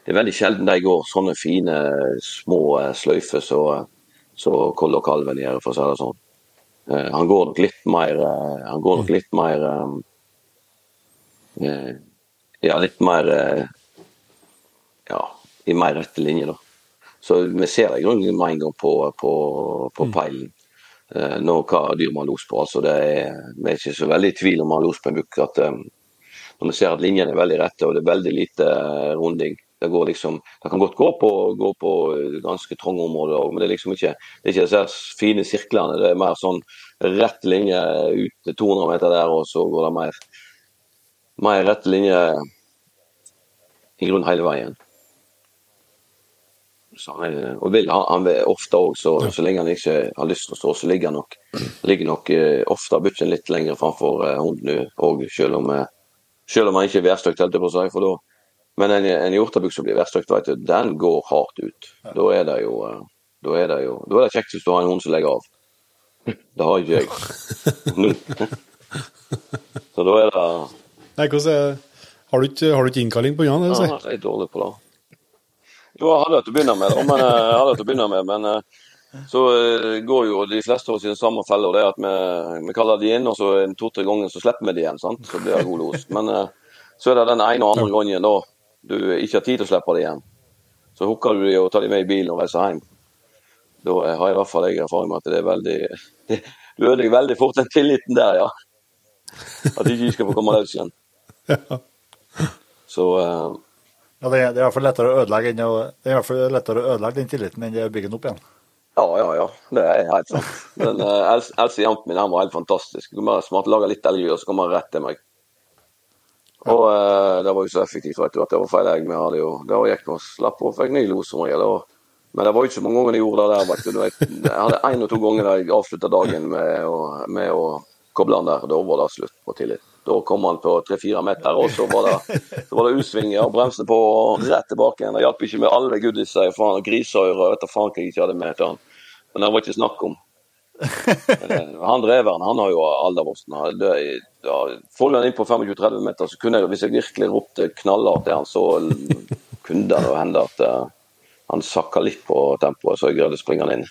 S3: det er veldig sjelden de går sånne fine, små eh, sløyfer som så koll og kalven gjør, for å si det sånn. Eh, Han går nok litt mer eh, Han går nok litt mer Ja, litt mer Ja, i mer rette linje, da. Så vi ser i grunnen med en gang på, på, på peilen nå hva dyr man har los på. Altså det er, vi er ikke så veldig i tvil om man har los på en bukk. at Når vi ser at linjene er veldig rette og det er veldig lite runding det, går liksom, det kan godt gå på, gå på eh, ganske trange områder òg, men det er liksom ikke det er ikke disse fine sirklene. Det er mer sånn rett linje ut til 200 meter der, og så går det mer, mer rett linje i grunnen hele veien. Han og vil, han, vil ofte òg, så, så lenge han ikke har lyst til å stå, så ligger han nok, ligger nok eh, ofte bukken litt lenger framfor eh, hunden òg, selv om, selv om han ikke er værstøkt, holdt jeg på å si. For da, men en, en som blir værstøkt, vet du, den går hardt ut. Da er det jo eh, da er det jo da er det kjekt hvis du har en hund som legger av. Det har ikke jeg. [laughs] Så da er det
S1: Nei, hvordan Har du ikke, har du ikke innkalling på Jan?
S3: ja, jeg er dårlig på det. Jo, jeg hadde hatt til å begynne med, men, eh, jeg hadde til å begynne med, men eh, så går jo de fleste av oss i den samme fella. det er at vi, vi kaller de inn, og så to-tre ganger så slipper vi de igjen. sant? Så blir det god los. Men så er det den ene og andre gangen da du ikke har tid til å slippe dem igjen. Så hooker du dem og tar dem med i bilen og reiser hjem. Da har har i hvert fall jeg erfaring med at det er veldig [laughs] det, Du ødelegger veldig fort den tilliten der, ja. At de ikke skal få komme løs igjen. Så uh,
S2: Ja, det, er, det er i hvert fall lettere å ødelegge enn å, det er i hvert fall lettere å ødelegge den tilliten enn å bygge den opp igjen.
S3: Ja, ja, ja. Det er helt sant. Men uh, Else, Else Jampen min her var helt fantastisk. Du bare smart lage litt elgjør, så kommer han rett til meg. Og eh, det var jo så effektivt vet du, at det var feil egg. Vi hadde jo, Da gikk vi og slapp og fikk ny los som regel. og- Men det var jo ikke så mange ganger jeg gjorde det der. vet du. Vet, Jeg hadde én og to ganger der jeg avslutta dagen med å, med å koble han der. Da var det slutt på tillit. Da kom han på tre-fire meter, og så var det, så var det U-svinger og bremsene på og rett tilbake igjen. Det hjalp ikke med alle goodiesa og griseører vet du faen hva jeg ikke hadde med til han. Men det var ikke snakk om. Eh, Han dreveren han har jo aldervosten. Får han inn på 25-30 meter, så kunne jeg, hvis jeg virkelig ropte knallhardt til han, så kunne det hende at eh, han sakka litt på tempoet, så jeg greide å springe han inn.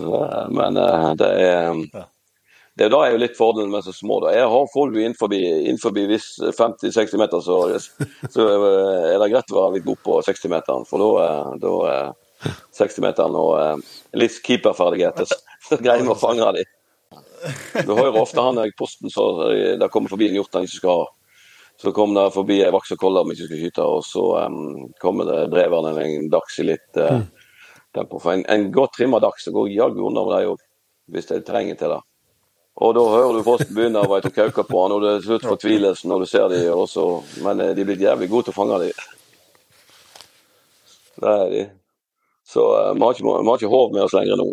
S3: Eh, Men det er det er da er jo litt fordelen med så små. da. Jeg har folk innenfor, innenfor 50-60 meter, så, så, er det greit å være litt god på 60-meteren. For da 60-meteren og litt keeperferdigheter, [laughs] så greier vi å fange dem. Du hører ofte han i posten så det kommer forbi en hjort han ikke skal ha. Så kom det forbi ei vaks og kolle om ikke skal skyte, og så um, kommer det dreverne en dags i litt uh, tempo. For en, en godt trimma dags går jaggu unna med dem òg, hvis de trenger til det. Og da hører du posten begynne å kauke på han, og det er slutt fortvilelsen når du ser dem også. Men de er blitt jævlig gode til å fange dem. Det er de. Så uh, vi har ikke, ikke håv med oss lenger nå. [laughs]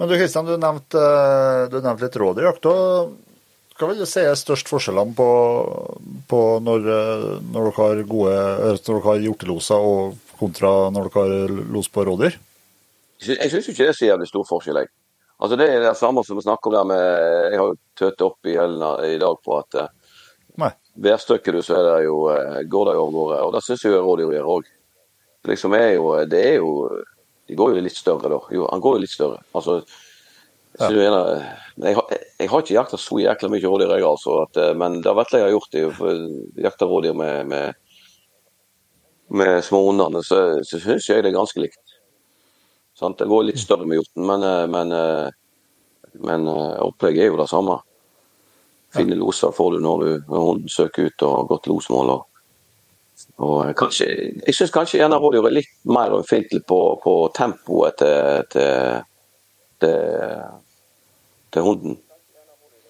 S2: Men du Kristian, du nevnte, du nevnte litt rådyrjakt. Hva vil du si er størst forskjellene på, på når, når, dere har gode, når dere har hjorteloser og kontra når dere har los på rådyr?
S3: Jeg syns ikke det er så jævlig stor forskjell. Jeg. Altså Det er det samme som vi snakker om der med Jeg har jo tøtt opp i i dag på at eh, værstøkker du, så er det jo, eh, går det jo av gårde. Og det syns jeg rådyr gjør òg. Liksom er jo, det er jo de går jo litt større, da. Jo, han går jo litt større. Altså, ja. jeg, jeg, har, jeg, har ikke jakta så jækla mye rådyr, jeg, altså. At, eh, men det vesle jeg har gjort. det, Jakta rådyr med, med, med småhundene, så, så syns jeg det er ganske likt. Sant? Det går litt større med hjorten, men, eh, men, eh, men opplegget er jo det samme. Fine loser får du når, du, når hunden søker ut og har gått losmål. og og kanskje, jeg syns kanskje gjerne rådyr er litt mer ømfintlig på, på tempoet til, til, til, til, hunden.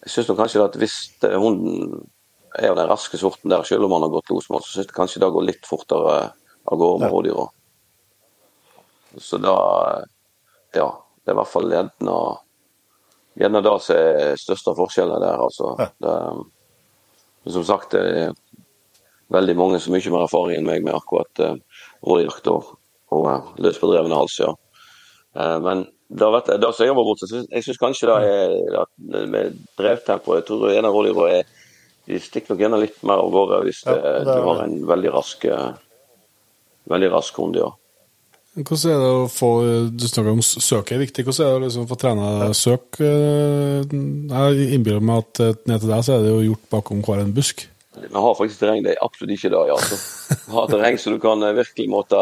S3: Jeg syns kanskje at hvis hunden er av den raske sorten der, selv om han har gått losmål, så syns jeg kanskje det går litt fortere av gårde med rådyra. Så da Ja. Det er i hvert fall gjerne, gjerne det som er største forskjellen der, altså. Det, som sagt, det er veldig mange som mye mer erfaring enn meg med akkurat uh, rådyrjakt og, og uh, løs på hals. ja. Uh, men det, vet, det som jeg var borte, jeg syns kanskje det er at med drevtempo Jeg tror en av rådyrene er de stikker nok gjerne litt mer av gårde hvis det, ja, det du har en veldig rask veldig rask hund. ja.
S1: Hvordan er det å få Du snakker om søk er viktig. Hvordan er det liksom å få trene søk? Jeg innbiller meg at ned til deg så er det jo gjort bakom hver en busk.
S3: Vi har faktisk terreng det er absolutt ikke det. ja. Vi har terreng så du kan eh, virkelig måtte,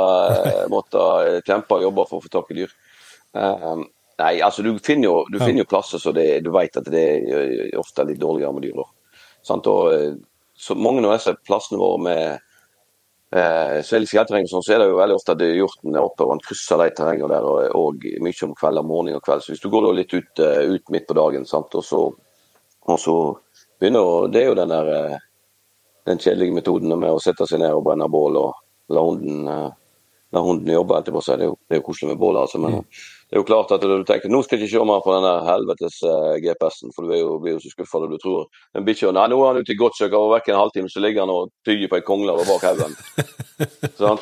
S3: eh, måtte eh, kjempe og jobbe for å få tak i dyr. Um, nei, altså du finner jo, du finner jo plasser så det, du vet at det er ofte litt dårligere med dyr. Så mange av disse plassene våre med eh, i er fjellterreng, sånn, så er det jo veldig ofte at hjorten er oppe og han krysser de terrengene der, og, og mye om kveld og morgen og kveld. Så hvis du går litt ut, ut midt på dagen, sant, og så, og så begynner Det er jo den der den kjedelige metoden med å sette seg ned og brenne bål og la hunden, eh, la hunden jobbe etterpå. Er det, jo, det er jo koselig med bål, altså. Men mm. Det er jo klart at du tenker nå skal jeg ikke se mer på denne helvetes uh, GPS-en, for du er jo, blir jo så skuffa når du tror en bikkje Nei, nå er han ute i godt søk, og vekk en halvtime, så ligger han og tygger på ei kongle bak haugen. [laughs] Så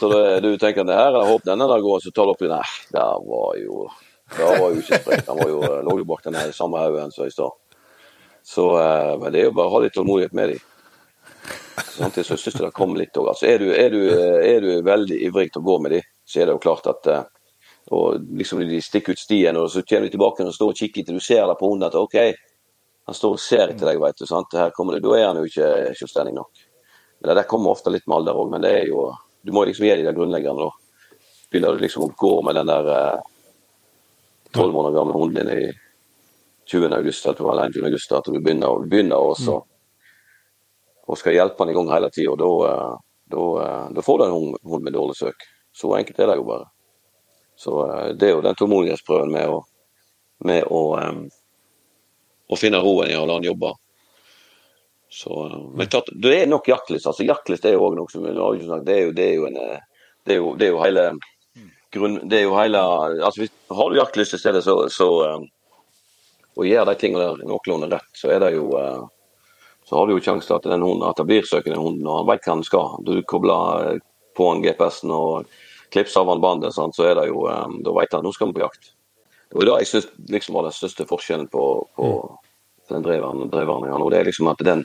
S3: du tenker at her er det håp denne der går, så tar du oppi Nei, det var jo det var jo ikke sprekt. Han var jo, lå jo bak den samme haugen som i stad. Så uh, men det er jo bare å ha litt tålmodighet med dem. Samtidig så syns jeg det kommer litt òg. Altså, er, du, er, du, er, du, veldig ivrig til å gå med dem, så er det jo klart at eh, og liksom De stikker ut stien, og så kommer de tilbake og står og kikker til Du ser det på hunden at OK, han står og ser etter deg, vet du. sant? Her kommer det, Da er han jo ikke selvstendig nok. Men Det der kommer ofte litt med alder òg, men det er jo Du må liksom gi de der grunnleggende, da. Begynner du liksom å gå med den der eh, tolv måneder gamle hunden din i 20. august, eller 21. august, at du begynner, begynner også mm og skal hjelpe han i gang hele tida. Da, eh, da, eh, da, får du en hund med dårlig søk. Så enkelt er det jo bare. Så eh, det er jo den tålmodighetsprøven med å, med å, um, å finne roen i å la han jobbe. Så, men tatt, det er nok jaktlyst. altså Jaktlyst er jo òg noe som det er jo, det er jo en det er jo, det er jo hele grunn, det er jo hele, altså hvis, Har du jaktlyst i stedet, så, så um, og gjør de tingene der noenlunde rett, så er det jo uh, så har du jo sjanse til at, den hunden, at det blir søkende hund og han vet hva han skal. Du kobler eh, på en GPS-en og klipser av han bandet, sant? så er det jo, um, da vet han nå skal han på jakt. Det var det jeg syns liksom var den største forskjellen på, på mm. den dreveren, dreveren nå, det er liksom at den,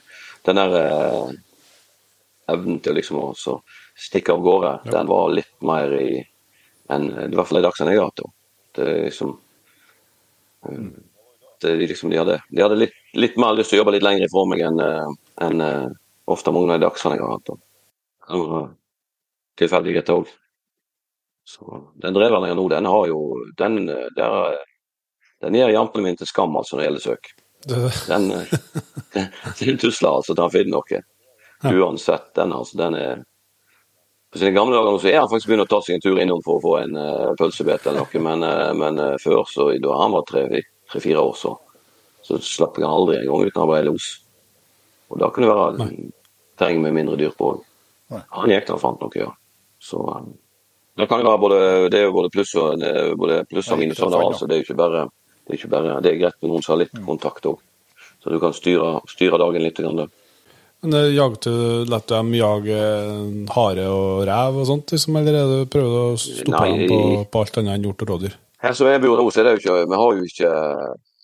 S3: den der eh, evnen til liksom å stikke av gårde, ja. den var litt mer i enn i hvert fall i Dagsnytt jeg har hatt. Det er liksom Det, de, liksom, de hadde, de hadde litt, litt, mer lyst til å jobbe litt lenger ifra meg enn en, ofte mange av de dagsene jeg har hatt. Og tilfeldigheter òg. Så den dreveren jeg har nå, den har jo Den, der, den gjør jampen mine til skam altså når det gjelder søk. Den, den, [laughs] den tusler altså til han finner noe. Uansett. Den, altså, den er på sine gamle dager så er han faktisk begynt å ta seg en tur innom for å få en uh, pølsebit eller noe, men, uh, men uh, før, så da han var tre-fire år, så, så slapp jeg aldri en gang uten å være los. Og da kunne det være terreng med mindre dyr på òg. Han gikk da og fant noe, ja. Så um, det kan jo være både, det er både pluss og, både pluss og minus. Altså, det er ikke bare det er, ikke bare, det er greit med noen som har litt mm. kontakt òg, så du kan styre, styre dagen litt. Grann,
S1: men eh, jagte Lett dem jage hare og rev og sånt, liksom, eller er det prøver å stoppe dem på, på, alt annet enn hjort og rådyr?
S3: Her som jeg bor nå, så er det jo ikke Vi har jo ikke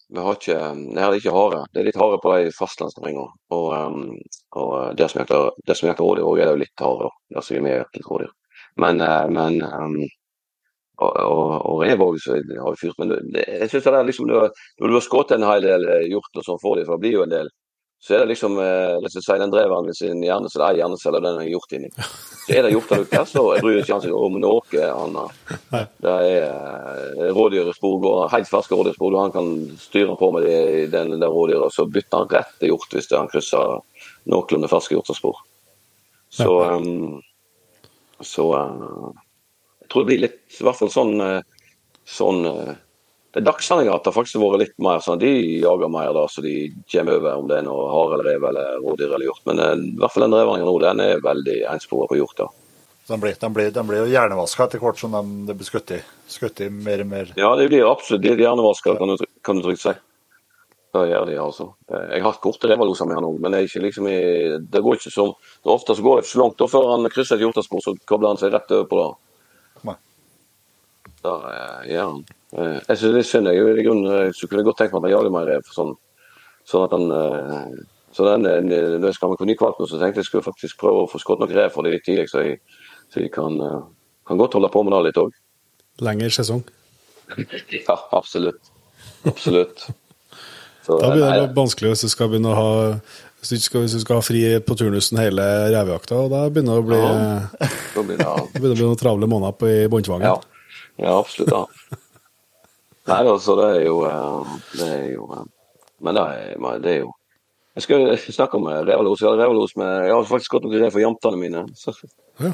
S3: vi har ikke, det er ikke hare. Det er litt hare på de fastlandsterrengene. Og, um, og det som jakter rådyr, er det jo litt hare. Det som er med litt rådyr. Men, uh, men um, og, og, og rev òg har vi fyrt. Men det, jeg synes det er liksom, når du har skutt en hel del hjort og sånn for dem, for det blir jo en del så er det liksom eh, si, den dreveren med sin hjerne, så det er hjerneceller den har gjort inni. Så er det av dere, så jeg bryr ikke om noe annet. Det er eh, rådyrspor, helt ferske rådyrspor. Han kan styre på med det, den, den rådyret, så bytter han rett til hjort hvis han krysser noenlunde ferske hjortespor. Så, um, så uh, jeg tror det blir litt, i hvert fall sånn, sånn uh, Dagssendinger har faktisk vært litt mer sånn, de jager mer da, så de kommer over om det er noe hare eller rev eller rådyr eller hjort. Men eh, i hvert fall den drevningen nå, den er veldig ensporet på hjort. da.
S2: Den blir, den blir, den blir jo hjernevaska etter hvert som de, det blir skutt i, skutt i mer og mer?
S3: Ja, det blir absolutt de hjernevaska, kan, du, kan du trygt si. Det gjør de, altså. Eh, jeg har hatt korte revaluser med han òg, men det, ikke liksom det går ikke så Ofte så går det ikke så langt. Da før han krysser et hjortespor, så kobler han seg rett over på det. Nei. Da eh, gjør han. Eh, jeg synes det er synd. Jeg, i grunnen, eh, så kunne jeg godt tenkt meg at han jager meg rev. Sånn, sånn at han så den, Når jeg skal med på ny kvalp, så tenkte jeg skulle faktisk prøve å få skutt noen rev for det litt tidlig, så jeg, så jeg kan, kan, godt holde på med det litt òg.
S1: Lengre sesong? [laughs]
S3: ja, absolutt. Absolutt.
S1: Så, da blir det vanskelig hvis du skal begynne å ha hvis du, skal, hvis du skal ha fri på turnusen hele revejakta, og da begynner det å bli, ja, da blir det, ja. [laughs] begynner bli noen travle måneder på, i båndtvangen.
S3: Ja. ja, absolutt. Ja. Nei, altså, det er jo eh, Det er jo eh, Men det er, det er jo Jeg skal snakke om revalos. Jeg, revalos med, jeg har faktisk gått noen rev for jamtene mine. [laughs] Så,
S1: ja,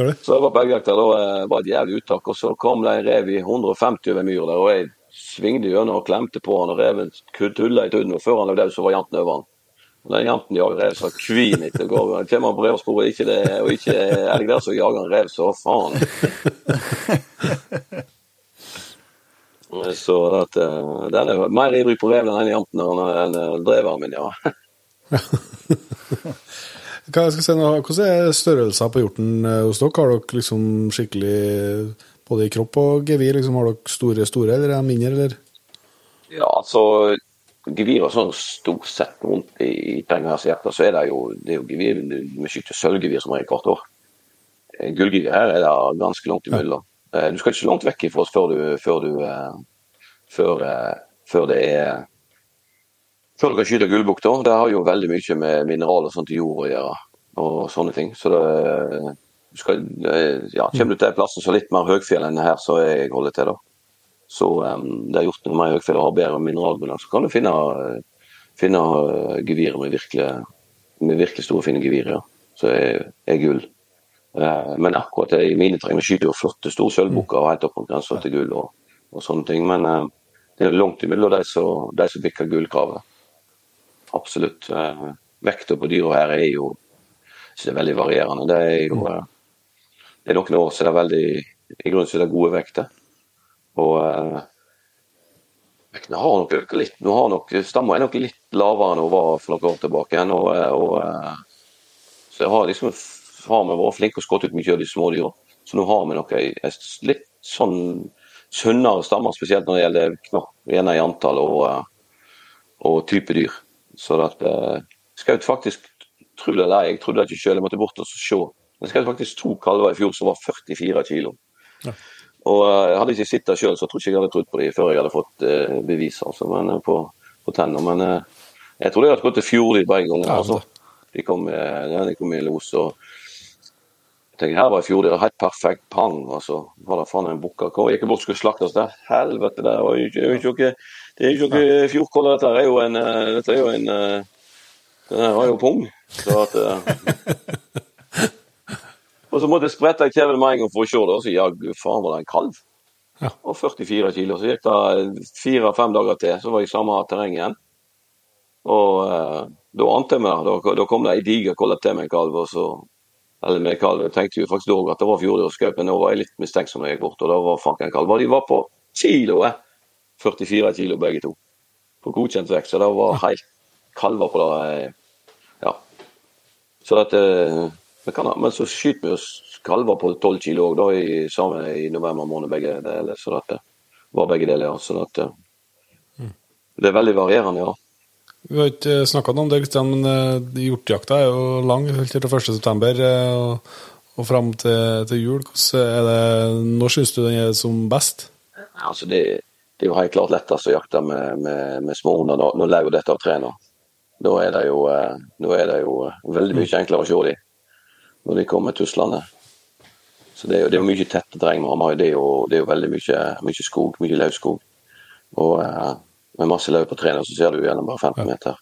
S1: er det?
S3: så jeg var på elgjakt der, da var det et jævlig uttak. Og så kom det en rev i 150 over myr der, og jeg svingde gjennom og klemte på han, og reven tulla i tunnen. Og før han lå død, så var janten over han. Og den janten jager rev så kvin etter går. Kommer han på revsporet, ikke det, og ikke elg der, så jager han rev så faen. Så at, uh, den er mer ivrig på rev enn janten enn dreveren min, ja.
S1: Hva skal jeg nå, Hvordan er størrelsen på hjorten eh, hos dere? Har dere liksom skikkelig både i kropp og gevir? Liksom, har dere store, store, eller er de mindre, eller?
S3: Ja, altså Gevir og sånn stort sett rundt i terrenghetsjakta, så er det jo, det er jo gevir, vi skyter sølvgevir som regel hvert år. Gullgevir her er det ganske langt imellom. Ja. Du skal ikke så langt vekk fra oss før du, før du før, eh, før, det er før du kan skyte gullbukk. Det har jo veldig mye med mineraler sånt i jord å gjøre. og sånne ting. Så det, skal, ja, Kommer du til plassen som er litt mer høgfjell enn her, så er jeg holder til. da. Så um, det er gjort noe mer høgfjell og har bedre mineralgrunnlag, så kan du finne, finne uh, gevirer med virkelig, med virkelig store, fine gevirer. Ja. Så er, er gull. Uh, men akkurat i mine terreng skyter jo flotte store sølvbukker helt opp mot grensa til gull og, og sånne ting. Men uh, det er langt imellom de som, de som bikker gullkravet. Absolutt. Eh, vekta på dyra her er jo så det er veldig varierende. Det er jo eh, det er noen år så det er veldig i grunnen så det er gode vekter. Og eh, vektene har nok økt litt. Nå har nok, Stamma er nok litt lavere enn hun var for noen år tilbake. igjen, og, eh, og eh, så har liksom har vi vært flinke og skutt ut mye av de små dyra. Så nå har vi nok ei, litt sånn sunnere stammer, spesielt når det gjelder reiner i antall og, eh, og type dyr. Så at uh, Skaut faktisk, tro det eller jeg trodde ikke selv, jeg måtte bort og se. Jeg skjøt faktisk to kalver i fjor som var 44 kilo. Ja. Og eh, jeg hadde ikke sett det sjøl, så jeg tror ikke jeg hadde trodd på dem før jeg hadde fått uh, bevis altså, men, uh, på, på tenner. Men jeg tror jeg hadde gått til fjord på en gang.
S1: Ja,
S3: Altså. De kom i de kom med los og jeg tenker, Her var fjord, det var helt perfekt pang, og så var det faen en bukke. Jeg gikk bort og skulle slakte oss der? Helvete, det jo ikke, er jo ikke, det er jo ikke fjordkolle, dette er jo en Dette er jo en Det var jo pung. Så at [laughs] Og så måtte jeg sprette kjeven med en gang for å se det, og så jaggu faen var det en kalv.
S1: Ja.
S3: Og 44 kilo. Så gikk det fire-fem dager til, så var jeg i samme terreng igjen. Og eh, da ante jeg meg, da, da kom det ei diger kolle til med en kalv. og så eller med kalv. Jeg tenkte jo faktisk da at det var fjordyrskaup, men nå var jeg litt mistenksom når jeg gikk bort. Og da var fanken en kalv. Og de var på kiloet! 44 kilo begge to. På godkjent vekt. Så det var helt kalver på det. eh, Ja. Så eh, vi kan Men så skyter vi oss kalver på 12 kilo òg, da i, i november måned begge deler. Så det var begge deler, ja. Så at, eh, det er veldig varierende, ja.
S1: Vi har ikke snakka om det, Kristian, men eh, hjortejakta er jo lang helt til 1.9. Og, og fram til, til jul. Er det, når syns du den er som best?
S3: Altså det, det er jo helt klart lettest å jakte med, med, med små hunder når lau dette av trener. Da er det jo, eh, er det jo eh, veldig mye enklere å se dem når de kommer tuslende. Så det er jo, det er mye tette terreng vi har. Det er jo, det er jo veldig mye, mye skog, mye lauvskog. Og eh, med masse lauv på trærne så ser du gjennom bare 15 meter.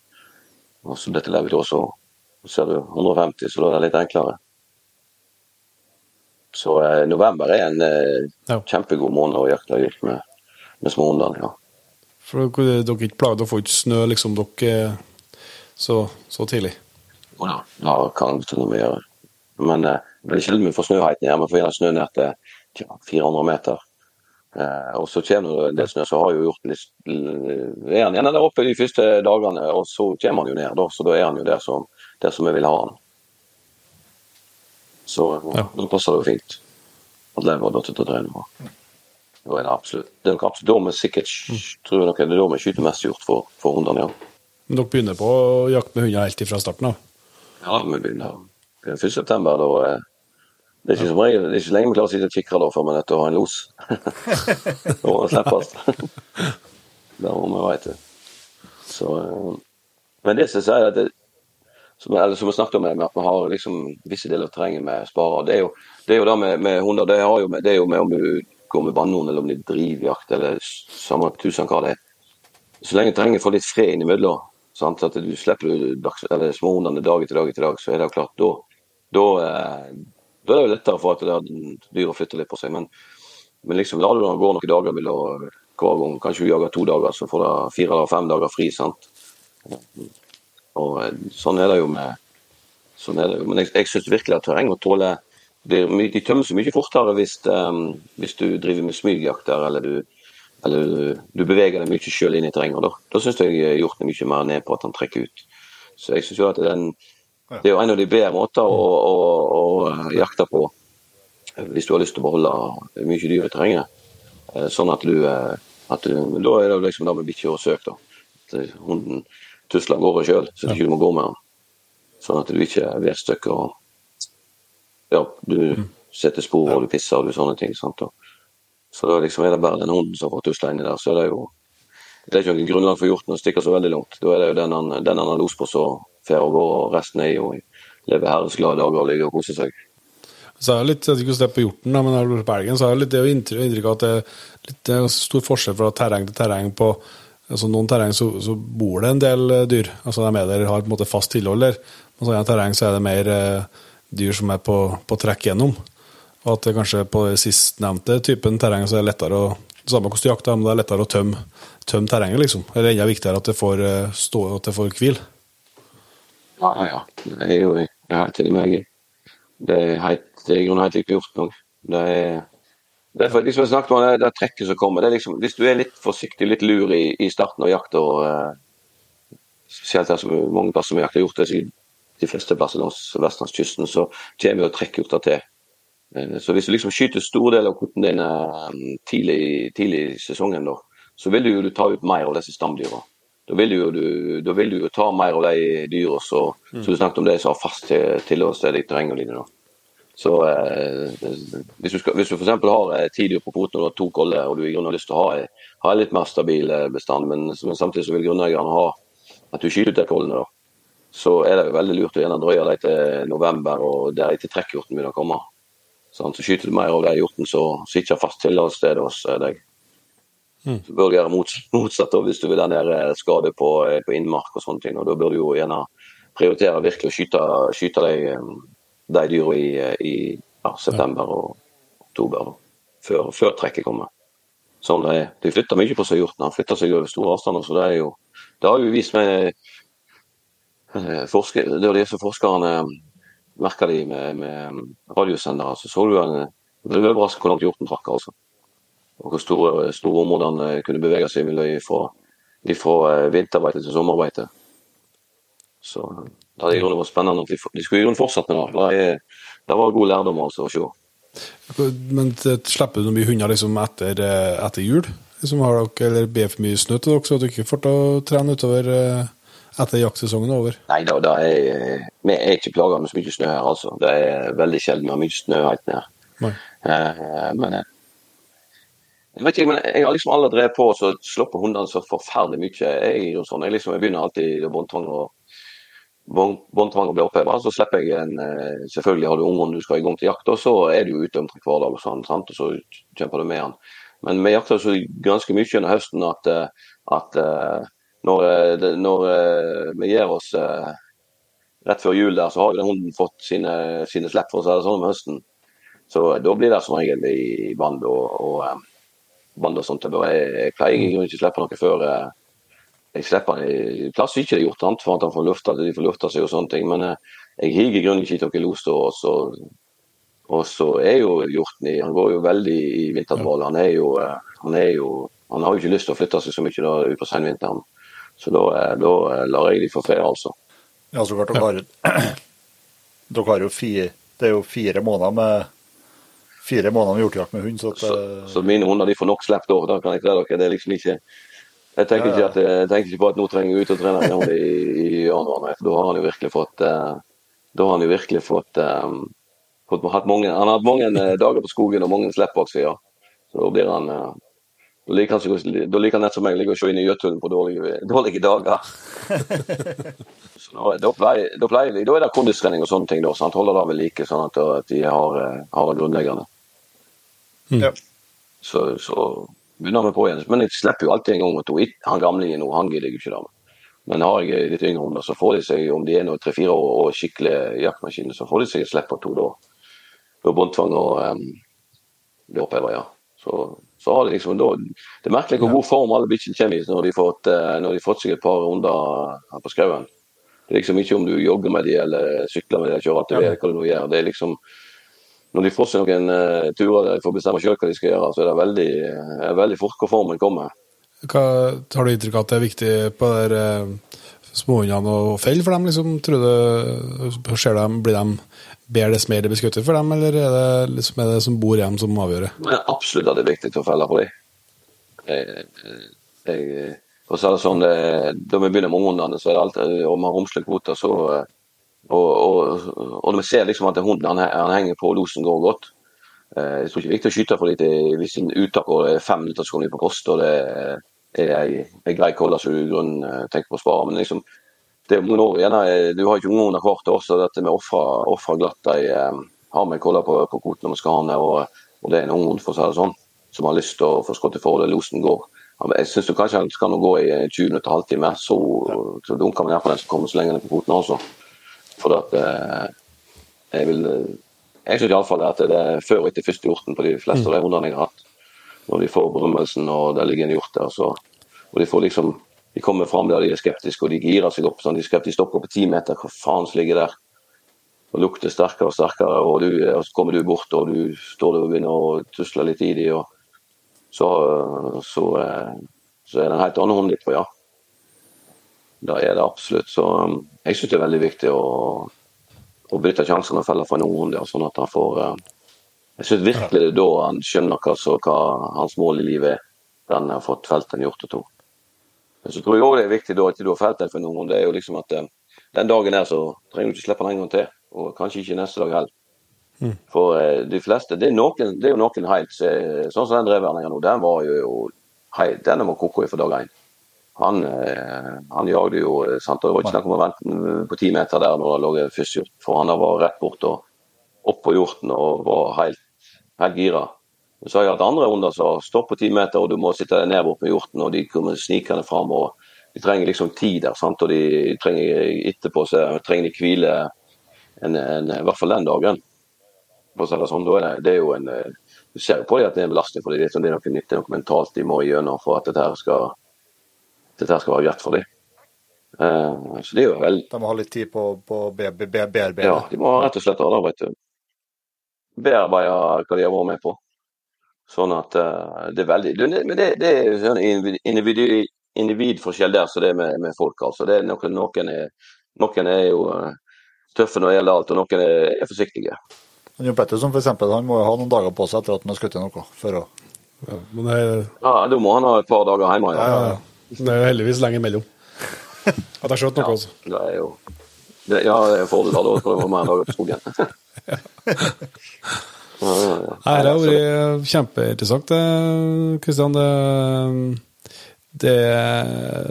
S3: Og så dette lauvet da, så ser du 150, så da er det litt enklere. Så eh, november er en eh,
S1: Ja.
S3: kjempegod måned å jakte vilt med, med småhundene. Ja.
S1: For dere er ikke plager å få ikke snø liksom dere så, så tidlig.
S3: Jo da, det kan til og med gjøre. Men eh, det er sjelden vi får snøheiten her. Vi får gjerne snø ned til tja, 400 meter. Eh, og så kommer det en del snø, så har jo gjort litt Er han gjerne der oppe de første dagene, og så kommer han jo ned. Da, så da er han jo der som, der som vi vil ha han. Så eh,
S1: Ja.
S3: da passer det jo fint at lever og til å trene. og Da er det absolutt Det er nok absolutt da vi sikkert tror nok, det er da vi skyter mest hjort for, for hundene, ja.
S1: Men dere begynner på jakt med hunder helt fra starten av?
S3: Ja, vi begynner 1. september. Da, eh, det er ikke som regel, det er ikke lenge vi klarer å sitte og kikke da før vi er nødt til å ha en los. [laughs] da det slippes. det må vi vite. Så, eh, men det som sier, at det, som, eller som vi snakket om, med at vi har liksom visse deler av terrenget med sparer. Det er jo det, er jo det med, med hunder. Det, har jo med, det er jo med om du går med vannhund, eller om du driver jakt, eller samme tusen hva det er. Så lenge terrenget får litt fred innimellom, sant? at du slipper du dags, eller småhundene dag etter dag etter dag, så er det jo klart da, da, eh, da er det jo lettere for at det er dyr å flytte litt på seg. Men, men liksom la det gå noen dager hver gang. Kanskje du jager to dager, så får du fire eller fem dager fri. sant? Og eh, sånn er det jo med sånn er det jo. Men jeg, jeg syns virkelig at terrenget tåler er De tømmer så mye fortere hvis, um, hvis du driver med smygjakt eller du eller du, du beveger deg mye sjøl inn i terrenget. Da, da syns jeg hjorten er mye mer ned på at han trekker ut. Så jeg synes jo at den, det er jo en av de bedre måter å, å, å jakte på eh, hvis du har lyst til å beholde mye dyr i terrenget. Eh, Sånn at du, eh, at du Da er det jo liksom det med bikkje og søk, da. At eh, hunden tusler av gårde sjøl, så du ikke må gå med den. Sånn at du ikke er vedstøkk og ja, du setter spor og du pisser og du sånne ting. sant. Så da liksom er det bare den hunden som får tusla inni der. Så er det jo det er ikke noe grunnlag for hjorten å stikke så veldig langt. Da er det jo den han, den han har los på som å gå, og resten er jo lever herrens dager og ligger og koser seg.
S1: Så er det litt, jeg vet ikke hvordan det er på hjorten, men når det er på elgen, så er det litt det inntrykk, av at det er litt stor forskjell fra terreng til terreng. på altså Noen terreng så, så bor det en del eh, dyr, altså de er med der, har på en måte fast tilhold der. Men i andre terreng så er det mer eh, dyr som er på, på trekk gjennom. Og at det kanskje på det sistnevnte typen terreng så er det lettere å samme hvordan du jakter, men det er lettere å tømme, tømme terrenget, liksom. Eller enda viktigere at det får eh, stå, at det får hvile.
S3: Ja, ja. Det er jo det er til meg. Det er det er i grunnen likt med hjorten. Det er det er for, liksom jeg snakket om det, det trekket som kommer. Det er liksom, hvis du er litt forsiktig, litt lur i, i starten av jakta, eh, spesielt her som mange plasser vi har gjort det de fleste plasser langs vestlandskysten, så kommer jo trekkhjorta til. Eh, Så hvis du liksom skyter store deler av korten dine eh, tidlig, tidlig i sesongen, da, så vil du jo ta ut mer av disse stamdyra. Da vil du da vil du jo ta mer av de dyra som mm. du snakket om, de som har fast til- tilholdssted i terrengene dine. da. Så eh, hvis du, skal, hvis du f.eks. har eh, ti dyr på kvoten og du har to koller, og du i grunnen har lyst til å ha, ha en litt mer stabil eh, bestand, men, men samtidig så vil grunneierne ha at du skyter ut de kollene, da, så er det jo veldig lurt å gjerne drøye dem til november og deretter trekkhjorten begynner å komme. Sånn, så skyter du mer av de hjorten som sitter fast tilholdssted hos eh, deg. Mm. Så bør du gjøre mots motsatt hvis du vil ha ned eh, skade på, på innmark og sånne ting. og Da bør du jo gjerne prioritere virkelig å skyte, skyte de, de dyra i, i ja, september og oktober, før, før trekket kommer. Sånn det er. De flytter mye på seg hjorten. Han flytter seg over store avstander. så Det er jo, det har jo vist Eh, forsker, det var disse forskerne merker de med, med radiosendere, så så du en det ble overrasket hvor langt hjorten trakk. altså. Og hvor store, store områdene kunne bevege seg fra, fra eh, vinterbeite til sommerbeite. Så det hadde i grunnen vært spennende. De, de skulle i grunnen fortsatt med det. Det, det var god lærdom altså å se.
S1: Men slipper du noen hunder liksom etter, eh, etter jul? Liksom har dere, eller ber for mye snø til dere, så dere ikke får til å trene utover etter jaktsesongen er over?
S3: Nei da, det er, vi er ikke plaga med så mye snø her, altså. Det er veldig sjelden vi har mye snø helt ned. Nei. men eh, jeg vet ikke, men jeg har liksom aldri drevet på å slå på hundene så forferdelig mye. Jeg, sånn, jeg, liksom, jeg begynner alltid båndtvang og båndtvang blir oppheva, så slipper jeg en eh, Selvfølgelig har du ungene du skal i gang til jakt, og så er du ute omtrent hver dag, og sånn, sant? og så kjemper du med han. Men vi jakter så ganske mye under høsten at, eh, at når, eh, når eh, vi gir oss rett før jul der, så har jo den hunden fått sine, sine slipp, for å si det sånn, om høsten. Så da blir det som regel i band og, og, band og sånt. Jeg, jeg pleier ikke å slippe noe før jeg slipper i plass ikke det gjort annet for at han får lufta, de får lufta seg og sånne ting. Men jeg higer i grunnen ikke noe los da. Og så er jo hjorten i Han går jo veldig i vinterdvale. Han er jo han er jo han har jo ikke lyst til å flytte seg så mye da ut på senvinteren. Så da, eh, da eh, lar jeg de få fred, altså.
S2: Ja, så klart, dere har, [clears throat] dere har jo fire, det er jo fire måneder med fire måneder med hjortejakt med hund. Så, at,
S3: så, eh, så, mine hunder de får nok slipp da, da kan jeg klare dere. Det er liksom ikke jeg tenker, ikke at, jeg tenker ikke på at nå trenger jeg ut og trene en i, i januar, for da har han jo virkelig fått da har han jo virkelig fått, um, fått hatt mange, Han har hatt mange dager på skogen og mange slipp bak seg, ja. Så da blir han da liker han, nett som meg ligge og se inn i Jøtunen på dårlige, dårlige dager. [laughs] så da, pleier, da, pleier, da er det kondistrening og sånne ting. Da, sant? Holder det ved like, sånn at, de har, eh, har, det grunnleggende. Mm. Ja. Så, så begynner vi på igjen. Men jeg slipper jo alltid en gang og to. han gamlingen nå, han gidder jeg ikke det med. Men har jeg litt yngre hunder, så får de seg, om de er nå tre-fire år og skikkelig jaktmaskiner, så får de seg et slipp på to da. Da båndtvang og um, det opphever, ja. Så så har de liksom da, Det er merkelig hvor god form alle bikkjene kommer i når de har fått, eh, fått seg et par runder her på skauen. Det er liksom ikke om du jogger med de eller sykler med de eller kjører ATV, hva du nå gjør. Det er liksom når de får seg noen uh, turer der de får bestemme sjøl hva de skal gjøre, så er det veldig, uh, veldig fort hvor formen kommer.
S1: Hva, har du inntrykk av at det er viktig på der uh, småhundene å felle for dem? Liksom, tror du, ser dem, Blir de Ber det blir skutt for dem, eller er det, liksom, er det som bor hjemme som avgjør det?
S3: Absolutt at det er viktig å felle for dem. Jeg, jeg, og så er det sånn, det, Da vi begynner med ungene, så er det alltid om man romslige kvoter, så og, og, og, når vi ser liksom at hunden han, han henger på, losen går godt eh, Jeg tror ikke det er viktig å skyte for lite hvis en uttak og det er fem minutter så kommer de på kost, og det er ei grei kolle som du eh, tenker på å spare. Men liksom, det er noen år igjen. Du har ikke noen under hvert år, så dette med ofre glatt eh, har vi kolla på, på kvoten når vi skal ha ned. Og, og, det er en ung hund for å si det sånn, som har lyst til å få skott i forholdet. Losen går. Jeg syns kanskje han skal nå gå i 20 minutter, halvtime. Så, så dunker vi ned på den som kommer så lenge ned på kvoten også. For at eh, jeg vil Jeg syns iallfall at det er før og etter første hjorten på de fleste av de hundene jeg har hatt. Når de får berømmelsen og det ligger en hjort der, så, og de får liksom de kommer fram der de er skeptiske, og de girer seg opp. sånn, De skeptiske stoppe på ti meter. Hva faen som ligger der? Og lukter sterkere og sterkere, og, du, og, så kommer du bort og du står der og begynner å tusle litt i dem. Så, så, eh, så, er det en helt annen hund litt på, ja. Det er det absolutt. Så um, jeg syns det er veldig viktig å, å benytte sjansene og felle for en ung sånn at han får eh, Jeg syns virkelig det er da han skjønner hva, så, hva hans mål i livet er. Den har fått felt en hjort og to. Men så tror jeg òg det er viktig da, at du har felt deg for noen. Det er jo liksom at eh, den dagen der så trenger du ikke slippe den en gang til. Og kanskje ikke neste dag heller. For eh, de fleste Det er, noen, det er jo noen helt Sånn som den dreveren nå, den var jo helt Den må koko i for dag én. Han, eh, han jagde jo eh, sant? og Det var ikke snakk om å vente på ti meter der når det lå først hjort, for han var rett bort og opp på hjorten og var helt, helt gira. Så har jeg hatt andre hunder som står på ti meter, og du må sitte ned bort med hjorten, og de kommer snikende fram. og De trenger liksom tid der, sant? og de trenger etterpå så trenger de hvile en, en, i hvert fall den dagen. Det sånn, da er det, det er jo en eh, Du ser jo på dem at det er en belastning for dem. Det sånn- det er noe nytt, det er noe mentalt de må igjennom for at dette her skal, dette skal være greit for dem. Eh, så det er jo vel,
S2: De må ha litt tid på å be, be, be, bearbeide.
S3: ja, de må rett og slett ha det, vet du. Bearbeide hva de har vært med på. Sånn at uh, det er veldig Men det, det er sånn individ, individforskjell der som det er med, med folk, altså. Det er noen, noen, er, noen er jo eh, tøffe når det gjelder alt, og noen er, er forsiktige.
S2: Jon Petterson for eksempel, han må jo ha noen dager på seg etter at han har skutt noe. For å...
S1: Ja, men det
S3: Ja, Da må han ha et par dager hjemme.
S1: ja,
S3: Ja.
S1: ja. Det er jo heldigvis lenge imellom. At jeg skjøt noe,
S3: Ja,
S1: altså.
S3: det er jo det, Ja, det er en fordel. Da Da skal du mer med en dag på skogen. ja, ja, ja.
S1: Nei, Det har vært kjempeinteressant, Kristian. Det, det, er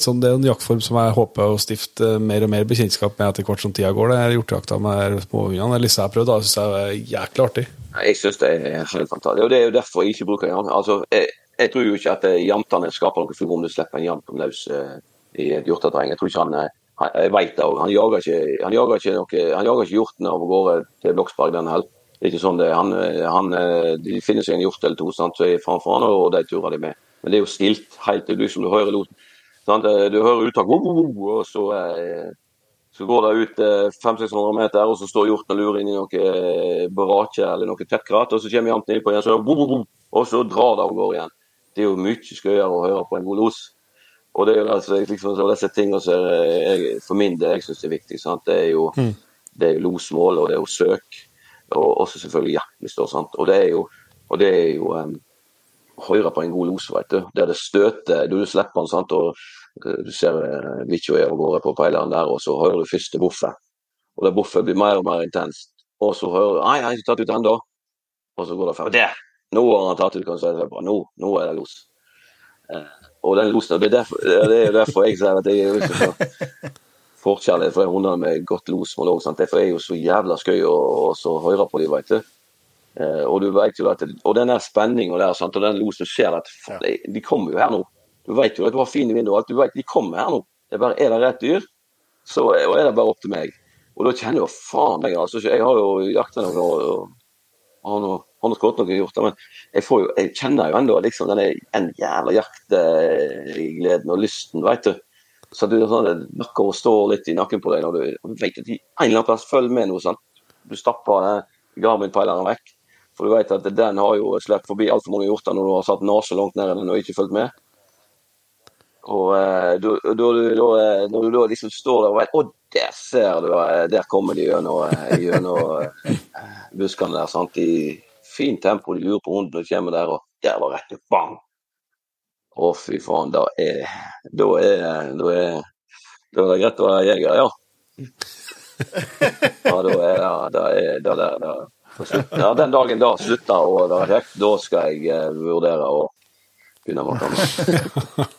S1: sånn, det er en jaktform som jeg håper å stifte mer og mer bekjentskap med etter hvert som tida går. Det er hjortejakta med småhundene. Det lista jeg har prøvd, da, syns jeg er jæklig artig.
S3: Jeg syns det er helt fantastisk. Og Det er jo derfor jeg ikke bruker jant. Altså, jeg, jeg tror jo ikke at eh, jantene skaper noe for om du slipper en jant løs eh, i et hjorteterreng. Jeg tror ikke han eh, Jeg vet det òg. Han jager ikke han jager ikke, noe, han jager ikke hjortene av gårde til Bloksberg den heller. Det er ikke sånn det. Han, han, de finner seg en hjort eller to sant, så er framfor han, og de turer de med. Men det er jo stilt helt til du som du hører loten. Sant? Du hører uttak, og så så går det ut eh, 500-600 meter, og så står hjorten og lurer inn i noe eh, eller noe tettkrat, og så kommer janten innpå igjen, så, og så drar det av gårde igjen. Det er jo mye skøyere å høre på en god los. Og det er jo altså, liksom, så disse tingene som jeg, for min del jeg syns er viktig. Sant? Det er jo det er losmål, og det er jo søk, og også selvfølgelig jakt. står. Og det er jo, og det er jo um, høre på en god los, vet du. Der det støter, du slipper den, sant? og eh, du ser bikkja er av gårde på peileren der, og så hører du første buffet. Og det buffet blir mer og mer intenst. Og så hører du Nei, jeg har ikke tatt ut ennå. Og så går det fem. Der! Nå har han tatt ut, det. Nå, nå er det los. Eh, og den losen, det er, derfor, det er derfor jeg sier at jeg er ikke så forkjærlighet for hundene med godt los. Derfor er det jo så jævla skøy å, å så høre på dem, vet du. Eh, og du vet jo at og den der spenninga der, sant? og den losen ser at de, de kommer jo her nå. Du vet jo at du har fine vinduer, alt du vet, de kommer her nå. Det er bare er det rett dyr, så er er det bare opp til meg. Og da kjenner jeg jo faen meg, altså. Jeg har jo jakta noen år og har noe, har noe nok gjort det, men jeg, jo, jeg kjenner jo ennå liksom denne en jævla jaktgleden og lysten, vet du. Så du sånn, nakker og står litt i nakken på deg når du, og du vet at en eller annen plass følger med noe sånt. Du stapper den Garmin-peileren vekk. For du vet at den har jo sluppet forbi altfor mange hjorter når du har satt nesa langt ned i den og ikke fulgt med. Og da, da, da, når du da liksom står der og vet Å, der ser du, eh, der kommer de gjennom, eh, gjennom eh, buskene der. sant? I fint tempo. De lurer på hunden og kommer der, og der var rett bang! Å, fy faen. Da er Da er, da er, da er det greit å være jeger, ja. Ja, da er det da er, da, da, da, ja, Den dagen da slutter og da, da skal jeg vurdere å med noe annet.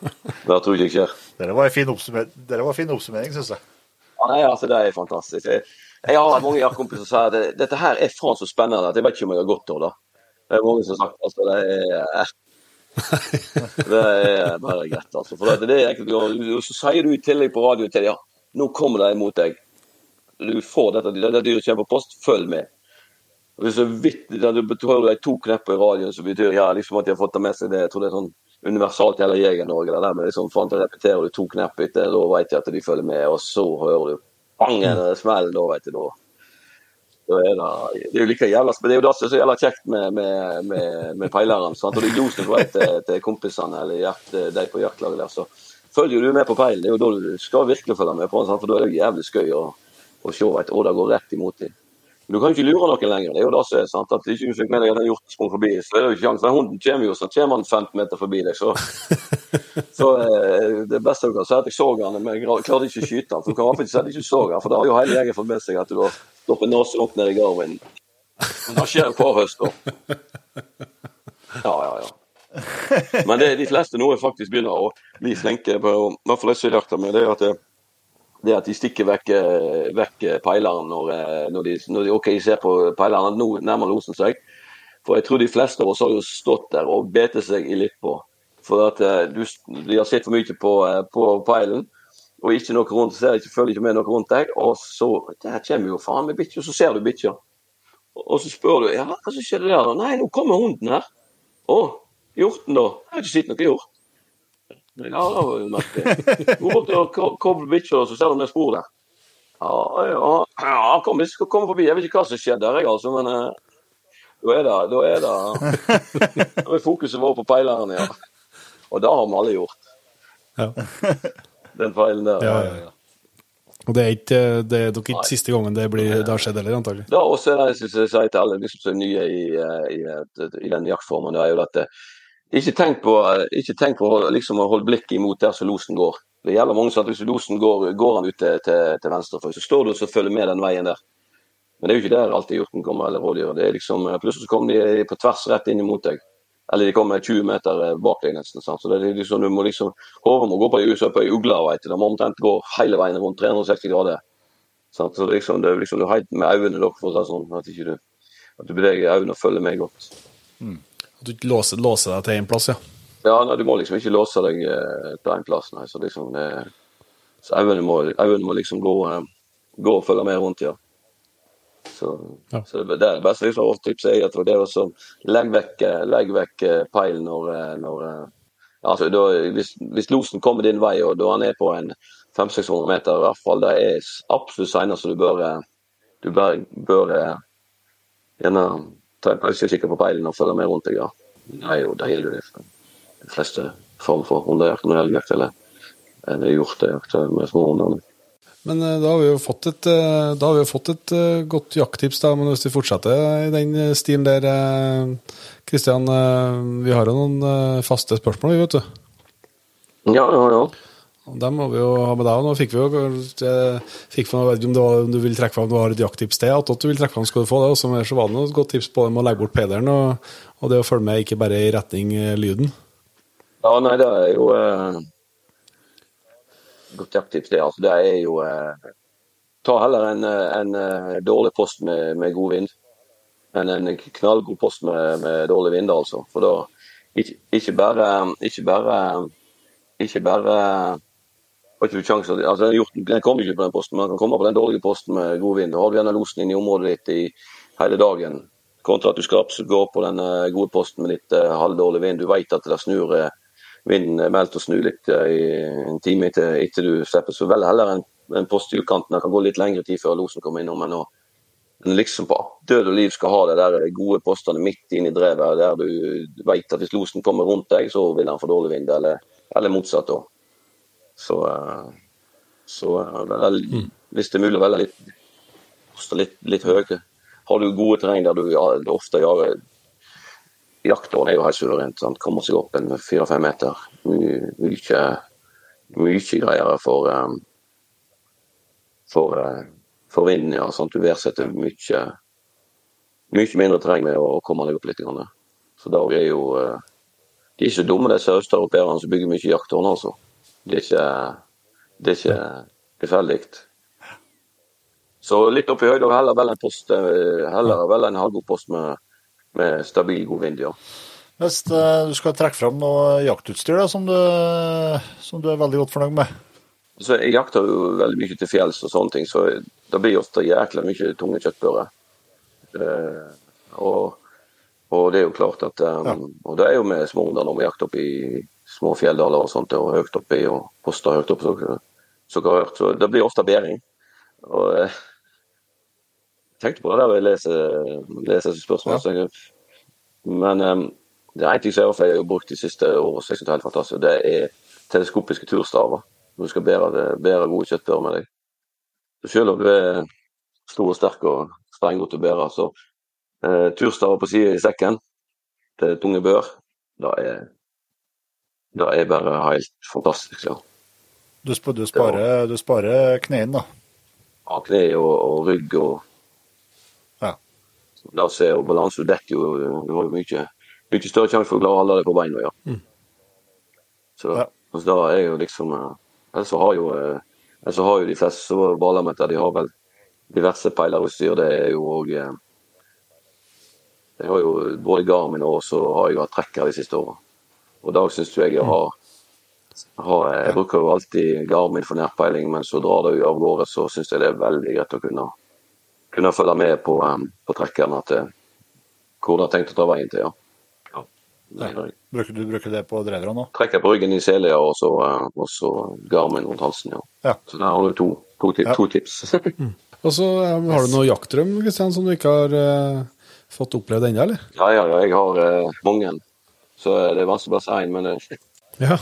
S3: Det tror jeg ikke skjer.
S2: Det var en fin oppsummering, en fin oppsummering syns jeg.
S3: Ja, nei, altså, det er fantastisk. Jeg, jeg har mange jaktkompiser som sier at dette her er faen så spennende at jeg vet ikke om jeg har gått av det. Det er mange som har sagt altså, det er Det er bare greit, altså. For det, det er egentlig, Og Så sier du i tillegg på radio til ja, nå kommer de imot deg. Du får dette, dette dyret kommer på post, følg med. Og Hvis du de to knepper i radioen som betyr ja, liksom at de har fått det med seg det, jeg tror det er sånn universalt gjelder Jeger-Norge. det der med liksom, faen, så repeterer du to knepp etter, da vet jeg at de følger med, og så hører du bang, en smell, da vet du da. Det, det er jo like jævla Det er jo det som er så jævla kjekt med, med, med, med peileren. Sant? Og det er losen på vei til, til kompisene eller hjert, de på jaktlaget der, så følger du med på peilen. Det er jo da du skal virkelig følge med på den, for da er det jo jævlig skøy å, å se at det går rett imot dem. Men du kan jo ikke lure noen lenger. Det er jo det som er sant. At ikke du fikk med deg at den hjorten sprang forbi, så er det jo ikke sjanse. Den hunden kommer jo, så kommer han 15 meter forbi deg, så [laughs] Så eh, det beste du kan si, er at jeg så han, men jeg klarte ikke å skyte han. For du kan i hvert fall ikke si at jeg ikke så han, for da har jo hele gjengen fått med seg at du har stoppe nesen opp nede i garven. Men det skjer hver høst, da. Ja, ja, ja. Men det, de fleste nå er faktisk begynner å bli flinke på i hvert fall jeg har hjertet med, det er at, det, det at de stikker vekk, eh, vekk peileren når, eh, når, de, når de ok, ser på peileren. Nå nærmer losen seg. For jeg tror de fleste av oss har jo stått der og betet seg i litt på. For at eh, du, de har sett for mye på, på peilen og ikke noe rundt, ser ikke, følger ikke med noe rundt deg. Og så der kommer jo faen meg bikkja, så ser du bikkja. Og så spør du ja, hva som skjedde der. Nei, nå kommer hunden her. Å, hjorten da? Jeg har ikke sett noe hjort. Ja, det var jo merkelig. Hun måtte koble bikkja, så ser hun det spor der. Ja, ja, ja kom, skal komme forbi. Jeg vet ikke hva som skjedde der, jeg, altså, men uh, da er det Da er det [laughs] Da er fokuset vårt på peileren, ja. Og det har vi alle gjort. Ja. Den feilen der. Ja, ja, ja.
S1: Og det er ikke, det er nok ikke siste gangen det, blir, det har skjedd heller, antagelig.
S3: Da også er det jeg sier til alle liksom, som er nye i, i, i, den jaktformen, det er jo at ikke tenk på, ikke tenk på liksom, å holde blikket imot der som losen går. Det gjelder mange sånn at Hvis losen går, går han ut til, til, til venstre, for, så står du og følger med den veien der. Men det er jo ikke der alltid hjorten kommer, eller rådyret. Er liksom, Plutselig så kommer de på tvers rett inn imot deg. Eller de kommer 20 meter eh, bak deg nesten. Sant? Så det er liksom, du må liksom, Hodet må gå på ei på ei ugle. Det må omtrent gå hele veien rundt 360 grader. Sant? Så liksom, det er liksom, du har med øynene for å si sånn, at, ikke du, at du beveger øynene og følger med godt.
S1: Mm. At du ikke låser, låser, deg til én plass, ja?
S3: Ja, nei, du må liksom ikke låse deg eh, til én plass. Nei. Så liksom, det, så øynene må, må liksom gå, eh, gå og følge med rundt, ja. Så, ja. så det, det beste liksom, vårt tips er at det er å legge vekk, legg vekk eh, peilen når, eh, når eh, altså, da, hvis, hvis, losen kommer din vei og da han er på en 500-600 meter, i hvert fall det er absolutt senere, så du bør, du bør, bør gjerne ta en pause og kikke på peilen og følge med rundt deg. Ja. Nei, jo det gjelder det de fleste form for hundejakt og elgjakt eller, eller hjortejakt med små hunder.
S1: Men eh, da har vi jo fått et, eh, da har vi jo fått et eh, godt jakttips, da. Men hvis vi fortsetter i den stilen der, Kristian. Vi har jo noen faste spørsmål, vi, vet du.
S3: Ja, ja, ja.
S1: Dem må vi jo ha med deg. Nå fikk vi jo fikk vi, vet om, var, om du vil trekke fram du har et jakttips til. At du vil trekke fram, skal du få det. Og så var det noe godt tips på det med å legge bort pederen og, og, det å følge med, ikke bare i retning lyden.
S3: Ja, nei, det er jo godt jakttips, det. Altså, det er jo eh, Ta heller en, en, eh, dårlig post med, med, god vind enn en knallgod post med, med dårlig vind, altså. For da ikke, ikke bare Ikke bare ikke bare har ikke du sjanse, altså Den kommer ikke på den posten, men den kan komme på den dårlige posten med god vind. Da har du gjerne losen inn i området ditt i hele dagen, kontra at du skal absolutt gå på den eh, gode posten med litt uh, halvdårlig vind. Du vet at det snur uh, vinden er meldt å snu litt eh, i en time etter, etter du slipper. Så vel heller en, en post i utkanten. Det kan gå litt lengre tid før losen kommer innom. Men en liksom på død og liv skal ha det der gode postene midt inn i drevet, der du vet at hvis losen kommer rundt deg, så vil han få dårlig vind. Eller, eller motsatt. da. Så, eh, så eh, mm. hvis det er mulig å velge litt, litt, litt høyere. Har du gode terreng der du ja, ofte jager Jaktåren er jo helt suverent. Sant? Kommer seg opp en fire-fem meter. Mye, mye, greiere for, um, for, uh, for vinden. Ja, sant? Du verdsetter mye, mye mindre terreng med å komme deg opp litt. Grann. Så da er jo uh, De er ikke dumme, disse østeuropeerne som bygger mye jakttårn, altså. Det er ikke, det er ikke tilfeldig. Så litt opp i høyde, og heller vel en post, uh, heller vel en halvgod post med med stabil, god vind, ja.
S2: Hvis uh, du skal trekke fram noe jaktutstyr da, som, du, som, du, er veldig godt fornøyd med?
S3: Så jeg jakter jo veldig mye til fjells og sånne ting, så det blir ofte jækla mye tunge kjøttbører. Uh, og, og, det er jo klart at um, ja. Og det er jo med småunger når vi jakter opp i små fjelldaler og sånt, og høyt oppi og poster høyt opp, så, så, så det blir ofte bæring. Og uh, tenkte på det der jeg leser, leser spørsmål. Ja. Men um, det er én ting som jeg har brukt de siste årene som jeg syns er helt fantastisk. Det er teleskopiske turstaver. Når du skal bære, bære gode kjøttbører med deg. Selv om du er stor og sterk og strenggodt å bære, så uh, turstaver på siden i sekken til tunge bør, det er, det er bare helt fantastisk. ja.
S2: Du, sp du sparer, sparer knærne, da?
S3: Ja, kne og, og rygg og Ja. Da ser jo balanse, du detter jo Du har jo mye, mye større sjanse for å klare å holde deg på beina. Ja.
S1: Mm.
S3: Så
S2: Ja.
S3: altså, da er jo liksom eh, Ellers så har jo eh, så har jo de fleste baler de har vel diverse peilerutstyr. Det er jo òg Jeg har jo både Garmin og så har jeg hatt trekker de siste åra. Og da syns jeg jeg har, har Jeg bruker jo alltid Garmin for nærpeiling, men så drar det av gårde, så syns jeg det er veldig greit å kunne, kunne følge med på, um, på trekkeren at det, hvor de har tenkt å ta veien til. ja. ja.
S2: Bruker du bruker det på dreverne nå?
S3: Trekker på ryggen i Celia og så, eh, og så Garmin rundt halsen. ja.
S2: Ja.
S3: Så der har du to, to, ti-
S2: Ja.
S3: to tips. [laughs]
S1: Og så eh, har du noe jaktdrøm Kristian, som du ikke har uh, fått opplevd ennå, eller?
S3: ja, ja, ja, jeg har uh, mange. Så det er vanskelig å bare si én, men eh, [laughs]
S1: Ja.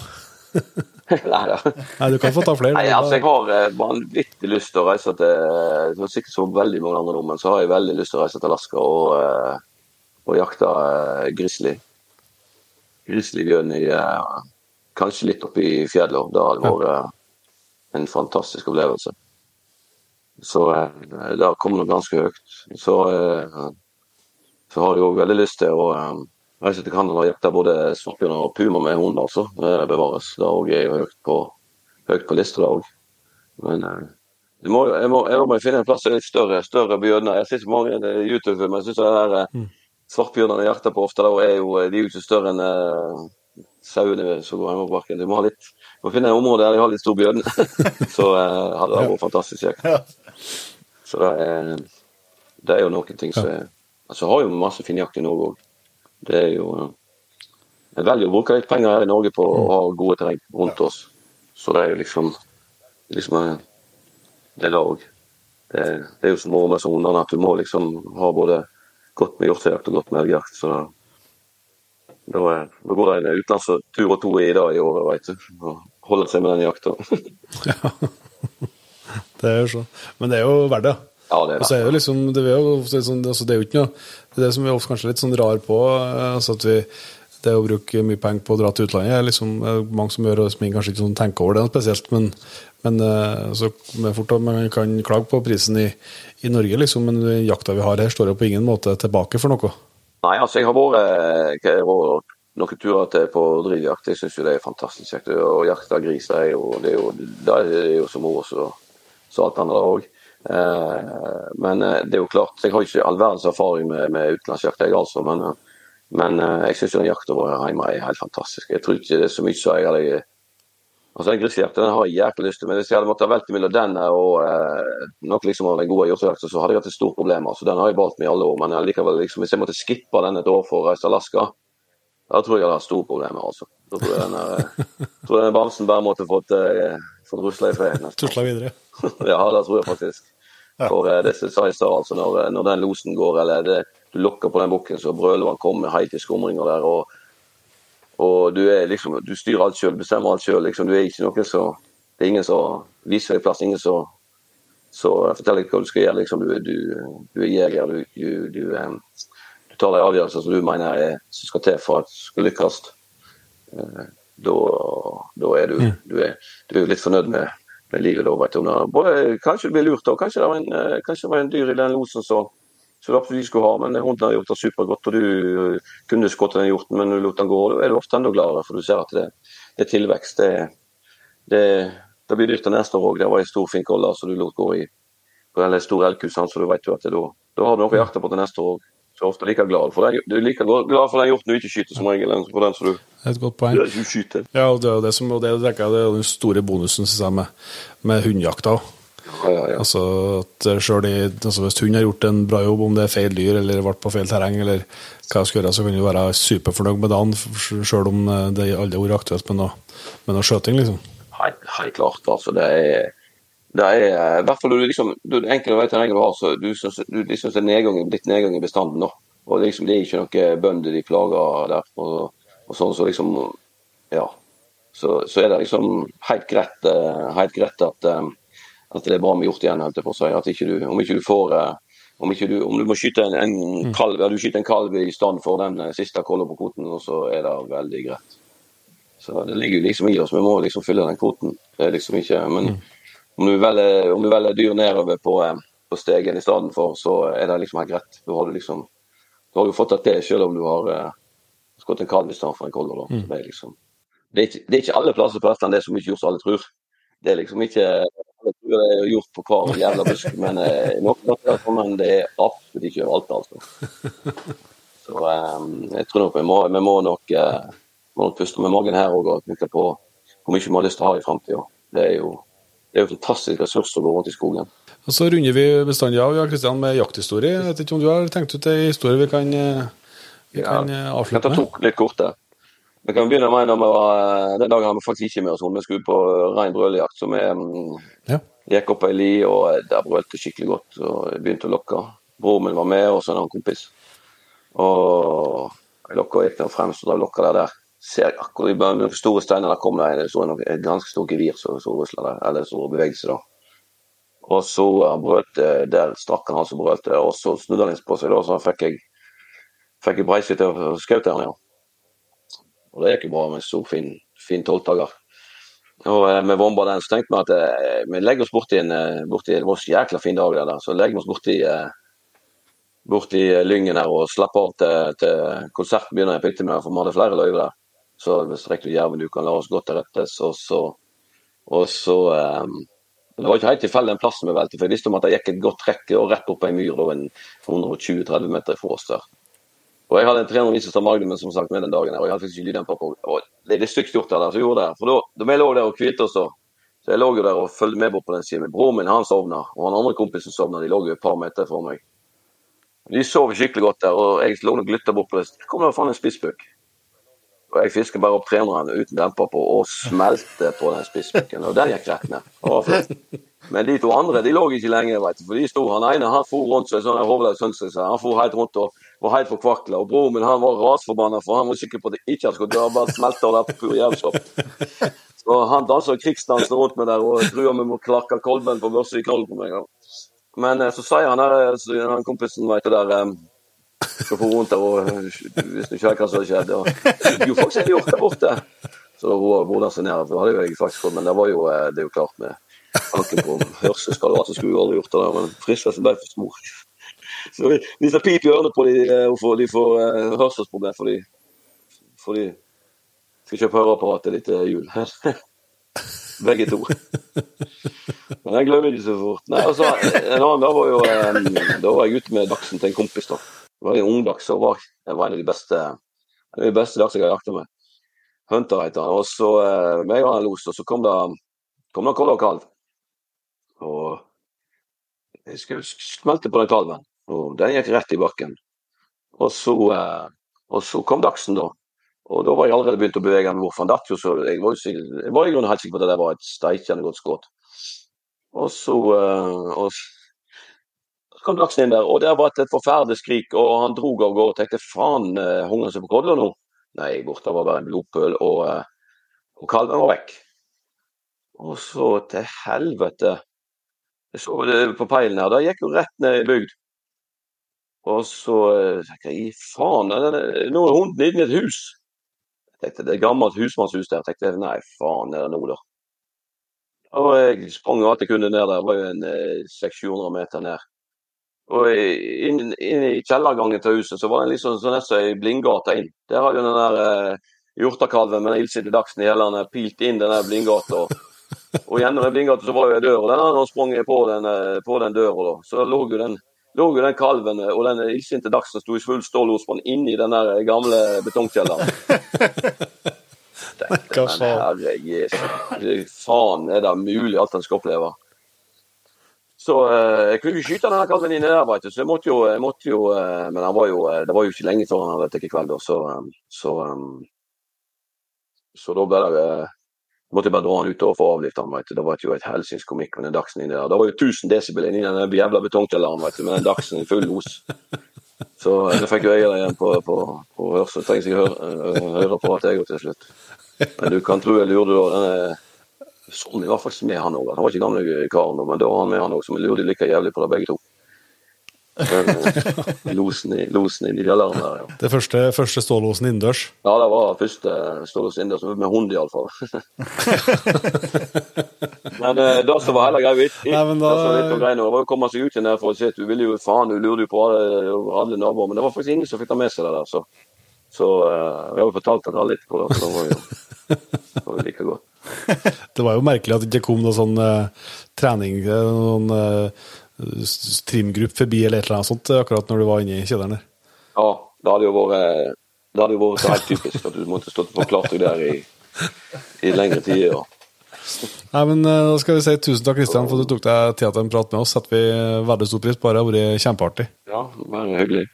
S1: [laughs]
S3: Nei da.
S1: Nei, du kan få ta flere.
S3: Nei, altså, jeg har eh, vanvittig lyst til å reise til var sikkert så veldig mange andre nordmenn, men så har jeg veldig lyst til å reise til Alaska og, eh, og jakte grizzly. Grizzlybjørn i Kanskje litt oppe i fjellet. Det hadde vært en fantastisk opplevelse. Så det det kommet nok ganske høyt. Så, så har jeg òg veldig lyst til å reise til Canada og jakte både svartbjørn og puma med hund, altså. Det bevares. Det òg er jo høyt på, høyt på lista, det òg. Men jeg må, jeg, må, jeg må finne en plass som er litt større, større bjørner. Jeg ser så mange eh, YouTube-filmer. Jeg syns det eh, svartbjørnene jeg jakter på ofte, da, er jo, de er jo ikke større enn eh, sauene som går hjemme. Du må, litt, du må finne et område der de har litt stor bjørn. [laughs] så eh, hadde det vært fantastisk kjekt. Så det er, det er jo noen ting som er Altså, har jo masse fin jakt i Norge òg. Det er jo eh, Jeg velger å bruke litt penger her i Norge på å ha gode terreng rundt oss. Så det er jo liksom liksom eh, Det er det. Det, er- jo som med hundene, at du må liksom ha både godt med hjortejakt og godt med elgjakt. Så da, er- da går det en utenlandstur og to i dag i året, veit du. Og holder seg med den jakta. [laughs]
S1: Det er jo sånn. Men det er jo verdt det.
S3: Ja, det er
S1: Og så er det jo liksom, det er jo, sånn, altså det er jo ikke noe Det er det som vi ofte kanskje litt sånn rar på. eh, altså at vi det å bruke mye penger på å dra til utlandet er liksom eh, mange som gjør som kanskje ikke sånn tenker over det noe spesielt, men, men eh, så men fort at man kan klage på prisen i, i Norge, liksom, men jakta vi har her, står jo på ingen måte tilbake for noe.
S3: Nei, altså jeg har vært noen turer til på drivjakt. Jeg syns jo det er fantastisk kjekt. Å jakte griser det er jo, det er jo, det er jo som moro som som alt annet òg. Eh, men eh, det er jo klart, jeg har ikke all verdens erfaring med, med utenlandsjakt, jeg altså. Men, eh, men jeg syns jakta vår hjemme er helt fantastisk. Jeg tror ikke det er så mye som jeg hadde Altså Den grisejakta har jeg jæklig lyst til, men hvis jeg hadde måttet velge mellom den og eh, noe liksom av den gode hjortejakta, så hadde jeg hatt et stort problem. altså Den har jeg valgt med i alle år, men likevel, liksom, hvis jeg måtte skippe den et år for å reise til Alaska, da tror jeg jeg hadde hatt store problemer. altså. Da tror jeg den, eh, [laughs] tror jeg den bamsen bare måtte fått, eh, fått rusla i fred.
S1: Tusla videre.
S3: Ja, det tror jeg faktisk. For eh, det som jeg i stad, altså, når, når den losen går, eller det, du lokker på den bukken, så brøler han kommer hei til skumringer der. og og du liksom, du styrer alt sjøl, bestemmer alt sjøl. Liksom. Du er ikke noen som Det er ingen som viser deg plass, ingen som så forteller deg hva du skal gjøre. Liksom. Du, du, du er jeger. Du, tar de avgjørelser som du mener er, som skal til for at du skal lykkes. Eh, Da, da er du, du, er, du er litt fornøyd med, med livet. Det- Både, kanskje du blir lurt, og kanskje det en, eh, kanskje det var en dyr i den losen som du absolutt skulle ha, men hunden har gjort det supergodt. og Du eh, kunne skutt den hjorten, men du lot den gå. Da er du ofte enda gladere, for du ser at det, det er tilvekst. Det, det, det blir dyrt neste år òg. Det var en stor finkolle som du lot gå i på den store elgkusen, så du vet jo at det, da, da har du noe å jakte på til neste år òg. Så ofte like glad for den, du er like glad for den hjorten du ikke skyter som regel, enn for den som du,
S1: Det et godt poeng.
S3: skyter.
S1: Ja, og det er jo det som og det, det er den store bonusen jeg, med, med hundejakta òg.
S3: Ja, ja, ja.
S1: Altså, at selv i, altså hvis hund har gjort en bra jobb, om det er feil dyr eller vært på feil terreng, eller hva jeg skal gjøre, så kan du være superfornøyd med dagen, selv om eh, det aldri har vært aktuelt med noe, med noe skjøting. liksom.
S3: Helt, helt klart. altså det er, det er i hvert fall du liksom, du, Enkelte vet terrenget du har, så du syns du liksom det er nedgang, litt nedgang i bestanden. nå. Og Det, liksom, Det er ikke noen bønder de plager der. og, og sånn, så liksom, ja, så, så er det liksom helt greit, eh, helt greit at, eh, at det er bra med hjort igjen. holdt jeg på å si, at ikke du, Om ikke du får eh, om, du, om du må skyte en, en kalv ja, du skyter en kalv i stand for den eh, siste kolla på kvoten, og så er det veldig greit. Så det ligger jo liksom i oss. Vi må liksom fylle den kvoten. Det er liksom ikke Men om, du velger, om du velger dyr nedover på, eh, på stegen i stedet for, så er det liksom helt greit. Du har, liksom, du har jo fått det til selv om du har uh, skutt en kalv i stedet for en kolder. Mm. Det, er liksom, det, er ikke, det er ikke alle plasser på Vestlandet det er så mye gjort som alle tror. Det er liksom ikke alle tror det er gjort på hver jævla busk, [laughs] men plasser men det er absolutt ikke overalt, altså. [laughs] Så um, jeg tror nok vi må, vi må nok, uh, må nok puste med magen her og tenke på hvor mye vi har lyst til å ha i framtida. Det er jo det er jo en fantastisk ressurs å gå rundt i skogen.
S1: Og Så runder vi bestandig av ja, Kristian, med jakthistorie. Jeg vet ikke om du har tenkt ut ei historie vi kan, vi
S3: Ja,
S1: kan eh,
S3: Jeg
S1: avslutte
S3: ta
S1: med?
S3: to litt korte. Vi kan begynne med vi var, Den dagen har vi faktisk ikke med oss hund. Vi skulle på rein brøljakt. Så vi mm,
S1: Ja.
S3: gikk opp ei li, og der brølte skikkelig godt. og begynte å lokke. Broren min var med, og så en annen kompis. Og jeg lokka gikk der fremst og da lokka der. der. Ser jeg akkurat bare noen store steiner der kom det en- så en- et ganske stort gevir som rusla der, eller som bevegelse, da. Og så brølte eh, der stakk han han som brølte, og så snudde han på seg, da, så fikk jeg fikk jeg breise til å skaute han, ja. Og det gikk jo bra med en stor, fin, fin tolvtager. Og eh, med bomba den, så tenkte vi at eh, vi legger oss borti en eh, borti, Det var så jækla fin dag, det der, så legger vi oss borti eh, i Lyngen her og slappe av til, til konserten begynner på med, for vi hadde flere løyver der. Så hvis rektor Jerven kan la oss gå til rettes, og så og så um, Det var ikke helt tilfeldig den plassen vi valgte, for jeg visste om at det gikk et godt trekk og rett opp ei myr da, en 120-30 meter fra oss der. Og jeg hadde en 300 som Magnum som sagt med den dagen, her, og jeg hadde faktisk ikke lyden på. Det er det stygt gjort der, så gjorde det. For da, da vi lå der og hvilte oss, da, så jeg lå jo der og fulgte med bort på den siden. Broren min han sovna, og han andre kompisen sovna. De lå jo et par meter fra meg. De sov skikkelig godt der, og jeg lå og glytta bort på det. Så kom det faen en spissbukk. Og jeg fisker bare opp 300 uten demper på, og smelter på den spissbukken. Og den gikk rett ned. Men de to andre de lå ikke lenge, vet du. For de sto, han ene han for rundt som en sånn hovedløs hønse. Han for helt rundt og var helt forkvakla. Og broren min han var rasforbanna, for han var sikker på at det ikke skulle dø. Bare smelte der på pur jævelskap. Så han dansa krigsdansen rundt meg der og trua meg med å klakke kolben på børsa i kolben. Men eh, så sier han der, han kompisen vet du der eh, for rundt og hvis vet hva som skjedde. skjedd. Og, jo, faktisk er det gjort der borte. Så hvordan broderen seg hadde jeg faktisk fått, men det var jo, eh, det er jo klart med tanken på hørselsskader så skulle vi aldri gjort det der. Men fristelsen ble for stor. Så vi, vi tar pip i ørene på de, eh, de får eh, hørselsproblem for de, for de skal kjøpe høreapparatet ditt til jul. [laughs] Begge to. Men jeg glemmer ikke så fort. Nei, altså, en annen dag var jo Da var jeg ute med dagsen til en kompis. da. Var en ungdags så var, det en av de beste de beste dagser jeg har jakta med. Hunter heter han. Og så eh, meg og han los, og så kom det kom det en og kalv. Og jeg skulle smelte på den kalven, og den gikk rett i bakken. Og så, eh, og så kom dagsen, da. Og da var jeg allerede begynt å bevege meg bort. Han datt jo, så jeg var, jo jeg var i grunnen helt sikker på at det der var et steikende godt skudd. Og så, eh, og kom Dagsen inn der, og der var et forferdelig skrik, og han drog av gårde og tenkte faen, eh, hungrer han seg på kodler nå? Nei, borte var bare en blodpøl, og, eh, og kalven var vekk. Og så til helvete Jeg så det på peilen her, da gikk jo rett ned i bygd. Og så eh, tenkte jeg, faen, nå er hunden inne i et hus. Jeg tenkte, det er gammelt husmannshus der. Jeg tenkte, nei, faen er det nå da? Og jeg sprang alt jeg kunne ned der, det var jo en eh, 600-700 meter ned. Og inn, inn i kjellergangen til huset så var det liksom sånn nesten ei blindgate inn. Der hadde jo den der eh, hjortekalven med den illsinte dagsen i hælene pilt inn den der blindgata. [laughs] Og, gjennom den blindgata så var jo ei dør, og den hadde han sprunget på den, eh, på den døra. da. Så lå jo den, lå jo den kalven eh, og den illsinte dagsen sto i full stålospann inni den der gamle betongkjelleren. [laughs] Tenkte, men herre Jesus, faen er det mulig alt han skal oppleve? Så eh, jeg kunne ikke skyte denne kalven inni der, vet du. Så jeg måtte jo, jeg måtte jo eh, Men var jo, eh, det var jo ikke lenge før han hadde tatt kveld, da, så, um, så, um, så da ble det eh, måtte jeg bare dra han ut og få avlivet han, vet du. Det var jo et helsings komikk med den dachsen inni der. Det var jo 1000 desibel inni den jævla betongkjelleren, vet du, med den dachsen i full los. Så da fikk jo jeg igjen på, på, på hørsel. Trenger ikke høre, høre på at jeg òg til slutt. Men du kan tro jeg lurte da. denne Sonny var faktisk med, han òg. Han var ikke gamle karen, men da var han med, han òg. Så vi lurte like jævlig på det, begge to. Eh, [laughs] losen, i, losen inn i kjelleren der, ja.
S1: Det første, første stålåsen innendørs.
S3: Ja, det var første stålosen innendørs, med hund iallfall. [laughs] Men eh, det som var heller greit,
S1: men da-
S3: var greia å komme seg ut igjen der for å se at du ville jo faen, du lurte jo på alle, alle naboer. Men det var faktisk ingen som fikk det med seg det der, så. Så uh, jeg har jo fortalt dere litt på det, så det var jo var like godt. [laughs]
S1: Det var jo merkelig at det ikke kom noe sånn eh, trening, eh, noen uh, trimgruppe forbi eller et eller annet sånt, eh, akkurat når du var inne i kjelleren der.
S3: Ja, det hadde jo vært det hadde jo vært så helt typisk at du måtte stått og forklart deg der i, i lengre tid. Ja. [laughs]
S1: Nei, men eh, Da skal vi si tusen takk, Kristian, for at du tok deg tid til en prat med oss. setter vi eh, veldig stor pris på. Det har vært kjempeartig.
S3: ja, bare hyggelig.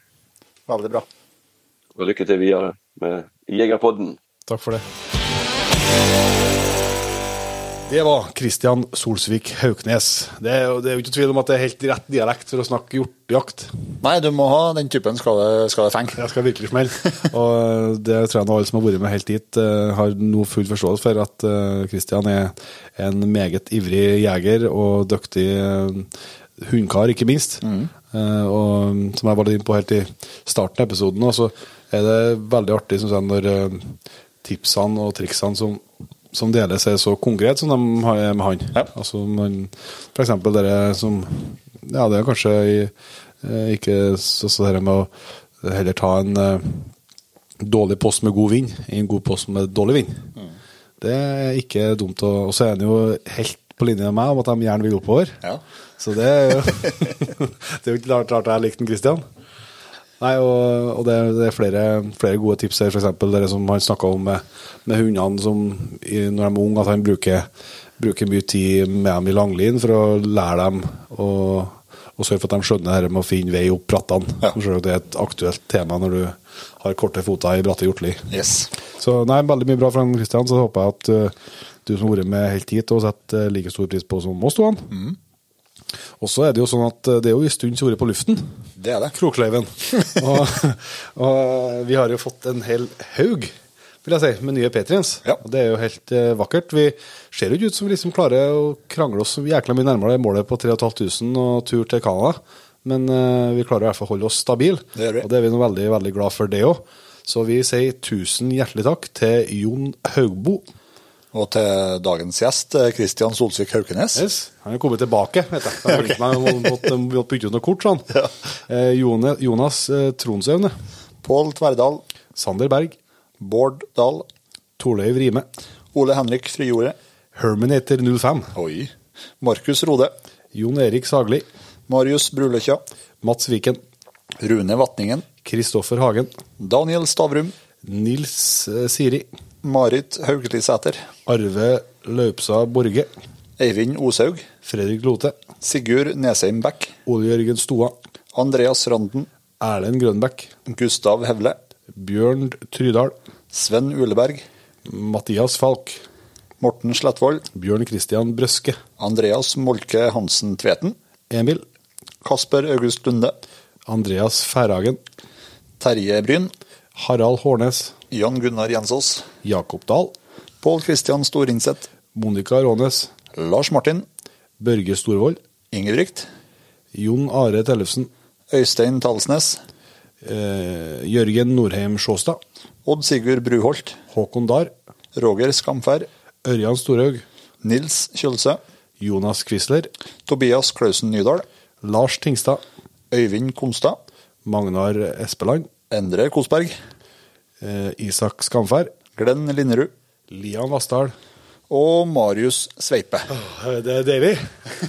S2: Veldig bra.
S3: Og lykke til videre med Jegerpodden.
S1: Takk for det. Det var Kristian Solsvik Hauknes. Det er, jo, det er jo ikke tvil om at det er helt rett dialekt for å snakke hjortejakt.
S2: Nei, du må ha den typen skal det, skal det fenge.
S1: Jeg skal virkelig smelle. Og det tror jeg nå alle som har vært med helt hit, eh, har nå full forståelse for at eh, Kristian er en meget ivrig jeger og dyktig eh, hundekar, ikke minst. Mm. Og som jeg var litt inne på helt i starten av episoden, så er det veldig artig synes jeg, når eh, tipsene og triksene som, som deles, er så konkret som de har med han.
S2: Ja.
S1: Altså, man, for eksempel dere som Ja, det er kanskje i, eh, ikke så, så dette med å heller ta en eh, dårlig post med god vind i en god post med dårlig vind. Det er ikke dumt. Og så er han jo helt på linje med meg om at de gjerne vil oppover.
S2: Ja.
S1: Så det er jo [laughs] Det er jo ikke rart, jeg likte Christian. Nei, og, og det, det er flere, flere gode tips her, f.eks. det som han snakka om med, med hundene som når de er unge, at han bruker, bruker mye tid med dem i langlin for å lære dem å og sørge for at de skjønner dette med å finne vei opp brattene.
S2: Ja.
S1: Det er et aktuelt tema når du har korte foter i bratte hjortli.
S2: Yes.
S1: Så nei, veldig mye bra fra Kristian, så håper jeg at uh, du som har vært med helt hit, og setter eh, like stor pris på som oss to. han. Og så er det jo sånn at eh, det er jo en stund siden på luften.
S2: Det er det.
S1: Krokløyven. [laughs] og, og vi har jo fått en hel haug, vil jeg si, med nye Patriens.
S2: Ja.
S1: Og det er jo helt eh, vakkert. Vi ser jo ikke ut som vi liksom klarer å krangle oss jækla mye nærmere målet på 3500 og tur til Canada. Men eh, vi klarer i hvert fall å holde oss stabile. Og det er vi nå veldig, veldig glad for, det òg. Så vi sier tusen hjertelig takk til Jon Haugbo.
S2: Og til dagens gjest, Kristian Solsvik Haukenes.
S1: Yes. Han er kommet tilbake, vet jeg. Jeg [laughs] okay. meg måtte måtte bytte ut noe kort, sånn. Eh, Jone, Jonas eh, Tronsøvne.
S2: Pål Tverdal.
S1: Sander Berg.
S2: Bård Dahl.
S1: Torleiv Rime.
S2: Ole Henrik Frijordet.
S1: Herminator 05.
S2: Oi. Markus Rode.
S1: Jon Erik Sagli.
S2: Marius Bruløkja.
S1: Mats Viken.
S2: Rune Vatningen.
S1: Kristoffer Hagen.
S2: Daniel Stavrum.
S1: Nils eh, Siri.
S2: Marit Hauglisæter.
S1: Arve Laupsa Borge.
S2: Eivind Oshaug.
S1: Fredrik Lote.
S2: Sigurd Nesheim Bæk.
S1: Ole Jørgen Stoa.
S2: Andreas Randen.
S1: Erlend Grønbæk.
S2: Gustav Hevle.
S1: Bjørn Trydal.
S2: Sven Uleberg.
S1: Mathias Falk.
S2: Morten Slettvold.
S1: Bjørn Christian Brøske.
S2: Andreas Molke Hansen Tveten.
S1: Emil.
S2: Kasper August Lunde.
S1: Andreas Færhagen.
S2: Terje Bryn.
S1: Harald Hårnes.
S2: Jan Gunnar Jensås.
S1: Jakob Dahl.
S2: Pål Kristian Storinseth.
S1: Monica Rånes.
S2: Lars Martin.
S1: Børge Storvold.
S2: Ingebrigt.
S1: Jon Are Tellefsen.
S2: Øystein Talsnes.
S1: Eh, Jørgen Norheim Sjåstad.
S2: Odd Sigurd Bruholt.
S1: Håkon Dahr.
S2: Roger Skamfær.
S1: Ørjan Storhaug.
S2: Nils Kjølse.
S1: Jonas Quisler.
S2: Tobias Klausen Nydal.
S1: Lars Tingstad.
S2: Øyvind Konstad.
S1: Magnar Espeland.
S2: Endre Kosberg.
S1: Eh, Isak Skamfær.
S2: Glenn Linnerud.
S1: Lian Vassdal.
S2: Og Marius Sveipe.
S1: Det er deilig.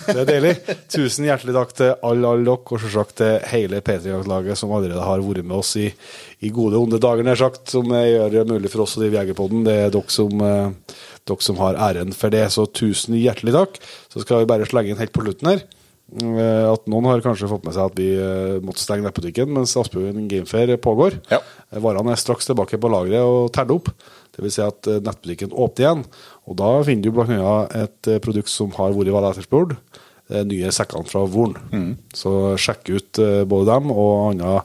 S1: Det er deilig. Tusen hjertelig takk til alle, alle dere, og selvsagt til hele P3-laget som allerede har vært med oss i, i gode, onde dager, nær sagt, som gjør det mulig for oss å drive Jegerpodden. Det er dere som, eh, dere som har æren for det, så tusen hjertelig takk. Så skal vi bare slenge inn helt på slutten her. Eh, At noen har kanskje fått med seg at vi eh, måtte stenge nettbutikken mens Aspøyen Gamefair pågår.
S2: Ja.
S1: Eh, Varene er straks tilbake på lageret og tært opp. Det vil si at nettbutikken åpner igjen. Og da finner du bl.a. et produkt som har vært veldig etterspurt. Nye sekkene fra Voren. Så sjekk ut både dem og andre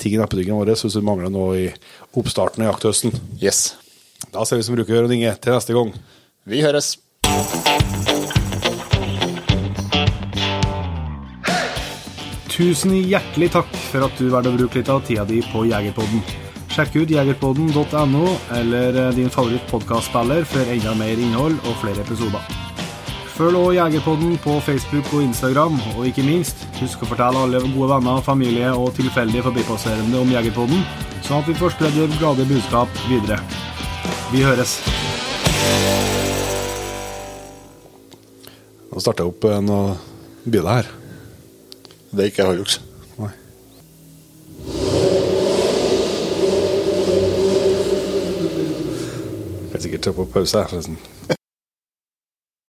S1: ting i nettbutikken vår hvis du mangler noe i oppstarten av jakthøsten.
S2: Yes.
S1: Da ser vi som bruker å gjøre Inge. Til neste gang.
S2: Vi høres.
S1: Tusen hjertelig takk for at du valgte å bruke litt av tida di på Jegerpodden. Sjekk ut jegerpodden.no eller din favoritt-podkastspiller for enda mer innhold og flere episoder. Følg også Jegerpodden på Facebook og Instagram, og ikke minst, husk å fortelle alle gode venner, familie og tilfeldige forbipasserende om Jegerpodden, sånn at vi får spredd det glade budskap videre. Vi høres. Nå starter jeg opp eh, noe biler her.
S2: Det er ikke Hilux.
S1: Nei. Jeg kan sikkert ta på pause, her, forresten.